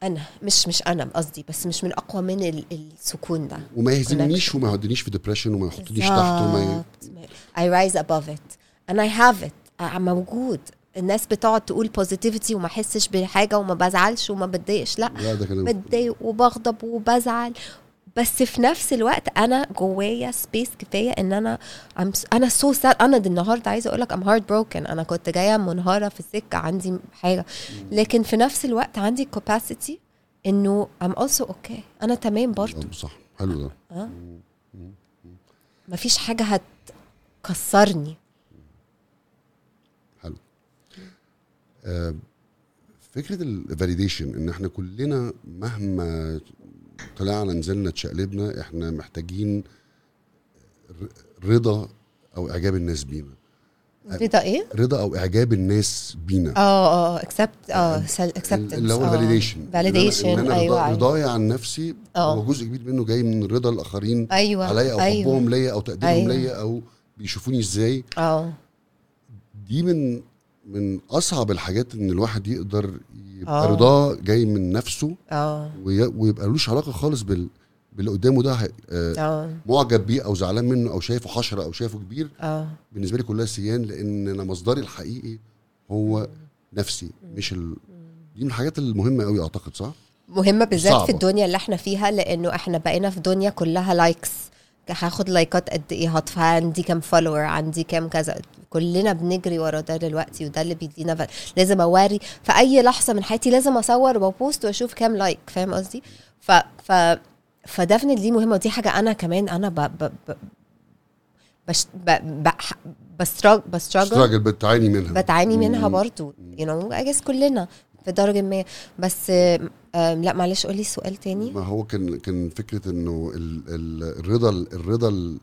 أنا. مش مش أنا قصدي. بس مش من أقوى من ال- السكون ده. وما يهزمنيش وما يهدنيش في depression وما يحطنيش تحت وما ي... بالظبط. I rise above it. And I have it. آه، موجود. الناس بتقعد تقول positivity وما أحسش بحاجة وما بزعلش وما بتضايقش. لا. لا بتضايق وبغضب وبزعل بس في نفس الوقت أنا جوايا space كفاية إن أنا أنا so sad. أنا دي النهارده عايزة أقول لك I'm heartbroken أنا كنت جاية منهارة في السكة عندي حاجة. لكن في نفس الوقت عندي capacity إنه I'm also okay أنا تمام برضه آه، صح. حلو ده. آه. مفيش حاجة هتكسرني. حلو. آه فكرة ال validation إن إحنا كلنا مهما طلعنا نزلنا اتشقلبنا إحنا محتاجين رضا أو إعجاب الناس بينا رضا إيه؟ رضا أو إعجاب الناس بينا آه آه accept آه acceptance اللي هو آه. ال validation validation إن أنا أيوه رضا- أيوة. رضاي عن نفسي آه. هو جزء كبير منه جاي من رضا الآخرين أيوه عليا أو أيوه حبهم ليا أو تقديرهم أيوة. ليا أو بيشوفوني إزاي آه دي من من أصعب الحاجات إن الواحد يقدر يبقى آه. رضاه جاي من نفسه آه. وي- ويبقى لوش علاقة خالص بال باللي قدامه ده. آه، آه. معجب بيه أو زعلان منه أو شايفه حشرة أو شايفه كبير آه. بالنسبة لي كلها سيان لأن أنا مصدري الحقيقي هو نفسي مش ال... دي من الحاجات المهمة قوي أعتقد صح؟ مهمة بالذات. في الدنيا اللي إحنا فيها لأنه إحنا بقينا في دنيا كلها likes هاخد like ات قد إيه؟ هطفى عندي كام follower عندي كام كذا. كلنا بنجري ورا ده دلوقتي وده اللي بيدينا. لازم أوري. في اي لحظة من حياتي لازم أصور و post وأشوف كام like فاهم قصدي؟ ف ف ف definitely دي مهمة ودي حاجة أنا كمان أنا ب... ب... ب... بش ب... ب... بستراج بستراجل ستراجل بتعاني منها. بتعاني منها. برضو know I guess كلنا في درجة ما. بس لا معلش قولي سؤال تاني ما هو كان كان فكرة إنه ال- ال- الرضا الرضا ال-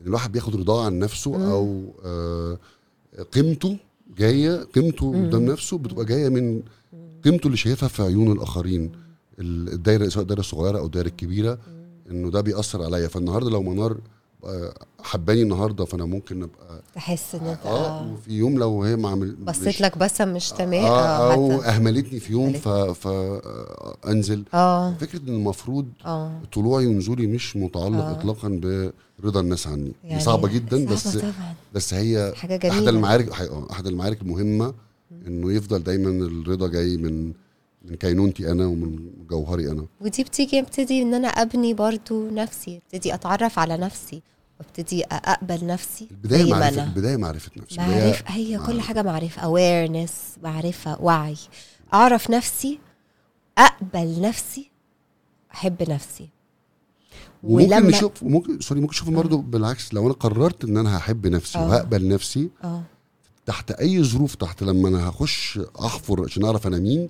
إن الواحد بياخد رضاه عن نفسه مم. أو آه، قيمته جاية قيمته. قدام نفسه بتبقى جاية من قيمته اللي شايفها في عيون الآخرين ال- الدايرة سواء الدايرة الصغيرة أو الدايرة الكبيرة إنه ده بيأثر عليا فالنهاردة لو منار حباني النهارده فأنا ممكن أبقى تحس إن أنت آه آه. وفي يوم لو هي ما عمل بصيت لك بس مش تمام آه آه أو. أهملتني في يوم ف. فانزل آه فكرة إن المفروض آه طلوعي ونزولي مش متعلق آه. اطلاقا برضا الناس عني يعني صعبة جدا صعبة بس طبعا بس هي حاجة أحد جميلة المعارك حقيقة، أحد المعارك المهمه إنه يفضل دايما الرضا جاي من من كينونتي أنا ومن جوهري أنا. ودي بتيجي ابتدي إن أنا أبني برضو نفسي ابتدي أتعرف على نفسي وابتدي أقبل نفسي البداية معرفه أنا. البداية معرفه نفسي معرفة هي كل حاجة معرفة. Awareness معرفة وعي. أعرف نفسي أقبل نفسي أحب نفسي. وممكن نشوف ممكن sorry ممكن نشوف برضه بالعكس. لو أنا قررت إن أنا هحب نفسي آه. وهقبل نفسي آه. تحت أي ظروف تحت لما أنا هخش أحفر عشان أعرف أنا مين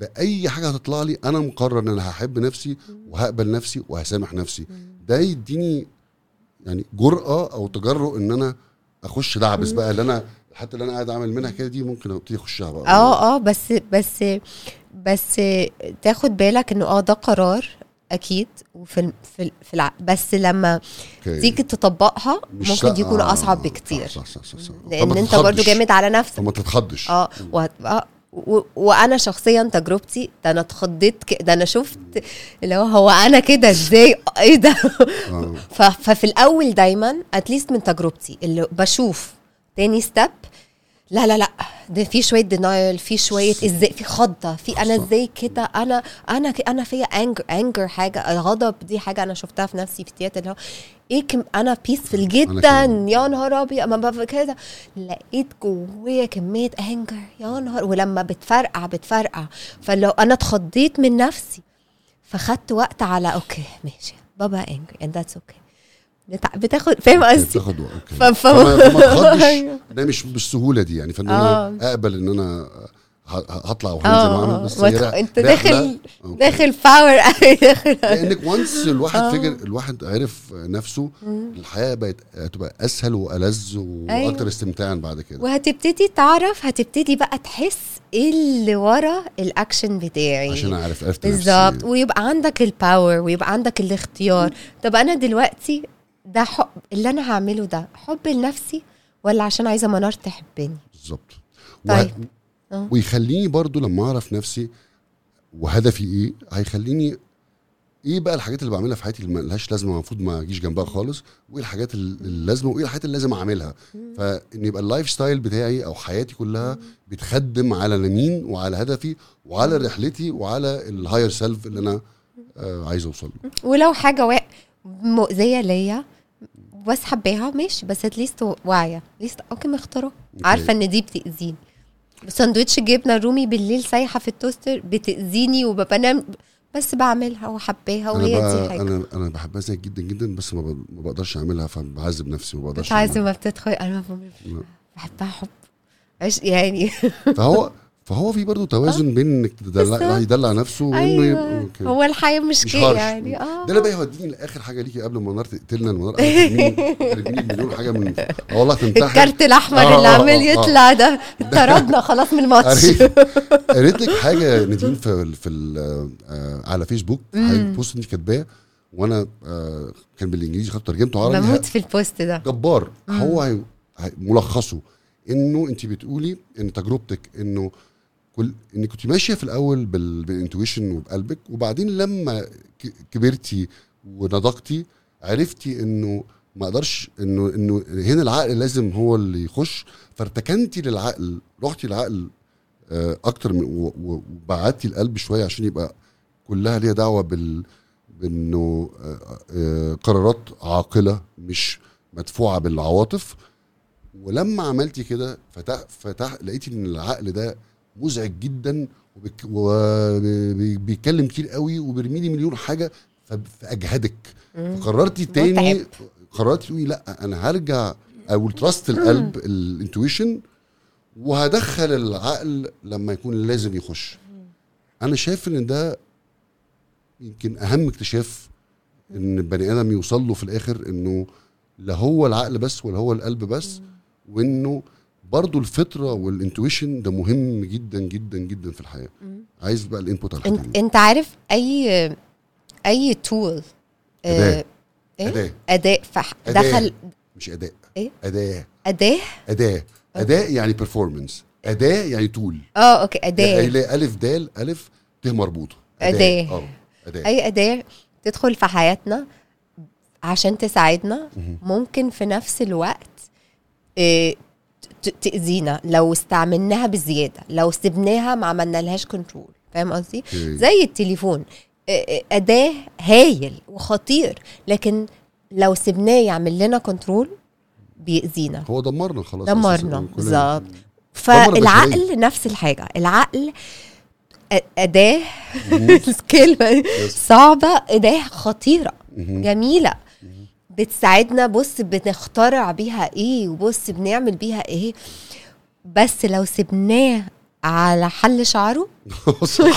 بأي حاجة هتطلع لي أنا مقرر إن أنا هحب نفسي وهقبل نفسي وهسامح نفسي. ده يديني يعني جرأة أو تجرؤ إن أنا أخش دعبس بقى اللي أنا حتى اللي أنا قاعد أعمل منها كده دي ممكن أبتدي أخشها بقى. آه آه بس بس بس تاخد بالك إنه آه ده قرار أكيد وفي في في الع... بس لما. تيجي تطبقها ممكن يكون أصعب بكتير. صح صح صح, صح. لأن أنت برضو. جامد على نفسك. فما تتخضش. آه و... آه و... وأنا شخصيا تجربتي ده أنا اتخضيت ك... ده أنا شفت اللي هو هو أنا كده إزاي إيه ده آه. ف... ففي الأول دايما at least من تجربتي اللي بشوف تاني step لا لا لا. ده في شوية denial في شوية إزاي في خضة في أنا. إزاي كده أنا أنا أنا فيا anger anger حاجة الغضب دي حاجة أنا شفتها في نفسي في التياتر اللي هو إيه كم أنا بيسفل جدا. يا نهار أبيض أما ببقى كده لقيت جوايا كمية anger يا نهار ولما بتفرقع بتفرقع. فلو أنا اتخضيت من نفسي فخدت وقت على okay ماشي. بابا anger and that's okay بتاخد فاهم قصدي؟ بتاخد وقت فما أيوه. ده مش بالسهوله دي يعني فإن آه. أنا أقبل إن أنا هطلع وهنزل آه. وأعمل بس أنت داخل. داخل power قوي داخل لأنك وانس الواحد آه. فكر الواحد عرف نفسه الحياة بقت هتبقى أسهل وألذ أيوه. وأكتر استمتاعا بعد كده. وهتبتدي تعرف هتبتدي بقى تحس إيه اللي ورا الاكشن بتاعي. عشان أعرف عرفت بالظبط. ويبقى عندك ال power ويبقى عندك الاختيار. طب أنا دلوقتي ده حب اللي أنا هعمله ده حب لنفسي ولا عشان عايزة منار تحبني بالظبط طيب. وه... آه. ويخليني برضو لما أعرف نفسي وهدفي إيه هيخليني إيه بقى الحاجات اللي بعملها في حياتي اللي ملهاش لازمة المفروض ما أجيش جنبها خالص وإيه الحاجات ال- اللازمة وإيه الحاجات اللي لازم أعملها فإن يبقى ال life style بتاعي أو حياتي كلها بتخدم على أنا مين وعلى هدفي وعلى رحلتي وعلى ال higher self اللي أنا آه عايز اوصل له ولو حاجة. مؤذية ليا بس حباها ماشي بس at least واعية. at least أوكي مختارة. عارفة إن دي بتأذيني. ساندوتش جبنة رومي بالليل سايحة في ال toaster بتأذيني وبنام بس بعملها وحباها وهي دي حاجة. أنا أنا بحبها زيك جدا جدا بس ما بقدرش أعملها فبعذب نفسي ما بقدرش أعملها. ما بتدخل. أنا. بحبها حب. عش يعني فهو فهو في برضه توازن بين إنك تدلع. يدلع نفسه وإنه أيوه. يبقى. هو الحياة مش مش كده. يعني. آه. ده اللي بقى يوديني لآخر حاجة ليكي قبل ما النار تقتلنا المنار ترميني مليون حاجة من آه والله تنتحر الكارت الأحمر آه، اللي آه، عمال آه، آه. يطلع ده. طردنا خلاص من الماتش. قريت لك حاجة نادين في في آه، على فيسبوك. post انت كاتباه وأنا آه، كان بالإنجليزي خدت ترجمته عربي بموت في ال post ده. جبار. هو ملخصه إنه انت بتقولي إن تجربتك إنه كل انك كنت ماشية في الأول بال... بالإنتويشن وبقلبك وبعدين لما كبرتي ونضجتي عرفتي إنه ما أقدرش إنه إنه هنا العقل لازم هو اللي يخش فارتكنتي للعقل رحتي للعقل آه، أكتر من وبعدتي القلب شوية عشان يبقى كلها ليها دعوة بال بإنه آه، آه، قرارات عاقلة مش مدفوعة بالعواطف. ولما عملتي كده فتح فتح لقيتي إن العقل ده مزعج جدا وبيتكلم كتير قوي وبيرمي لي مليون حاجة فأجهدك. فقررتي تاني. قررتي تقولي لأ أنا هرجع أو trust القلب ال intuition وهدخل العقل لما يكون لازم يخش. أنا شايف إن ده يمكن أهم اكتشاف إن البني آدم يوصل له في الآخر إنه لا هو العقل بس ولا هو القلب بس وإنه برضو الفطرة وال intuition ده مهم جدا جدا جدا في الحياة. عايز بقى ال input على انت أنت عارف أي أي tool أداة. إيه؟ أداة. اداء فح أداة. دخل مش اداء إيه؟ أداة. أداة؟ أداة. اداء يعني performance أداة يعني tool آه أوكي. أداة. يعني ألف دال ألف ت مربوطة. أداة. آه أداة. أي أداة تدخل في حياتنا عشان تساعدنا. ممكن في نفس الوقت ت- تأذينا لو استعملناها بزيادة لو سبناها ما عملنا لهاش control فاهم قصدي. زي التليفون. أداة هايل وخطير لكن لو سبناه يعمل لنا control بيأذينا. هو دمرنا خلاص دمرنا. بالظبط. فالعقل نفس الحاجة. العقل أ- أداة الكلمة صعبة أداة خطيرة. مهم. جميلة. بتساعدنا بص بنخترع بيها إيه وبص بنعمل بيها إيه بس لو سبناه على حل شعره صح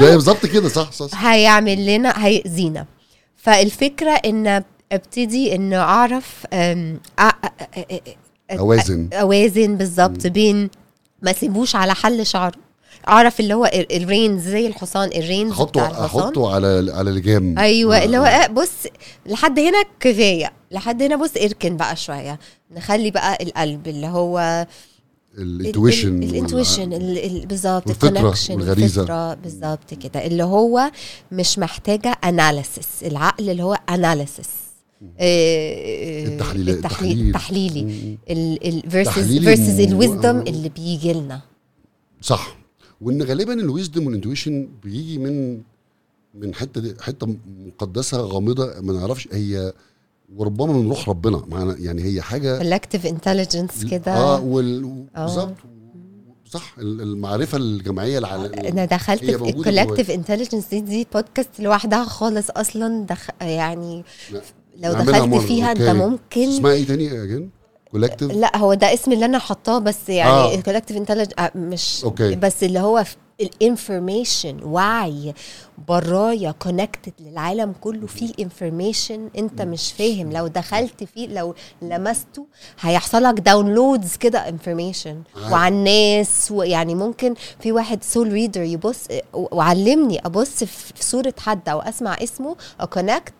ده بالظبط كده صح صح. هيعمل لنا هيأذينا فالفكرة ان ابتدي ان اعرف اوازن اوازن بالظبط بين ما سيبوش على حل شعره أعرف اللي هو ال- ال reins زي الحصان ال reins احطه أحطه على على لجام أيوه اللي هو آه. آه، بص لحد هنا كفاية. لحد هنا بص اركن بقى شوية. نخلي بقى القلب اللي هو ال intuition. ال intuition بالظبط ال connection والغريزة. الفطرة بالظبط كده. اللي هو مش محتاجة analysis العقل اللي هو analysis التحليل- التحليل التحليل. التحليلي ال versus versus ال wisdom آه. اللي بيجي لنا. صح. وإن غالبا ال wisdom وال intuition بيجي من من حتة دي حتة مقدسة غامضة ما نعرفش هي وربما من روح ربنا. معنا يعني هي حاجة collective intelligence كده. آه آه. بالظبط. صح ال- المعرفة الجمعيه العالميه أنا دخلت في الكولكتيف انتليجنس دي دي بودكاست لوحدها خالص أصلا. دخ يعني لا. لو دخلت فيها أنت. ممكن اسمها إيه تاني اجين كولكتيف لا هو ده اسم اللي أنا حطاه بس يعني آه. الكولكتيف انتليجنس مش أوكي. بس اللي هو الانفورميشن وعي برايا كونكتد للعالم كله فيه انفورميشن أنت مش فاهم لو دخلت فيه لو لمسته هيحصل لك داونلودز كده انفورميشن. وعن الناس ويعني ممكن في واحد سول ريدر يبص وعلمني أبص في صورة حد أو أسمع اسمه اكونكت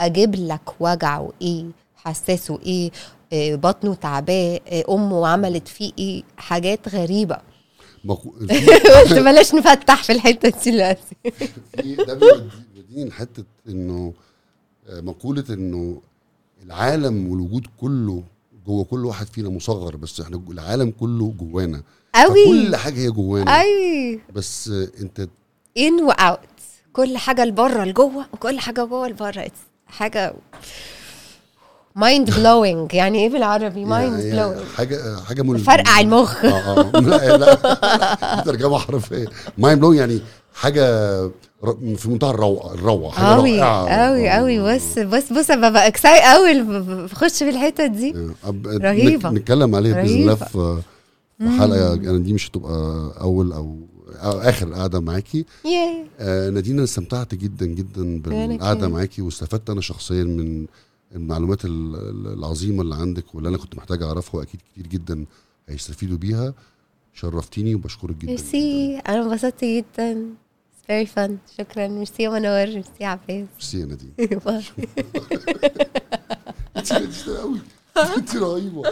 أجيب لك وجعه إيه حساسه إيه بطنه تعباه إيه، أمه عملت فيه إيه حاجات غريبة. قلت بلاش نفتح في الحتة دي دلوقتي. في ده بيودي- بيوديني لحتة إنه آه، مقولة إنه العالم والوجود كله جوه كل واحد فينا مصغر بس إحنا العالم كله جوانا. قوي. كل حاجة هي جوانا. أي. بس آه، انت in و out كل حاجة لبره لجوه وكل حاجة جوه لبره حاجة mind blowing يعني إيه بالعربي؟ mind يعني blowing حاجة حاجة مل... فرقع المخ. آه آه. لا لا. ترجمة حرفية. mind blow يعني حاجة في منتهى الروعة الروعة حاجة قوي قوي. قوي بص بص بص أنا ببقى excited قوي بخش في الحتة دي. آه،. نك- نتكلم عليها بإذن الله. في حلقة. أنا دي مش هتبقى أول أو, أو آخر قعدة معاكي. آه نادين أنا استمتعت جدا جدا بالقعدة. معاكي واستفدت أنا شخصيا من المعلومات ال- ال- العظيمة اللي عندك واللي أنا كنت محتاج أعرفها وأكيد كتير جدا هيستفيدوا بيها. شرفتيني وبشكرك جدا. ميرسي أنا انبسطت جدا. Very fun. شكرا. ميرسي يا منور. ميرسي يا عباس ميرسي يا نادين انت رهيبة.